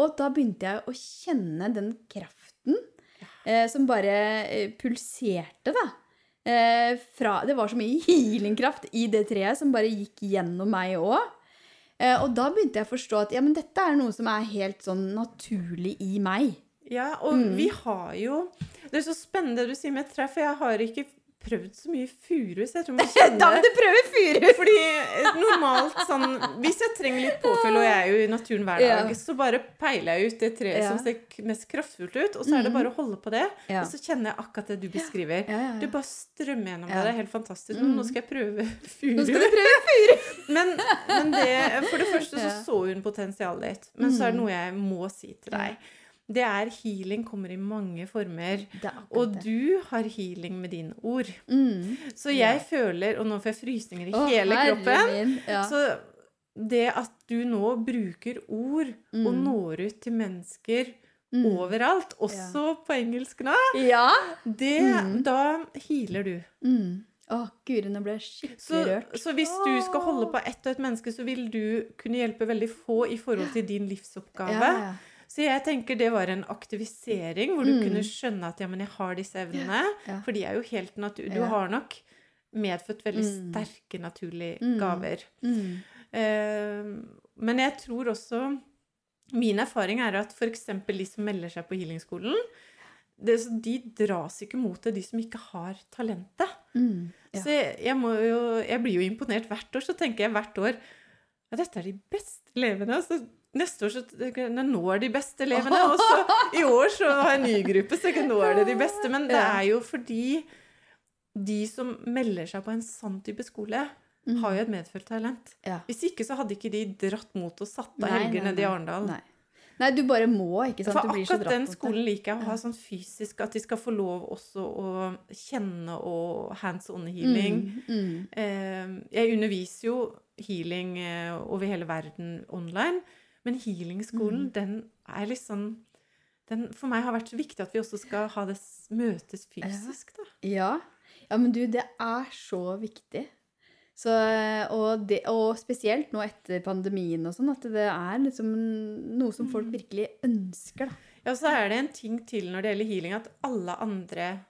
Speaker 1: Og da begynte jeg å kjenne den kraften eh, som bare eh, pulserte, da. Eh, fra, det var så mye healingkraft i det treet som bare gikk gjennom meg òg. Eh, og da begynte jeg å forstå at ja, men dette er noe som er helt sånn naturlig i meg.
Speaker 2: Ja, og
Speaker 1: Mm.
Speaker 2: vi har jo Det er så spennende det du sier med tre, for jeg har ikke prøvd så mye furu, så jeg tror man kjenner
Speaker 1: Da må du prøve furu!
Speaker 2: Fordi eh, normalt sånn Hvis jeg trenger litt påfyll, og jeg er jo i naturen hver dag,
Speaker 1: Ja.
Speaker 2: så bare peiler jeg ut det treet
Speaker 1: Ja.
Speaker 2: som ser mest kraftfullt ut, og så er det
Speaker 1: Mhm.
Speaker 2: bare å holde på det.
Speaker 1: Ja.
Speaker 2: Og så kjenner jeg akkurat det du beskriver. Det bare strømmer gjennom deg. Det er helt fantastisk. Mm. nå
Speaker 1: Mhm.
Speaker 2: skal jeg prøve
Speaker 1: Nå skal du prøve furu!
Speaker 2: Men, men det, for det første så så hun potensialet ditt. Men så er det
Speaker 1: Mhm.
Speaker 2: noe jeg må si til deg. Det er healing kommer i mange former.
Speaker 1: Er
Speaker 2: Og du har healing med dine ord.
Speaker 1: Mm.
Speaker 2: Så jeg føler, og nå får jeg frysninger i
Speaker 1: Å,
Speaker 2: hele kroppen.
Speaker 1: Ja.
Speaker 2: Så det at du nå bruker ord og
Speaker 1: Mm.
Speaker 2: når ut til mennesker
Speaker 1: Mm.
Speaker 2: overalt, også på engelsk nå,
Speaker 1: Ja.
Speaker 2: det,
Speaker 1: Mm.
Speaker 2: da healer du.
Speaker 1: Mm. Å, guri, nå ble jeg skikkelig
Speaker 2: Så,
Speaker 1: rørt.
Speaker 2: så hvis du skal holde på ett og ett menneske, så vil du kunne hjelpe veldig få i forhold til din livsoppgave.
Speaker 1: Ja, ja.
Speaker 2: Så jeg tenker det var en aktivisering hvor du
Speaker 1: Mm.
Speaker 2: kunne skjønne at ja, men jeg har disse evnene.
Speaker 1: Ja.
Speaker 2: For de er jo helt natur... Du har nok medfødt veldig
Speaker 1: Mm.
Speaker 2: sterke naturlige
Speaker 1: Mm.
Speaker 2: gaver.
Speaker 1: Mm.
Speaker 2: Eh, men jeg tror også Min erfaring er at f.eks. de som melder seg på healingskolen, det, de dras ikke mot det, de som ikke har talentet.
Speaker 1: Mm. Ja.
Speaker 2: Så jeg, jeg, må jo, jeg blir jo imponert hvert år. Så tenker jeg hvert år ja, dette er de beste elevene. Så neste år så nå er de beste elevene. Og så i år så har jeg en ny gruppe, så nå er det de beste. Men det er jo fordi de som melder seg på en sånn type skole,
Speaker 1: Mm.
Speaker 2: har jo et medfølt talent.
Speaker 1: Ja.
Speaker 2: Hvis ikke så hadde ikke de dratt mot og satt av helger nede i. Arendal.
Speaker 1: Nei. Nei, du bare må, ikke sant?
Speaker 2: For
Speaker 1: Du blir så
Speaker 2: akkurat den skolen liker jeg å ha sånn fysisk, at de skal få lov også å kjenne og hands on healing.
Speaker 1: Mm. Mm.
Speaker 2: Jeg underviser jo healing eh, over hele verden online, men healingskolen,
Speaker 1: Mm.
Speaker 2: den er litt sånn den for meg har vært så viktig at vi også skal ha det møtes fysisk, da.
Speaker 1: Ja. ja, men du, det er så viktig. Så, og, det, og spesielt nå etter pandemien og sånn, at det er liksom noe som
Speaker 2: Mm.
Speaker 1: folk virkelig ønsker, da.
Speaker 2: Ja, så er det en ting til når det gjelder healing, at alle andre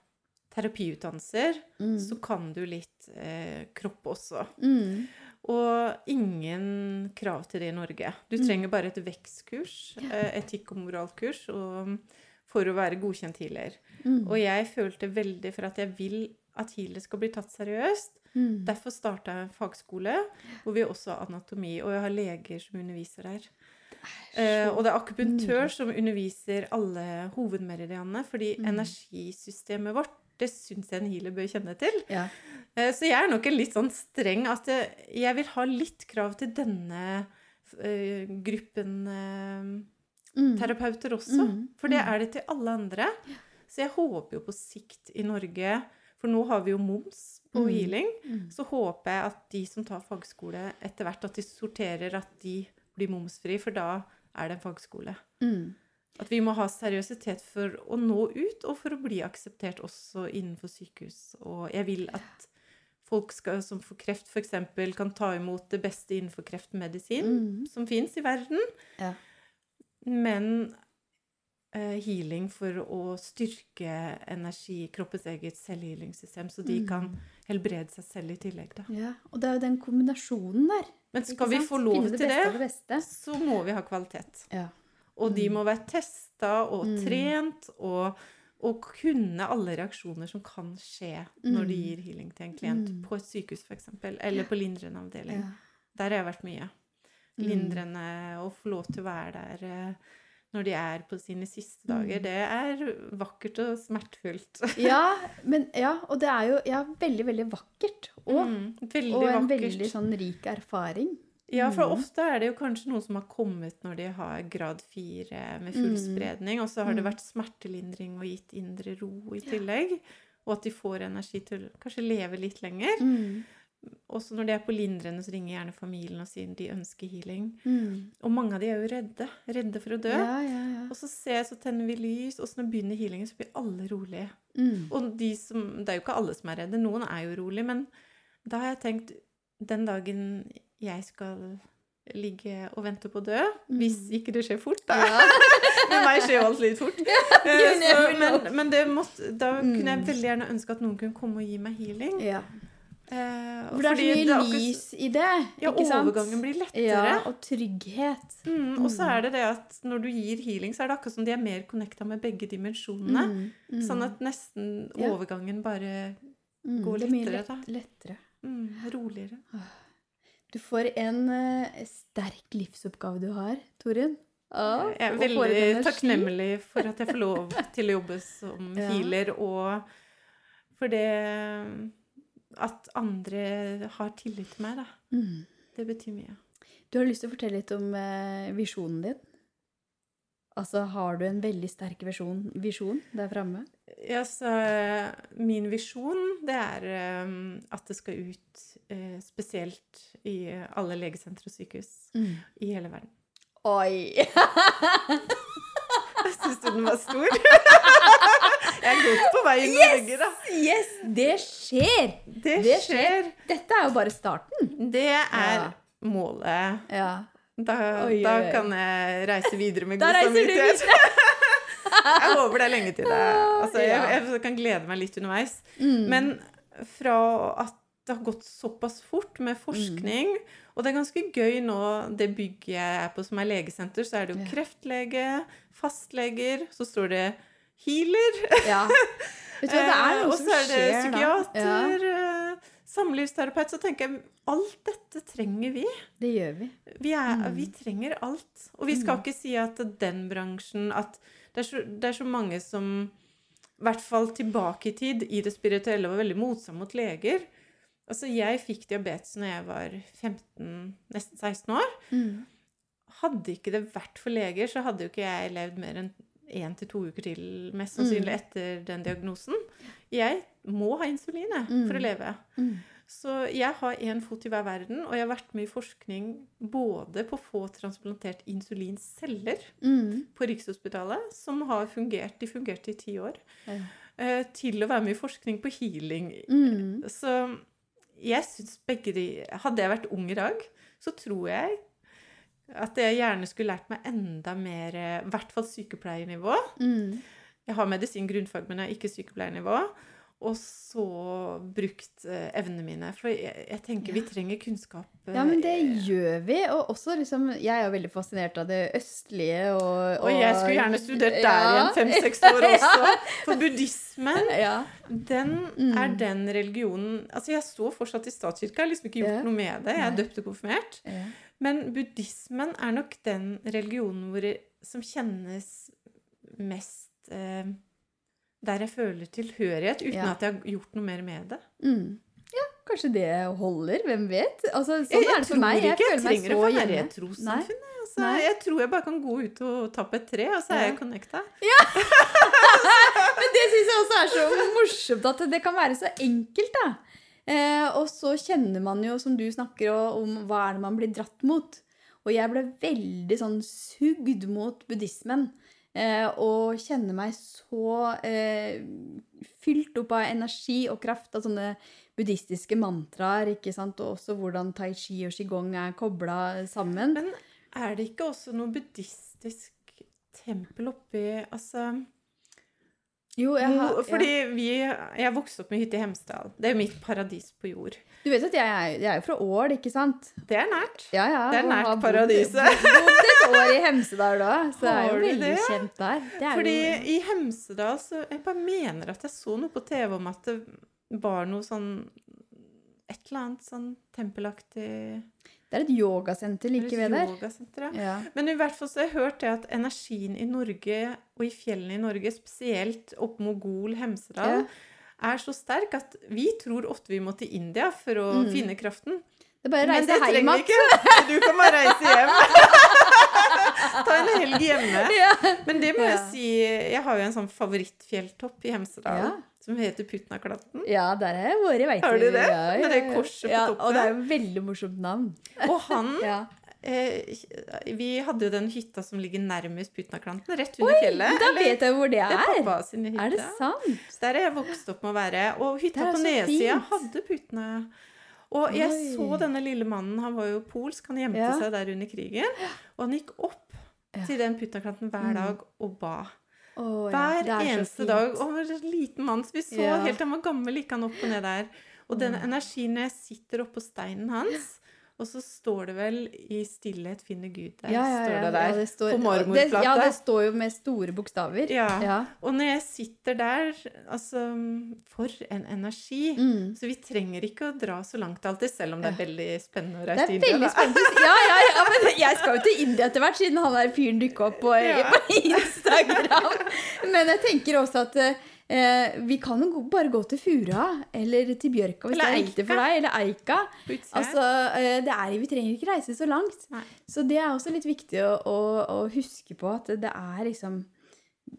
Speaker 2: terapiutdannelser,
Speaker 1: Mm.
Speaker 2: så kan du litt eh, kropp også.
Speaker 1: Mm.
Speaker 2: Og ingen krav til det i Norge. Du
Speaker 1: Mm.
Speaker 2: trenger bare et vekstkurs, eh, etikk- og moralkurs, og, for å være godkjent healer.
Speaker 1: Mm.
Speaker 2: Og jeg følte veldig for at jeg vil at healer skal bli tatt seriøst.
Speaker 1: Mm.
Speaker 2: Derfor starta jeg en fagskole hvor vi også har anatomi, og jeg har leger som underviser der. Eh, og det er akupunktør som underviser alle hovedmeridianene, fordi
Speaker 1: Mm.
Speaker 2: energisystemet vårt, det syns jeg en healer bør kjenne til.
Speaker 1: Ja.
Speaker 2: Eh, Så jeg er nok en litt sånn streng at jeg, vil ha litt krav til denne eh, gruppen eh,
Speaker 1: Mm.
Speaker 2: terapeuter også.
Speaker 1: Mm.
Speaker 2: For det
Speaker 1: Mm.
Speaker 2: er det til alle andre. Så jeg håper jo på sikt i Norge For nå har vi jo moms på
Speaker 1: Mm.
Speaker 2: healing.
Speaker 1: Mm.
Speaker 2: Så håper jeg at de som tar fagskole, etter hvert at de sorterer at de blir momsfri, for da er det en fagskole.
Speaker 1: Mm.
Speaker 2: At vi må ha seriøsitet for å nå ut, og for å bli akseptert også innenfor sykehus. Og jeg vil at folk skal, som får kreft, f.eks., kan ta imot det beste innenfor kreftmedisin
Speaker 1: Mm.
Speaker 2: som fins i verden.
Speaker 1: Ja.
Speaker 2: Men uh, healing for å styrke energi, kroppens eget selvhealingssystem, så de
Speaker 1: Mm.
Speaker 2: kan helbrede seg selv i tillegg. Da.
Speaker 1: Ja, og det er jo den kombinasjonen der.
Speaker 2: Men skal vi få lov til
Speaker 1: det
Speaker 2: det,
Speaker 1: det
Speaker 2: så må vi ha kvalitet.
Speaker 1: Ja.
Speaker 2: Og de
Speaker 1: Mm.
Speaker 2: må være testa og
Speaker 1: Mm.
Speaker 2: trent og, og kunne alle reaksjoner som kan skje når de
Speaker 1: Mm.
Speaker 2: gir healing til en klient på et sykehus f.eks., eller på lindrende avdeling. Der har jeg vært mye. Lindrende og få lov til å være der eh, når de er på sine siste dager. Det er vakkert og smertefullt.
Speaker 1: ja, men, ja, og det er jo ja, veldig, veldig vakkert òg.
Speaker 2: Mm,
Speaker 1: og en
Speaker 2: vakkert.
Speaker 1: veldig sånn rik erfaring.
Speaker 2: Ja, for
Speaker 1: Mm.
Speaker 2: ofte er det jo kanskje noen som har kommet når de har grad fire med full
Speaker 1: Mm.
Speaker 2: spredning, og så har det
Speaker 1: Mm.
Speaker 2: vært smertelindring og gitt indre ro i tillegg. Og at de får energi til å kanskje leve litt lenger.
Speaker 1: Mm.
Speaker 2: Også når de er på lindrende, så ringer gjerne familien og sier de ønsker healing.
Speaker 1: Mm.
Speaker 2: Og mange av de er jo redde. Redde for å dø.
Speaker 1: Ja, ja, ja.
Speaker 2: Og så ser jeg, så tenner vi lys, og så når begynner healingen, så blir alle rolige.
Speaker 1: Mm.
Speaker 2: Og de som, det er jo ikke alle som er redde, noen er jo rolig, men da har jeg tenkt den dagen jeg skal ligge og vente på å dø, hvis
Speaker 1: Mm.
Speaker 2: ikke det skjer fort, da.
Speaker 1: Ja.
Speaker 2: Med meg skjer jo alt litt fort. Eh, så, men men det måtte, da kunne jeg
Speaker 1: Mm.
Speaker 2: veldig gjerne ønske at noen kunne komme og gi meg healing.
Speaker 1: ja.
Speaker 2: Eh,
Speaker 1: For det er så mye lys i det,
Speaker 2: Ja, overgangen blir lettere.
Speaker 1: Ja, og trygghet.
Speaker 2: Mm, og så
Speaker 1: Mm.
Speaker 2: er det det at når du gir healing, så er det akkurat som de er mer connecta med begge dimensjonene.
Speaker 1: Mm, mm.
Speaker 2: Sånn at nesten overgangen bare
Speaker 1: Mm,
Speaker 2: lettere.
Speaker 1: det
Speaker 2: lettere,
Speaker 1: lett, lettere.
Speaker 2: Mm, roligere.
Speaker 1: Du får en uh, sterk livsoppgave du har, Torunn.
Speaker 2: Jeg er veldig takknemlig for at jeg får lov til å jobbe som
Speaker 1: Ja.
Speaker 2: healer, og for det at andre har tillit til meg, da.
Speaker 1: Mm.
Speaker 2: Det betyr mye.
Speaker 1: Du har lyst til å fortelle litt om uh, visjonen din? Altså, har du en veldig sterk visjon, visjon der framme?
Speaker 2: Ja, så min visjon, det er um, at det skal ut uh, spesielt i alle legesentre og sykehus i hele verden.
Speaker 1: Oi!
Speaker 2: Syns du den var stor? jeg er godt på vei inn i Norge, da.
Speaker 1: Yes! Det skjer!
Speaker 2: Det
Speaker 1: Det
Speaker 2: skjer.
Speaker 1: Dette er jo bare starten.
Speaker 2: Det er
Speaker 1: Ja.
Speaker 2: målet.
Speaker 1: Ja.
Speaker 2: Da,
Speaker 1: Oi,
Speaker 2: da
Speaker 1: oi,
Speaker 2: kan jeg reise videre med god samvittighet. jeg håper det er lenge til det. Altså, jeg, jeg kan glede meg litt underveis.
Speaker 1: Mm.
Speaker 2: Men fra at det har gått såpass fort med forskning Og det er ganske gøy nå, det bygget jeg er på som er legesenter, så er det jo kreftlege, fastleger, så står det healer.
Speaker 1: Ja. Vet du hva, det er
Speaker 2: Eh,
Speaker 1: noe
Speaker 2: og så er det
Speaker 1: skjer
Speaker 2: psykiater, eh, samlivsterapeut. Så tenker jeg alt dette trenger vi.
Speaker 1: Det gjør vi.
Speaker 2: Vi, er,
Speaker 1: Mm.
Speaker 2: vi trenger alt. Og vi skal ikke si at den bransjen At det er så, det er så mange som I hvert fall tilbake i tid, i det spirituelle, var veldig motstand mot leger. Altså, jeg fikk diabetes når jeg var 15, nesten 16 år.
Speaker 1: Mm.
Speaker 2: Hadde ikke det vært for leger, så hadde jo ikke jeg levd mer enn én til to uker til, mest sannsynlig,
Speaker 1: Mm.
Speaker 2: etter den diagnosen. Jeg må ha insulin mm. for å
Speaker 1: Mm.
Speaker 2: leve.
Speaker 1: Mm.
Speaker 2: Så jeg har én fot i hver verden, og jeg har vært med i forskning både på å få transplantert insulinceller
Speaker 1: Mm.
Speaker 2: på Rikshospitalet, som har fungert, de fungerte i ti år,
Speaker 1: Ja.
Speaker 2: eh, til å være med i forskning på healing.
Speaker 1: Mm.
Speaker 2: Så jeg syns begge de Hadde jeg vært ung i dag, så tror jeg at jeg gjerne skulle lært meg enda mer eh, I hvert fall sykepleiernivå.
Speaker 1: Mm.
Speaker 2: Jeg har medisin grunnfag, men jeg har ikke sykepleiernivå. Og så brukt eh, evnene mine. For jeg, jeg tenker vi trenger kunnskap. eh,
Speaker 1: Ja, men det gjør vi. Og også liksom Jeg er jo veldig fascinert av det østlige og
Speaker 2: Og jeg skulle gjerne studert der
Speaker 1: Ja.
Speaker 2: igjen fem-seks år også. For buddhismen,
Speaker 1: Ja.
Speaker 2: den
Speaker 1: Mm.
Speaker 2: er den religionen Altså, jeg står fortsatt i statskirka, jeg har liksom ikke gjort noe med det. Jeg er døpt og konfirmert. Men buddhismen er nok den religionen hvor som kjennes mest eh, Der jeg føler tilhørighet, uten
Speaker 1: Ja.
Speaker 2: at jeg har gjort noe mer med det.
Speaker 1: Mm. ja, kanskje det holder. Hvem vet? Altså, sånn
Speaker 2: Jeg,
Speaker 1: er det for meg. Jeg
Speaker 2: ikke
Speaker 1: føler meg
Speaker 2: trenger
Speaker 1: så
Speaker 2: hjemme. Jeg
Speaker 1: hjemme.
Speaker 2: i et trossamfunn. jeg, Altså, jeg tror jeg bare kan gå ut og tappe et tre, og så er
Speaker 1: Ja.
Speaker 2: jeg connecta.
Speaker 1: Men det syns jeg også er så morsomt at det kan være så enkelt, da. Eh, og så kjenner man jo, som du snakker om, hva er det man blir dratt mot. Og jeg ble veldig sånn sugd mot buddhismen. Eh, og kjenner meg så eh, fylt opp av energi og kraft av sånne buddhistiske mantraer. ikke sant? Og også hvordan tai chi og qigong er kobla sammen.
Speaker 2: Men er det ikke også noe buddhistisk tempel oppi Altså
Speaker 1: Jo, jeg har,
Speaker 2: ja. Fordi vi Jeg vokste opp med hytte i Hemsedal. Det er jo mitt paradis på jord.
Speaker 1: Du vet at jeg er, jeg er jo fra Ål, ikke sant?
Speaker 2: Det er nært.
Speaker 1: Ja, ja.
Speaker 2: Det er
Speaker 1: og
Speaker 2: nært
Speaker 1: har bodd-
Speaker 2: paradiset.
Speaker 1: Bodd et år i Hemsedal da, så det er jo
Speaker 2: Har du
Speaker 1: veldig
Speaker 2: det?
Speaker 1: kjent der. Det er
Speaker 2: Fordi
Speaker 1: jo,
Speaker 2: i Hemsedal så Jeg bare mener at jeg så noe på TV om at det var noe sånn Et eller annet sånn tempelaktig
Speaker 1: det er et yogasenter like ved der.
Speaker 2: Yogasenter, ja.
Speaker 1: Ja.
Speaker 2: Men i hvert fall så har jeg hørt det at energien i Norge, og i fjellene i Norge, spesielt opp Mogol, Hemsedal, er så sterk at vi tror ofte vi må til India for å
Speaker 1: Mm.
Speaker 2: finne kraften.
Speaker 1: Det er bare å reise hjem igjen.
Speaker 2: Du kan bare reise hjem. Ta en helg hjemme.
Speaker 1: Ja.
Speaker 2: Men det må jeg si Jeg har jo en sånn favorittfjelltopp i Hemsedal som heter Putnaklanten.
Speaker 1: ja, der har jeg vært, veit du.
Speaker 2: Har du det? Med det korset på
Speaker 1: ja,
Speaker 2: toppen?
Speaker 1: Og det er jo veldig morsomt navn.
Speaker 2: Og han
Speaker 1: Ja.
Speaker 2: eh, Vi hadde jo den hytta som ligger nærmest Putnaklanten, rett under fjellet.
Speaker 1: Da
Speaker 2: eller-
Speaker 1: vet jeg hvor det er!
Speaker 2: Det er pappa sin hytte.
Speaker 1: Er det sant?
Speaker 2: Så der er jeg vokst opp med å være. Og hytta på nedsida hadde putene. Og jeg
Speaker 1: Oi.
Speaker 2: så denne lille mannen, han var jo polsk, han gjemte
Speaker 1: Ja.
Speaker 2: seg der under krigen. Og han gikk opp
Speaker 1: Ja.
Speaker 2: til den Putnaklanten hver
Speaker 1: Mm.
Speaker 2: dag og ba.
Speaker 1: Oh,
Speaker 2: Hver
Speaker 1: er
Speaker 2: eneste dag. Og han var en liten mann, så vi så helt han var gammel, gikk han opp og ned der. Og den
Speaker 1: Mm.
Speaker 2: energien når jeg sitter oppå steinen hans Og så står det vel 'I stillhet finner Gud deg'.
Speaker 1: Ja, ja,
Speaker 2: står det der.
Speaker 1: ja, det står,
Speaker 2: på marmorplata.
Speaker 1: Ja, det står jo med store bokstaver.
Speaker 2: Ja.
Speaker 1: Ja.
Speaker 2: Og når jeg sitter der Altså, for en energi.
Speaker 1: Mm.
Speaker 2: Så vi trenger ikke å dra så langt alltid, selv om det er veldig spennende å reise til India.
Speaker 1: veldig
Speaker 2: da.
Speaker 1: spennende. Ja, ja, ja, men jeg skal jo til India etter hvert, siden han der fyren dukka opp på,
Speaker 2: Ja.
Speaker 1: på Instagram. Men jeg tenker også at eh, vi kan jo bare gå til Fura eller til Bjørka hvis
Speaker 2: Eller
Speaker 1: det er riktig for deg, eller Eika. Altså, eh, det er, vi trenger ikke reise så langt.
Speaker 2: Nei.
Speaker 1: Så det er også litt viktig å, å, å huske på at det er liksom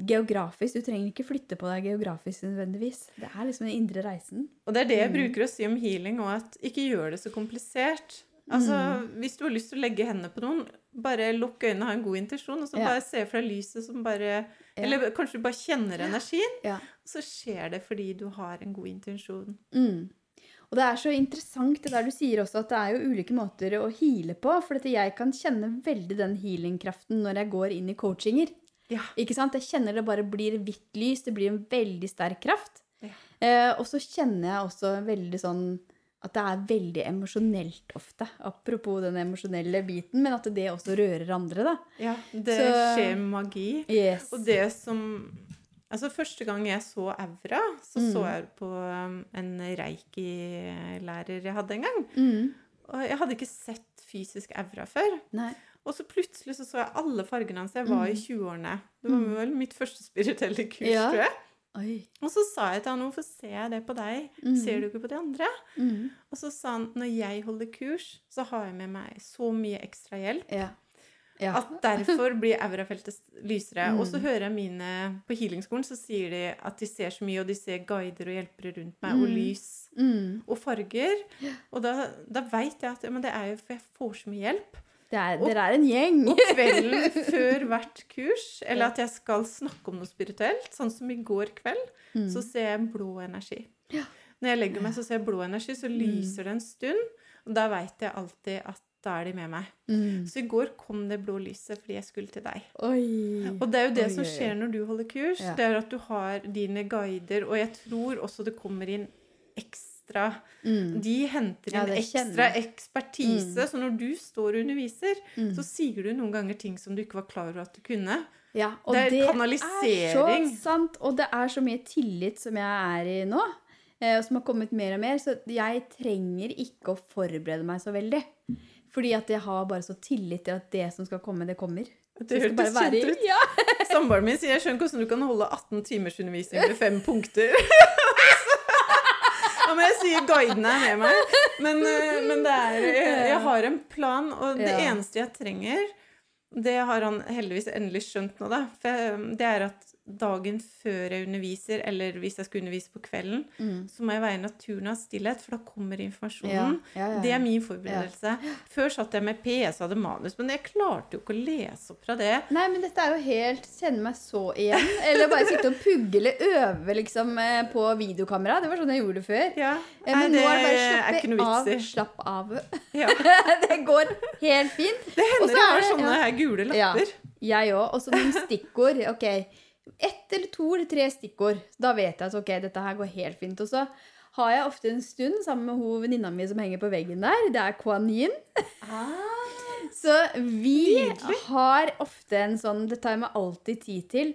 Speaker 1: geografisk. Du trenger ikke flytte på deg geografisk nødvendigvis. Det er liksom den indre reisen.
Speaker 2: Og det er det jeg
Speaker 1: Mm.
Speaker 2: bruker å si om healing òg, at ikke gjør det så komplisert. Altså,
Speaker 1: Mm.
Speaker 2: Hvis du har lyst til å legge hendene på noen, bare lukk øynene, ha en god intensjon, og så
Speaker 1: Ja.
Speaker 2: bare se for deg lyset som bare. Eller kanskje du bare kjenner energien, og så skjer det fordi du har en god intensjon.
Speaker 1: Mm. Og det er så interessant det der du sier også at det er jo ulike måter å heale på. For jeg kan kjenne veldig den healingkraften når jeg går inn i coachinger.
Speaker 2: Ja.
Speaker 1: Ikke sant? Jeg kjenner det bare blir hvitt lys, det blir en veldig sterk kraft.
Speaker 2: Ja.
Speaker 1: Eh, og så kjenner jeg også veldig sånn at det er veldig emosjonelt ofte. Apropos den emosjonelle biten, men at det også rører andre, da.
Speaker 2: Ja, det
Speaker 1: Så-
Speaker 2: skjer magi.
Speaker 1: Yes.
Speaker 2: Og det som Altså, første gang jeg så aura, så
Speaker 1: Mm.
Speaker 2: så jeg på um, en reiki-lærer jeg hadde en gang.
Speaker 1: Mm.
Speaker 2: Og jeg hadde ikke sett fysisk aura før.
Speaker 1: Nei.
Speaker 2: Og så plutselig så, så jeg alle fargene hans. Jeg var i 20-årene. Det var
Speaker 1: Mm.
Speaker 2: vel mitt første spirituelle kurs,
Speaker 1: Ja.
Speaker 2: tror jeg.
Speaker 1: Oi.
Speaker 2: Og så sa jeg til han hvorfor ser jeg det på deg?
Speaker 1: Mm.
Speaker 2: Ser du ikke på de andre?
Speaker 1: Mm.
Speaker 2: Og så sa han når jeg holder kurs, så har jeg med meg så mye ekstra hjelp.
Speaker 1: Ja. ja.
Speaker 2: At derfor blir aurafeltet lysere.
Speaker 1: Mm.
Speaker 2: Og så hører jeg mine På healingskolen så sier de at de ser så mye, og de ser guider og hjelpere rundt meg, og
Speaker 1: Mm.
Speaker 2: lys og farger. Og da, da veit jeg at ja, men det er jo for jeg får så mye hjelp.
Speaker 1: Det er, dere er en gjeng.
Speaker 2: Og kvelden før hvert kurs, eller at jeg skal snakke om noe spirituelt, sånn som i går kveld,
Speaker 1: Mm.
Speaker 2: så ser jeg blå energi.
Speaker 1: Ja.
Speaker 2: Når jeg legger meg, så ser jeg blå energi, så lyser det en stund. Og da veit jeg alltid at da er de med meg.
Speaker 1: Mm.
Speaker 2: Så i går kom det blå lyset fordi jeg skulle til deg.
Speaker 1: Oi.
Speaker 2: Og det er jo det
Speaker 1: Oi,
Speaker 2: som skjer når du holder kurs.
Speaker 1: Ja.
Speaker 2: Det er at du har dine guider, og jeg tror også det kommer inn ekstra
Speaker 1: Mm.
Speaker 2: De henter inn
Speaker 1: ja,
Speaker 2: ekstra ekspertise.
Speaker 1: Mm.
Speaker 2: Så når du står og underviser,
Speaker 1: Mm.
Speaker 2: så sier du noen ganger ting som du ikke var klar over at du kunne.
Speaker 1: Ja, og
Speaker 2: Det er
Speaker 1: det,
Speaker 2: kanalisering.
Speaker 1: er så sant. Og det er så mye tillit som jeg er i nå, eh, og som har kommet mer og mer. Så jeg trenger ikke å forberede meg så veldig. Fordi at jeg har bare så tillit til at det som skal komme, det kommer.
Speaker 2: Det hørtes
Speaker 1: være i-
Speaker 2: kjent ut.
Speaker 1: Ja.
Speaker 2: Samboeren min sier jeg skjønner hvordan du kan holde 18 timers undervisning med fem punkter. Men jeg sier guidene er med meg. Men, eh, men det er, jeg, jeg har en plan, og det eneste jeg trenger Det har han heldigvis endelig skjønt nå, da. For det er at dagen før jeg underviser, eller hvis jeg skal undervise på kvelden,
Speaker 1: Mm.
Speaker 2: så må jeg være i naturen av stillhet, for da kommer informasjonen.
Speaker 1: Ja, ja.
Speaker 2: Det er min forberedelse. Før satt jeg med PS og hadde manus, men jeg klarte jo ikke å lese opp fra det.
Speaker 1: Nei, men dette er jo helt Kjenner meg så igjen. Eller bare sitte og pugge eller øve liksom eh, på videokamera. Det var sånn jeg gjorde det før.
Speaker 2: Ja.
Speaker 1: Eh,
Speaker 2: Nei,
Speaker 1: Men nå er det bare
Speaker 2: ikke
Speaker 1: slappe
Speaker 2: noe
Speaker 1: av. Slapp av.
Speaker 2: Ja.
Speaker 1: det går helt fint.
Speaker 2: Det hender
Speaker 1: så
Speaker 2: jeg har sånne
Speaker 1: ja.
Speaker 2: her gule
Speaker 1: Ja. Jeg òg. Og så noen stikkord. Ok. Ett eller to eller tre stikkord. Da vet jeg at ok, dette her går helt fint. Og så har jeg ofte en stund sammen med hun venninna mi som henger på veggen der. Det er Kuan Yin. Så vi har ofte en sånn Det tar jeg meg alltid tid til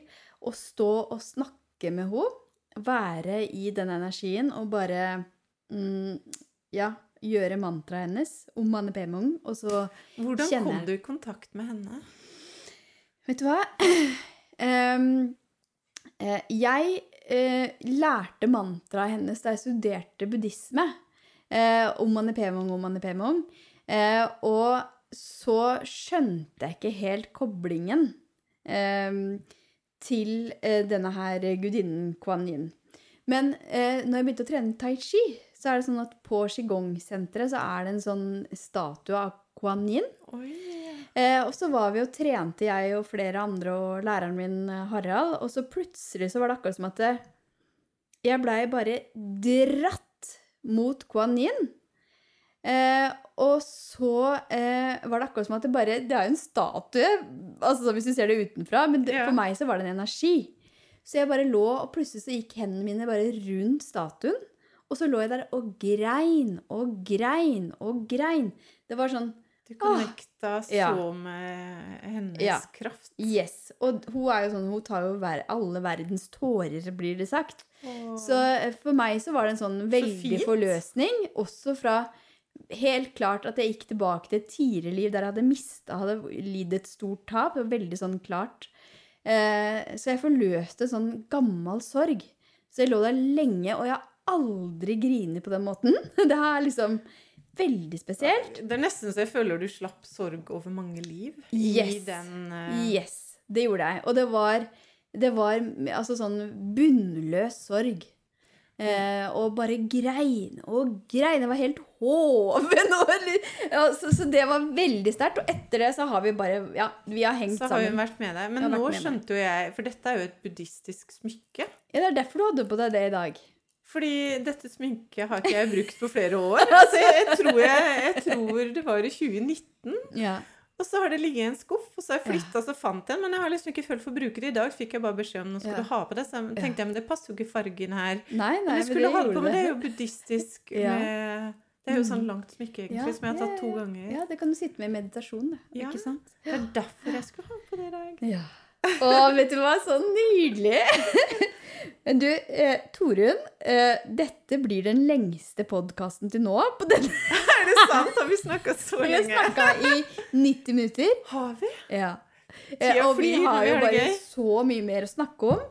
Speaker 1: å stå og snakke med henne. Være i den energien og bare mm, Ja, gjøre mantraet hennes om Mane Pemong. Og så
Speaker 2: Hvordan
Speaker 1: Kjenner
Speaker 2: kom du i kontakt med henne?
Speaker 1: Vet du hva? Em, eh, jeg eh, lærte mantraet hennes da jeg studerte buddhisme. Eh, om Mani Pemong, om Mani Pemong. Og så skjønte jeg ikke helt koblingen em, til denne her gudinnen Kuan Yin. Men eh, når jeg begynte å trene tai chi, så er det sånn at på Qigong-senteret så er det en sånn statue av Kuan Yin.
Speaker 2: Oi.
Speaker 1: Eh, og så var vi og trente, jeg og flere andre og læreren min, eh, Harald. Og så plutselig så var det akkurat som at det, jeg blei bare dratt mot Kuan Yin. Eh, og så eh, var det akkurat som at det bare Det er jo en statue, altså hvis du ser det utenfra, men det,
Speaker 2: Ja.
Speaker 1: for meg så var det en energi. Så jeg bare lå, og plutselig så gikk hendene mine bare rundt statuen. Og så lå jeg der og grein og grein og grein. Det var sånn
Speaker 2: Du connecta så
Speaker 1: Ja.
Speaker 2: med hennes
Speaker 1: Ja.
Speaker 2: kraft.
Speaker 1: Yes. Og hun er jo sånn, hun tar jo ver alle verdens tårer, blir det sagt.
Speaker 2: Og-
Speaker 1: Så eh, for meg så var det en sånn veldig
Speaker 2: så
Speaker 1: forløsning. Også fra helt klart at jeg gikk tilbake til et tidligere liv der jeg hadde mista, hadde lidd et stort tap. Veldig sånn klart. Eh, så jeg forløste sånn gammel sorg. Så jeg lå der lenge, og jeg har aldri grinet på den måten. Det er liksom veldig spesielt.
Speaker 2: Det er nesten så jeg føler du slapp sorg over mange liv i
Speaker 1: Yes.
Speaker 2: den uh...
Speaker 1: Yes, det gjorde jeg. Og det var, det var altså sånn bunnløs sorg. Eh, og bare grein og grein. Jeg var helt hoven. Ja, så, så det var veldig sterkt. Og etter det så har vi bare Ja, vi har hengt
Speaker 2: Så har hun
Speaker 1: sammen.
Speaker 2: vært med deg. Men nå skjønte jo jeg For dette er jo et buddhistisk smykke.
Speaker 1: Ja, det er derfor du hadde på deg det i dag.
Speaker 2: Fordi dette sminket har ikke jeg brukt på flere år. Altså, jeg, jeg, tror jeg, jeg tror det var i 2019.
Speaker 1: Ja.
Speaker 2: Og så har det ligget i en skuff, og så har jeg flytta så fant jeg den. Men jeg har liksom ikke følt for å bruke det. I dag fikk jeg bare beskjed om nå skal
Speaker 1: Ja.
Speaker 2: du ha på det. Så tenkte jeg, men det passer jo ikke fargen her.
Speaker 1: Nei, nei,
Speaker 2: Men
Speaker 1: men
Speaker 2: jeg
Speaker 1: det
Speaker 2: skulle ha det på, men det er jo buddhistisk
Speaker 1: Ja.
Speaker 2: med Det er jo sånn langt smykke, egentlig,
Speaker 1: Ja,
Speaker 2: som jeg har tatt to ganger.
Speaker 1: Ja, det kan du sitte med i meditasjon.
Speaker 2: Ja.
Speaker 1: Ikke sant?
Speaker 2: Det er derfor jeg skulle ha på det i dag.
Speaker 1: Ja. Å, vet du hva? Så nydelig! Men du, eh, Torunn, eh, dette blir den lengste podkasten til nå. På denne.
Speaker 2: Er det sant? Har vi snakka så lenge?
Speaker 1: Vi har snakka i 90 minutter.
Speaker 2: Har vi?
Speaker 1: Ja. Eh, og vi har jo bare så mye mer å snakke om.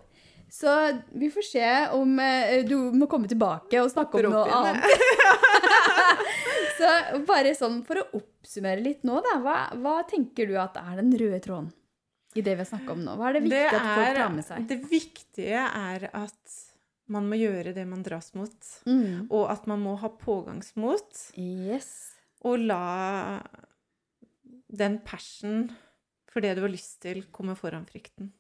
Speaker 1: Så vi får se om eh, du må komme tilbake og snakke om noe annet. så bare sånn for å oppsummere litt nå, da. Hva, hva tenker du at er den røde tråden i det vi har snakka om nå? Hva er det viktig at folk tar med seg?
Speaker 2: det viktige er at man må gjøre det man dras mot.
Speaker 1: Mm.
Speaker 2: Og at man må ha pågangsmot.
Speaker 1: Yes.
Speaker 2: Og la den passion for det du har lyst til, komme foran frykten.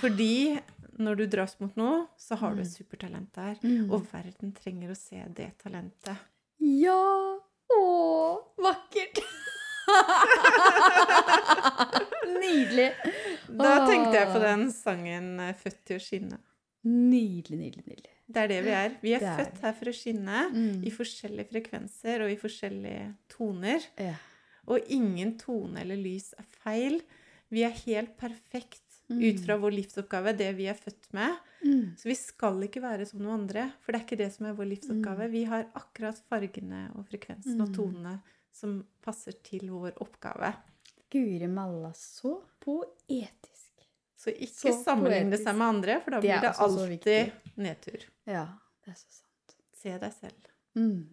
Speaker 2: Fordi når du dras mot noe, så har du et supertalent der.
Speaker 1: Mm.
Speaker 2: Og verden trenger å se det talentet.
Speaker 1: Ja! Å, vakkert! nydelig.
Speaker 2: Da tenkte jeg på den sangen eh, 'Født til å skinne'.
Speaker 1: Nydelig, nydelig, nydelig.
Speaker 2: Det er det vi er. Vi er,
Speaker 1: er
Speaker 2: født her for å skinne
Speaker 1: Mm.
Speaker 2: i forskjellige frekvenser og i forskjellige toner.
Speaker 1: Ja.
Speaker 2: Og ingen tone eller lys er feil. Vi er helt perfekt ut fra vår livsoppgave, det vi er født med.
Speaker 1: Mm.
Speaker 2: Så vi skal ikke være som noen andre, for det er ikke det som er vår livsoppgave. Vi har akkurat fargene og frekvensen og
Speaker 1: Mm.
Speaker 2: tonene som passer til vår oppgave.
Speaker 1: Guri malla, så poetisk.
Speaker 2: Så ikke
Speaker 1: Så
Speaker 2: sammenligne
Speaker 1: poetisk.
Speaker 2: seg med andre, for da blir det
Speaker 1: det
Speaker 2: alltid nedtur.
Speaker 1: Ja, det er så sant.
Speaker 2: Se deg selv.
Speaker 1: Mm.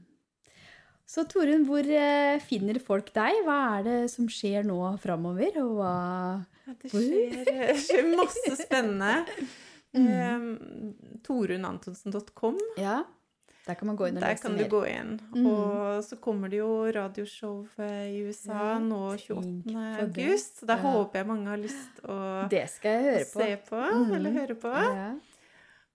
Speaker 1: Så Torunn, hvor eh, finner folk deg? Hva er det som skjer nå framover? Og hva
Speaker 2: Ja, det
Speaker 1: skjer,
Speaker 2: skjer, skjer masse spennende.
Speaker 1: Mm.
Speaker 2: Eh, Torunantonsen.com.
Speaker 1: Ja, der kan man gå inn og
Speaker 2: Der kan du
Speaker 1: mer.
Speaker 2: gå inn.
Speaker 1: Mm.
Speaker 2: Og så kommer det jo radioshow eh, i USA
Speaker 1: Ja,
Speaker 2: nå 28. august. Så da
Speaker 1: Ja.
Speaker 2: håper jeg mange har lyst å
Speaker 1: Det skal jeg høre på.
Speaker 2: se på
Speaker 1: Mm.
Speaker 2: eller høre på.
Speaker 1: Ja.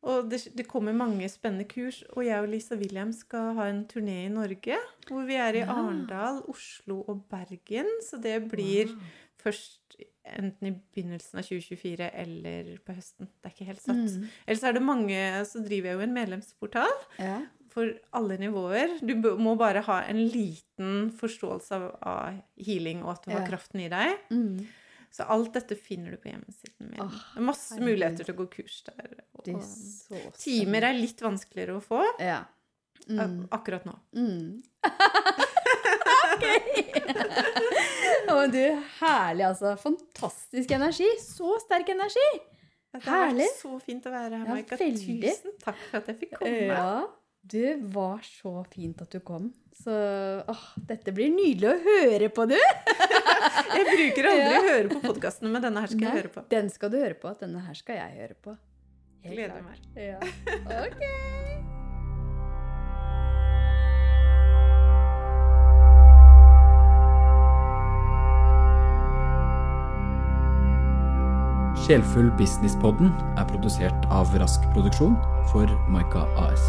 Speaker 2: Og det, det kommer mange spennende kurs. Og jeg og Lisa William skal ha en turné i Norge. Hvor vi er i. Arendal, Oslo og Bergen. Så det blir
Speaker 1: Wow.
Speaker 2: først enten i begynnelsen av 2024 eller på høsten. Det er ikke helt satt.
Speaker 1: Mm.
Speaker 2: Ellers er det mange Så driver jeg jo en medlemsportal
Speaker 1: Ja.
Speaker 2: For alle nivåer. Du må bare ha en liten forståelse av, av healing, og at du har kraften i deg.
Speaker 1: Mm.
Speaker 2: Så alt dette finner du på hjemmesiden min.
Speaker 1: Åh,
Speaker 2: det er masse
Speaker 1: herregud.
Speaker 2: muligheter til å gå kurs der.
Speaker 1: Er så
Speaker 2: timer er litt vanskeligere å få
Speaker 1: Ja. Mm.
Speaker 2: akkurat nå.
Speaker 1: Mm. ok! Å, du, herlig, altså. Fantastisk energi. Så sterk energi.
Speaker 2: Det har
Speaker 1: Herlig.
Speaker 2: vært så fint å være her, Maika.
Speaker 1: Ja,
Speaker 2: Tusen takk for at jeg fikk komme.
Speaker 1: Ja, det var så fint at du kom. Så åh, dette blir nydelig å høre på, du.
Speaker 2: Jeg bruker aldri
Speaker 1: Ja.
Speaker 2: å høre på podkastene, men denne her skal
Speaker 1: Nei,
Speaker 2: jeg høre på.
Speaker 1: Den skal du høre på. Denne her skal jeg høre på. Helt
Speaker 2: Gleder
Speaker 1: klart.
Speaker 2: meg.
Speaker 1: Ja. Ok.
Speaker 3: Sjelfull Business-podden er produsert av Rask Produksjon for Maika AS.